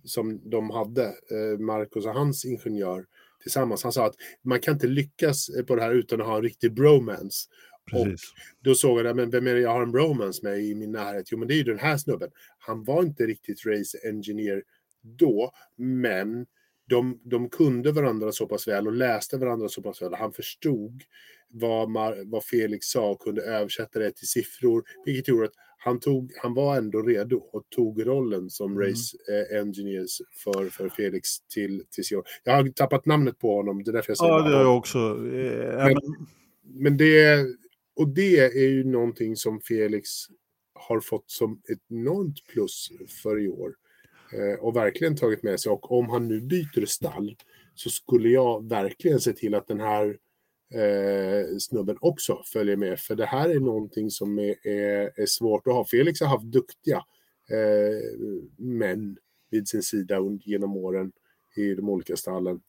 som de hade, eh, Marcus och hans ingenjör tillsammans. Han sa att man kan inte lyckas på det här utan att ha en riktig bromance. Precis. Och då såg jag, men vem är det jag har en bromance med i min närhet? Jo, men det är ju den här snubben. Han var inte riktigt race engineer då, men de, de kunde varandra så pass väl och läste varandra så pass väl. Han förstod vad, Mar vad Felix sa och kunde översätta det till siffror, vilket gjorde att han, tog, han var ändå redo och tog rollen som mm. race eh, engineers för, för Felix till, till Sior. Jag har tappat namnet på honom, det är därför jag säger Ja, det har jag också. Eh, men, men det, och det är ju någonting som Felix har fått som ett enormt plus för i år. Eh, och verkligen tagit med sig. Och om han nu byter stall så skulle jag verkligen se till att den här eh, snubben också följer med. För det här är någonting som är, är, är svårt att ha. Felix har haft duktiga eh, män vid sin sida genom åren i de olika stallen.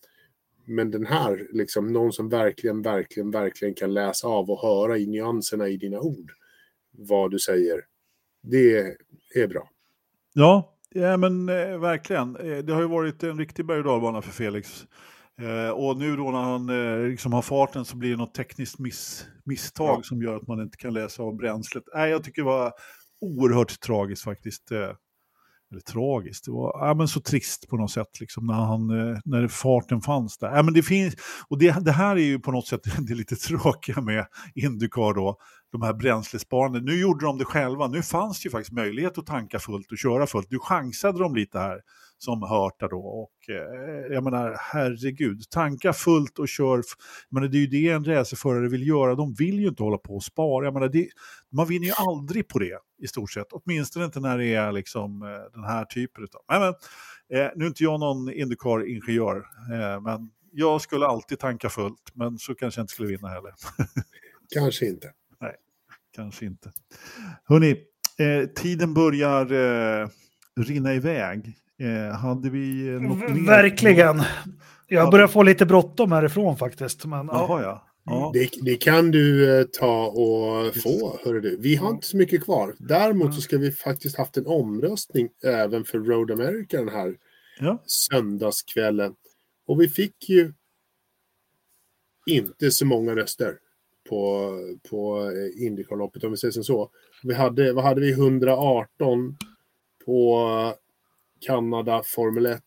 Men den här, liksom någon som verkligen, verkligen, verkligen kan läsa av och höra i nyanserna i dina ord vad du säger. Det är bra. Ja, ja men eh, verkligen. Eh, det har ju varit en riktig berg och dalbana för Felix Eh, och nu då när han eh, liksom har farten så blir det något tekniskt miss, misstag ja. som gör att man inte kan läsa av bränslet. Nej, jag tycker det var oerhört tragiskt faktiskt. Eh, eller tragiskt, det var ja, men så trist på något sätt liksom, när, han, eh, när farten fanns där. Ja, men det, finns, och det, det här är ju på något sätt det lite tråkiga med Indycar då, de här bränslesparande. Nu gjorde de det själva, nu fanns det ju faktiskt möjlighet att tanka fullt och köra fullt. Nu chansade de lite här som Hörta då. Och eh, jag menar, herregud, tanka fullt och kör. Menar, det är ju det en racerförare vill göra. De vill ju inte hålla på och spara. Jag menar, det, man vinner ju aldrig på det i stort sett. Åtminstone inte när det är liksom eh, den här typen av... Nej, men, eh, nu är inte jag någon Indycar-ingenjör, eh, men jag skulle alltid tanka fullt. Men så kanske jag inte skulle vinna heller. kanske inte. Nej, kanske inte. Hörni, eh, tiden börjar eh, rinna iväg. Eh, hade vi något mer? Verkligen. Jag börjar få lite bråttom härifrån faktiskt. Men, Jaha, ja. ja. Det, det, kan du eh, ta och få, hörru du. Vi har inte så mycket kvar. Däremot så ska vi faktiskt haft en omröstning även för Road America den här ja. söndagskvällen. Och vi fick ju inte så många röster på, på eh, Indycarloppet om vi säger som så. Vi hade, vad hade vi, 118 på Kanada, Formel 1,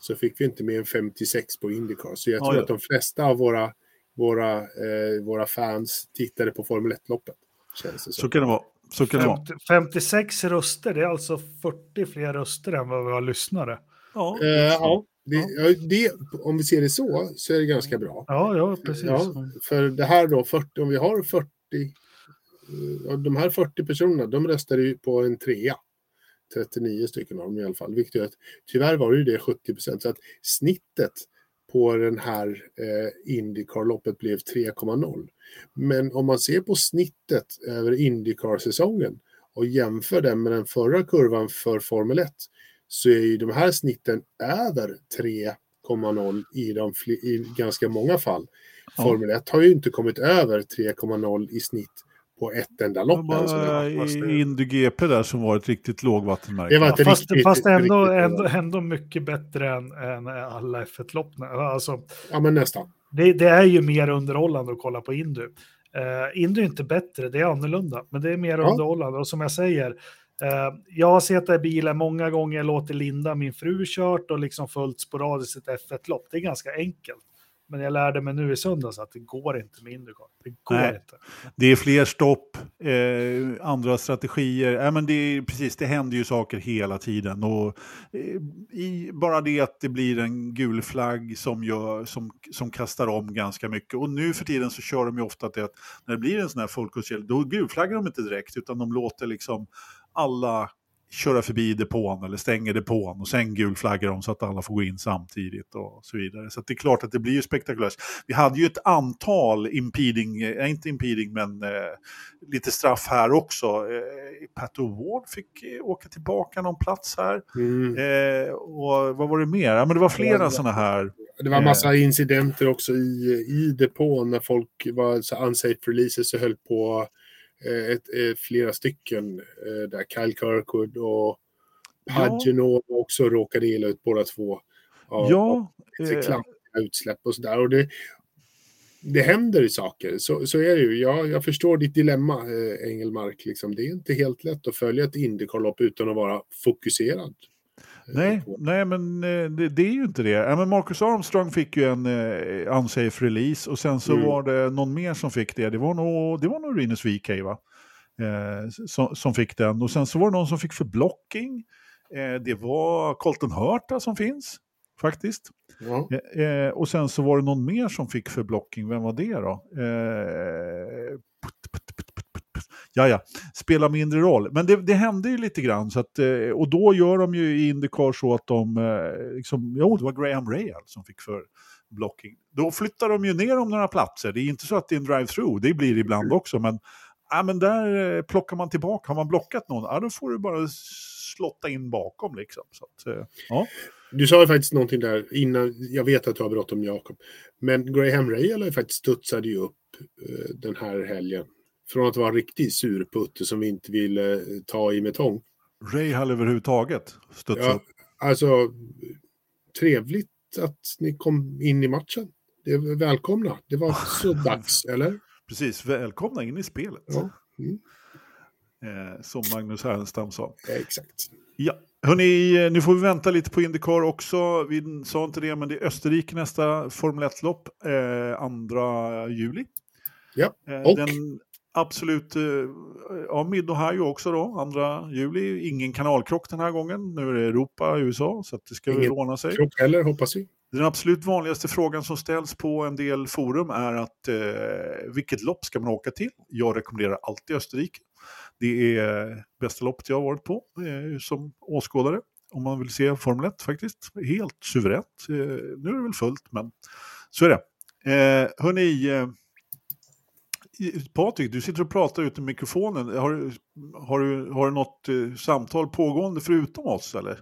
så fick vi inte mer än 56 på Indycar. Så jag tror ja, ja. att de flesta av våra, våra, eh, våra fans tittade på Formel 1-loppet. Så. så kan det vara. Så kan 50, det vara. 56 röster, det är alltså 40 fler röster än vad vi har lyssnare. Ja, eh, ja, det, ja. Det, om vi ser det så, så är det ganska bra. Ja, ja precis. Ja, för det här då, 40, om vi har 40 eh, de här 40 personerna, de röstade ju på en trea. 39 stycken av dem i alla fall. Vilket gör att, tyvärr var det ju det 70 procent. Så att snittet på den här eh, Indycar-loppet blev 3,0. Men om man ser på snittet över Indycar-säsongen och jämför den med den förra kurvan för Formel 1 så är ju de här snitten över 3,0 i, de i ganska många fall. Formel 1 har ju inte kommit över 3,0 i snitt på ett enda lopp. Det var Indy GP där som var ett riktigt lågvattenmärke. Det var ja, fast, riktigt, fast ändå, ändå, ändå, mycket bättre än, än alla F1-lopp. Alltså, ja, men nästan. Det, det, är ju mer underhållande att kolla på Indy. Uh, Indy är inte bättre, det är annorlunda, men det är mer ja. underhållande. Och som jag säger, uh, jag har sett i bilen många gånger, låtit Linda, min fru, kört och liksom följt sporadiskt ett F1-lopp. Det är ganska enkelt. Men jag lärde mig nu i söndags att det går inte med Indycar. Det går Nej. inte. Det är fler stopp, eh, andra strategier. Äh, men det, är, precis, det händer ju saker hela tiden. Och, eh, i, bara det att det blir en gul flagg som, gör, som, som kastar om ganska mycket. Och nu för tiden så kör de ju ofta till att när det blir en sån här folkårsgäll, då gulflaggar de inte direkt utan de låter liksom alla köra förbi depån eller stänger depån och sen gulflaggar de så att alla får gå in samtidigt och så vidare. Så det är klart att det blir ju spektakulärt. Vi hade ju ett antal impeding, äh, inte impeding men äh, lite straff här också. Äh, Pat O'Ward fick äh, åka tillbaka någon plats här. Mm. och vad var det mer? Ja, men det var flera sådana här. Det var massa incidenter också i, i depån när folk var så unsafe releases och höll på Eh, ett, ett, eh, flera stycken eh, där Kyle Kirkwood och Paginot ja. också råkade illa ut båda två. Av, ja. Av utsläpp och sådär. Och det, det händer saker, så, så är det ju. Jag, jag förstår ditt dilemma, eh, Engelmark. Liksom. Det är inte helt lätt att följa ett Indycar-lopp utan att vara fokuserad. Nej, nej men eh, det, det, är ju inte det. Men Marcus Armstrong fick ju en eh, unsafe release och sen så mm. var det någon mer som fick det. Det var nog, det var nog Rinus VK va? Eh, som, som, fick den. Och sen så var det någon som fick för blocking. Eh, det var Colton Hurta som finns faktiskt. Ja. Eh, eh, och sen så var det någon mer som fick för blocking. Vem var det då? Ja, ja, spelar mindre roll. Men det, det hände ju lite grann. Så att, eh, och då gör de ju i Indycar så att de, eh, liksom, jo det var Graham Rahal som fick för blocking. Då flyttar de ju ner om några platser. Det är inte så att det är en drive-through, det blir det ibland också. Men, ja, men där eh, plockar man tillbaka. Har man blockat någon, ja, då får du bara slotta in bakom. Liksom. Så att, ja. Du sa ju faktiskt någonting där innan, jag vet att du har bråttom Jakob, men Graham Rahal har ju faktiskt studsade ju upp den här helgen från att vara en riktig surputte som vi inte ville eh, ta i med tång. Rahal överhuvudtaget ja, upp? Alltså, trevligt att ni kom in i matchen. Det är välkomna. Det var så dags, eller? Precis, välkomna in i spelet. Ja. Mm. Eh, som Magnus Härenstam sa. Ja, exakt. Ja, hörni, eh, nu får vi vänta lite på Indycar också. Vi sa inte det, men det är Österrike nästa Formel 1-lopp, eh, 2 juli. Ja, eh, och den Absolut, eh, ja, Mid-Ohio också då, andra juli. Ingen kanalkrock den här gången. Nu är det Europa, USA, så det ska Ingen ordna sig. krock heller, hoppas vi. Den absolut vanligaste frågan som ställs på en del forum är att eh, vilket lopp ska man åka till? Jag rekommenderar alltid Österrike. Det är bästa loppet jag har varit på eh, som åskådare. Om man vill se Formel 1 faktiskt. Helt suveränt. Eh, nu är det väl fullt, men så är det. Eh, hörni, eh, Patrik, du sitter och pratar ut i mikrofonen. Har, har, du, har du något eh, samtal pågående förutom oss eller?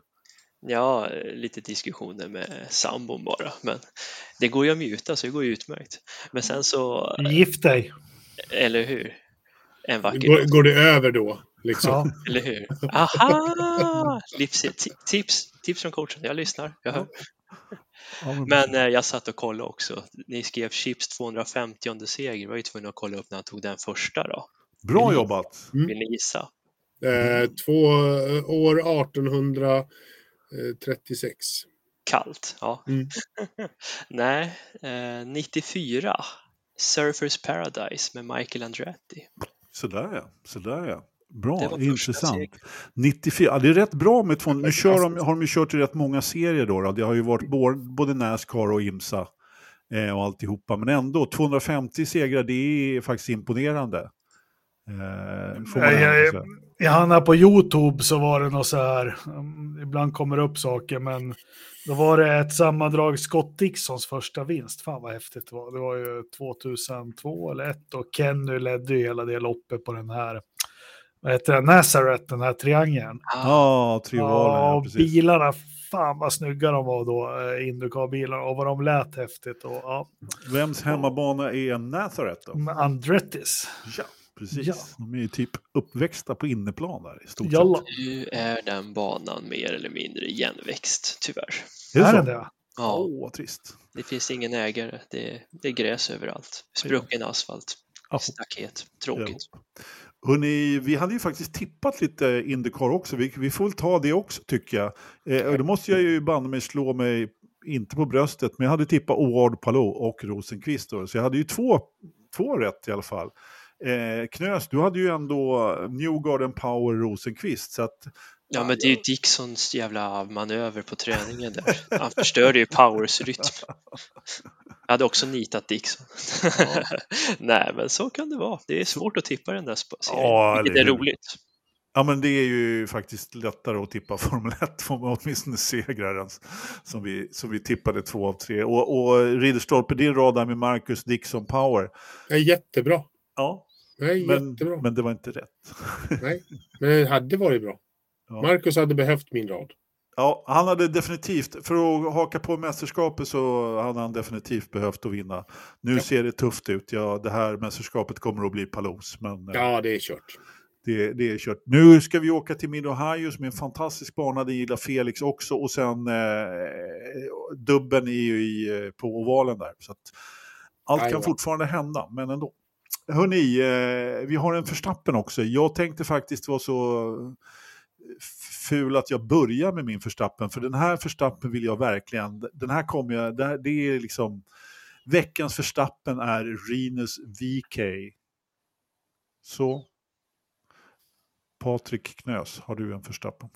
Ja, lite diskussioner med sambon bara, men det går ju att muta så det går ju utmärkt. Men sen så... Gift dig! Eller hur? En vacker går, går det över då? Liksom. Ja. Eller hur? Aha! Tips, tips, tips från coachen, jag lyssnar, jag hör. Men eh, jag satt och kollade också. Ni skrev Chips 250 seger. Jag var ju tvungen att kolla upp när han tog den första då. Bra jobbat! Mm. Vill ni gissa? Eh, två eh, år 1836. Kallt, ja. Mm. Nej, eh, 94. Surfers Paradise med Michael Andretti. Sådär ja, sådär ja. Bra, intressant. 94, det är rätt bra med två, nu kör de, har de ju kört i rätt många serier då, då. Det har ju varit både Nascar och IMSA eh, och alltihopa. Men ändå, 250 segrar, det är faktiskt imponerande. Eh, får man Jag, jag, jag hamnade på YouTube så var det något så här, um, ibland kommer det upp saker, men då var det ett sammandrag Scott Dixons första vinst. Fan vad häftigt det var. Det var ju 2002 eller 1 och Kenny ledde ju hela det loppet på den här, vad heter det, Nazareth, den här triangeln. Ja, trivalen, Ja, ja, och precis. bilarna, fan vad snygga de var då, eh, Indycar-bilarna, och vad de lät häftigt. Och, ja, Vems hemmabana är Nazareth då? med Andrettis. Ja, precis. Ja. De är ju typ uppväxta på inneplan där i stort Jalla, sett. Nu är den banan mer eller mindre igenväxt, tyvärr. Är det är den det? Ja, Åh, vad trist. det finns ingen ägare. Det, det är gräs överallt. Sprucken asfalt. Ja. Staket. Tråkigt. Hörrni, vi hade ju faktiskt tippat lite Indycar också. Vi, vi får väl ta det också tycker jag. Eh, då måste jag ju banne mig slå mig, inte på bröstet, men jag hade tippat Oard Palou och Rosenqvist. Då. Så jag hade ju två, två rätt i alla fall. Eh, Knös, du hade ju ändå Newgarden Power Rosenqvist. Så att, Ja, men det är ju Dixons jävla manöver på träningen där. Han förstörde ju Powers rytm. Jag hade också nitat Dixon. Nej, men så kan det vara. Det är svårt att tippa den där serien, Ja, vilket det är roligt. Ja, men det är ju faktiskt lättare att tippa Formel 1, får man åtminstone segrar än som vi, som vi tippade två av tre. Och, och Ridderstolpe, din rad där med Marcus Dixon Power. Det är jättebra. Ja, Det är men, jättebra. men det var inte rätt. Nej, men det hade varit bra. Ja. Marcus hade behövt min rad. Ja, han hade definitivt, för att haka på mästerskapet så hade han definitivt behövt att vinna. Nu Ja. ser det tufft ut. Ja, det här mästerskapet kommer att bli Palos, men eh, Ja, det är kört. det, det är kört. Nu ska vi åka till Mid-Ohio som är en fantastisk bana, det gillar Felix också. Och sen eh, dubben är ju i, eh, på ovalen där. Så allt kan Jajamän. fortfarande hända, men ändå. Hörni, eh, vi har en förstappen också. Jag tänkte faktiskt vara så ful att jag börjar med min förstappen. För den här förstappen vill jag verkligen, den här kommer jag, det, här, det är liksom, veckans förstappen är Rinus VK. Så. Patrik Knös, har du en förstappen?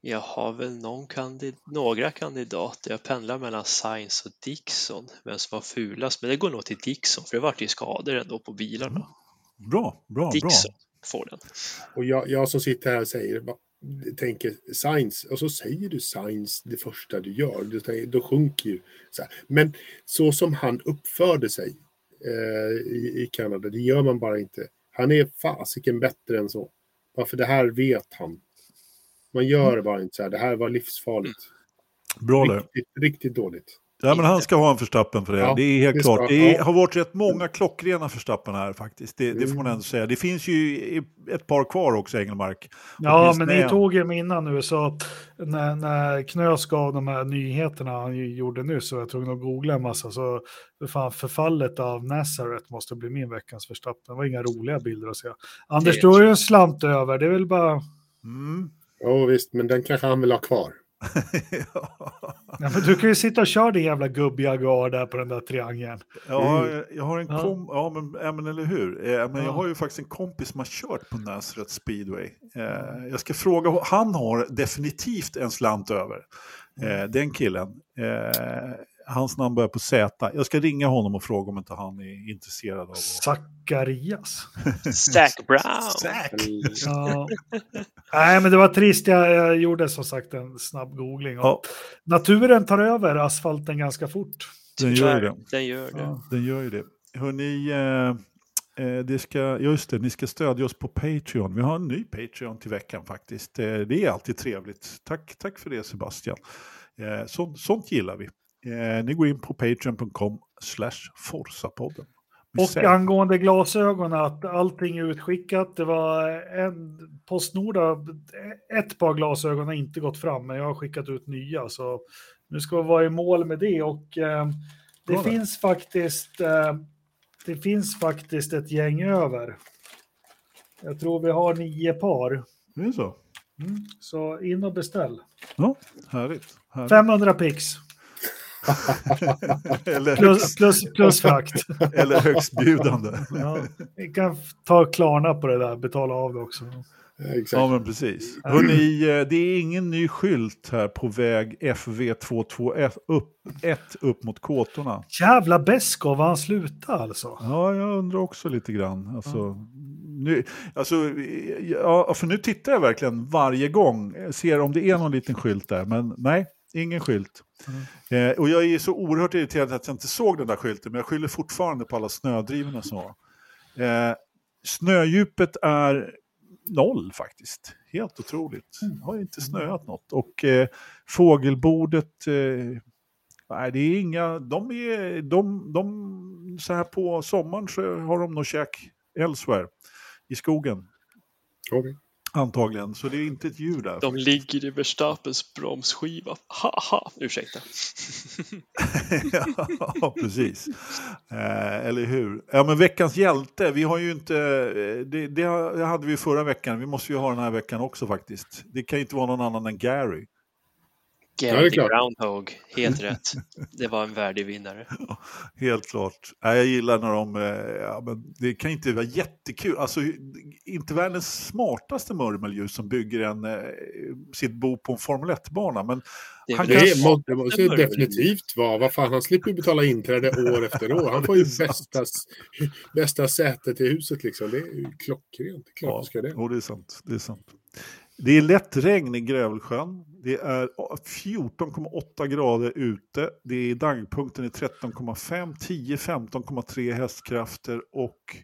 Jag har väl någon kandid- några kandidater. Jag pendlar mellan Sainz och Dixon. Vem som var fulast, men det går nog till Dixon för det vart ju skador ändå på bilarna. Bra, bra, Dixon får den. Och jag, jag som sitter här och säger, tänker science, och så säger du science det första du gör, då, tänker- då sjunker ju. Så här. Men så som han uppförde sig eh, i, i Kanada, det gör man bara inte. Han är fasiken bättre än så. Varför det här vet han. Man gör bara inte så här, det här var livsfarligt. bra. Bra. Riktigt, riktigt dåligt. Ja, men han ska ha en förstappen för det. Ja, det är helt det klart. Det är, har varit rätt många klockrena förstappen här faktiskt. Det, det får man ändå säga. Det finns ju ett par kvar också, Engelmark. Ja, men ni en. tog ju innan nu, så när, när Knös gav de här nyheterna han gjorde nu så jag tvungen att googla en massa. Så för fan, förfallet av Nazareth måste bli min veckans förstappen. Det var inga roliga bilder att se. Anders, du har ju en slant över. Det är väl bara... Mm. Ja visst, men den kanske han vill ha kvar. Ja, men du kan ju sitta och köra din jävla gubbjaguar där på den där triangeln. Ja, jag, jag har en Ja. kom... Ja, men, ja, men eller hur. Eh, men jag Ja. har ju faktiskt en kompis som har kört på Nazareth Speedway. Eh, jag ska fråga, han har definitivt en slant över. Eh, den killen. Hans namn börjar på Z. Jag ska ringa honom och fråga om inte han är intresserad av att... Zacharias. Zac Brown. Zack! Ja. Nej, men det var trist. Jag, jag gjorde som sagt en snabb googling. Ja. Naturen tar över asfalten ganska fort. Den gör det. Den gör det. Ja, den gör ju det. Hörrni, eh, eh, det ska, just det, ni ska stödja oss på Patreon. Vi har en ny Patreon till veckan faktiskt. Eh, det är alltid trevligt. Tack, tack för det Sebastian. Eh, sånt, sånt gillar vi. Eh, ni går in på patreon.com slash forsapodden. Och säger- angående glasögonen, att allting är utskickat. Det var en Postnord, ett par glasögon har inte gått fram, men jag har skickat ut nya. Så nu ska vi vara i mål med det. Och eh, det Bra där. finns faktiskt eh, det finns faktiskt ett gäng över. Jag tror vi har nio par. Det är så? Mm, så in och beställ. Ja, härligt. härligt. 500 pix eller, plus, högst, plus, plus frakt. eller högstbjudande. Ja, vi kan ta Klarna på det där, betala av det också. Exakt. Ja, men precis. Hörrni, eh, det är ingen ny skylt här på väg FV221 upp, ett upp mot kåtorna. Jävla Beskow, var han slutade alltså? Ja, jag undrar också lite grann. Alltså, nu, alltså, ja, för nu tittar jag verkligen varje gång, ser om det är någon liten skylt där, men nej, ingen skylt. Eh, och jag är så oerhört irriterad att jag inte såg den där skylten, men jag skyller fortfarande på alla snödrivorna som var. Eh, snödjupet är noll faktiskt. Helt otroligt. Det har inte snöat något. Och eh, fågelbordet, eh, nej det är inga, de är, de, de, så här på sommaren så har de nog käk elsewhere i skogen. Okej. Antagligen, så det är inte ett djur där. De ligger i Verstappens bromsskiva. Haha, ursäkta. ja, precis. Eh, eller hur? Ja, men veckans hjälte, vi har ju inte, eh, det, det hade vi förra veckan, vi måste ju ha den här veckan också faktiskt. Det kan ju inte vara någon annan än Gary. Det är Gary klart. Groundhog, helt rätt. Det var en värdig vinnare. Helt klart. Ja, jag gillar när de, eh, ja, men det kan inte vara jättekul, alltså inte världens smartaste murmeldjur som bygger en, eh, sitt bo på en Formel 1-bana, men Det Han kan- Det, det må, det måste ju smartaste definitivt vara. Vad fan, han slipper ju betala inträde år efter år. Han får ju bästa, bästa sätet i huset liksom. Det är ju klockrent. Klart Ja, det ska det. jo, det är sant. Det är sant. Det är lätt regn i Grävelsjön. Det är 14,8 grader ute. Det är dagpunkten är 13,5, 10, 15,3 hästkrafter och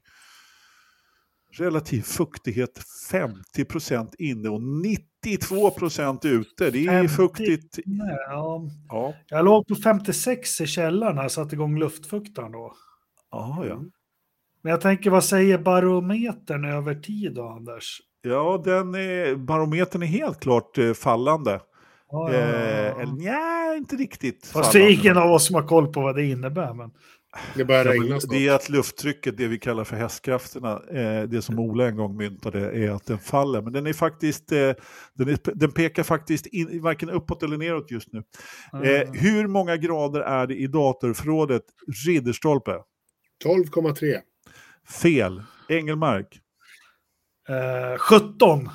relativ fuktighet 50 procent inne och 92 procent ute. Det är 50. fuktigt. Nej, ja. Ja, Jag låg på 56 i källaren jag satte igång luftfuktaren då. Aha, ja. Men jag tänker, vad säger barometern över tid då, Anders? Ja den är, barometern är helt klart eh, fallande. Ja, ja, ja, Eh, ja. eller nja, inte riktigt. Fast det är ingen av oss som har koll på vad det innebär. Men... Det börjar regna snart. det är att lufttrycket, det vi kallar för hästkrafterna, eh, det som Ola en gång myntade, är att den faller. Men den är faktiskt, eh, den, är, den pekar faktiskt in, varken uppåt eller neråt just nu. Eh, hur många grader är det i datorförrådet Ridderstolpe? 12,3. Fel. Engelmark? Eh, 17.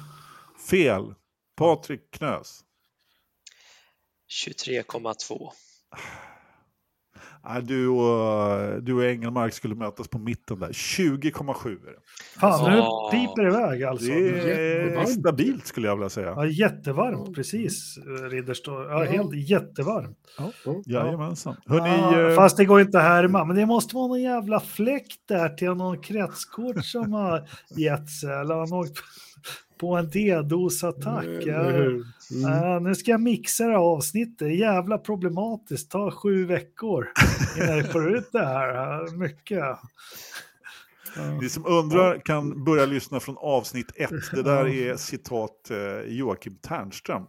Fel. Patrik Knös? 23,2. Du, och, du och Engelmark skulle mötas på mitten där. 20,7 är det. Fan, nu Ja. piper det iväg alltså. Det är jättevarmt. stabilt skulle jag vilja säga. Ja, jättevarmt, precis. Ja, Ja. helt jättevarmt. Jajamensan. Hörni, Ja, eh, fast det går inte härma. Men det måste vara någon jävla fläkt där till någon kretskort som har gett sig. Eller åkt på en D-dos-attack. Ja. Mm. Ja, nu ska jag mixa det här avsnittet. Jävla problematiskt. Ta sju veckor innan jag får ut det här. Ja, Mycket. Ni som undrar kan börja lyssna från avsnitt ett. Det där är citat eh, Joakim Ternström.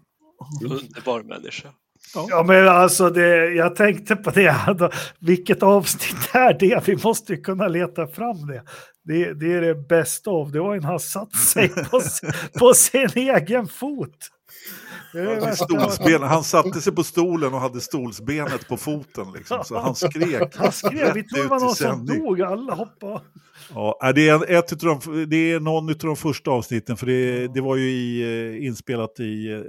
Underbar människa. Ja, men alltså, det, jag tänkte på det. Alltså, vilket avsnitt är det? Vi måste ju kunna leta fram det. Det, det är det bästa av. Det var en han satt sig på, på sin egen fot. Stolsben, han satte sig på stolen och hade stolsbenet på foten. Liksom, så han skrek. Han skrev, vi tror det var någon som dog, alla hoppade. Ja, det, är ett utav de, det är någon av de första avsnitten, för det, det var ju i, eh, inspelat i eh,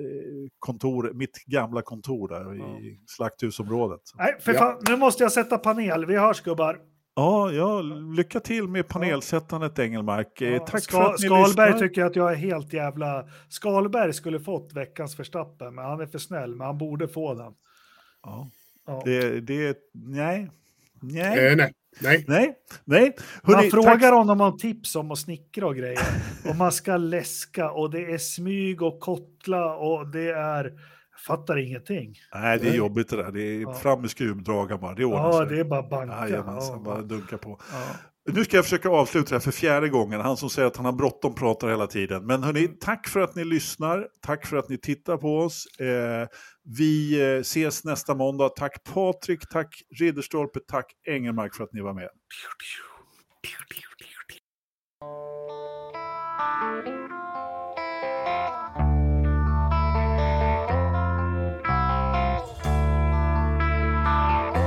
kontor, mitt gamla kontor där i slakthusområdet. Nej, för fan, nu måste jag sätta panel. Vi hörs gubbar. Ja, ja, lycka till med panelsättandet Engelmark. Eh, Ja, Tack Ska- för att ni Skalberg lyssnar. tycker att jag är helt jävla... Skalberg skulle fått veckans förstappen, men han är för snäll, men han borde få den. Ja, Ja. det, det, nej, nej, Eh, nej. Nej. nej, nej. Man Hörrni, frågar tack- honom om tips om att snickra och grejer. Och man ska läska och det är smyg och kottla och det är... Fattar ingenting. Nej, det är jobbigt det där. Det är Ja. fram med skruvdragaren bara. Det ordnar Ja, sig. det är bara banka. Jajamensan, Ja, bara dunka på. ja. Nu ska jag försöka avsluta det här för fjärde gången. Han som säger att han har bråttom pratar hela tiden. Men hörni, tack för att ni lyssnar. Tack för att ni tittar på oss. Eh, vi eh, ses nästa måndag. Tack Patrik, tack Ridderstolpe, tack Engelmark för att ni var med.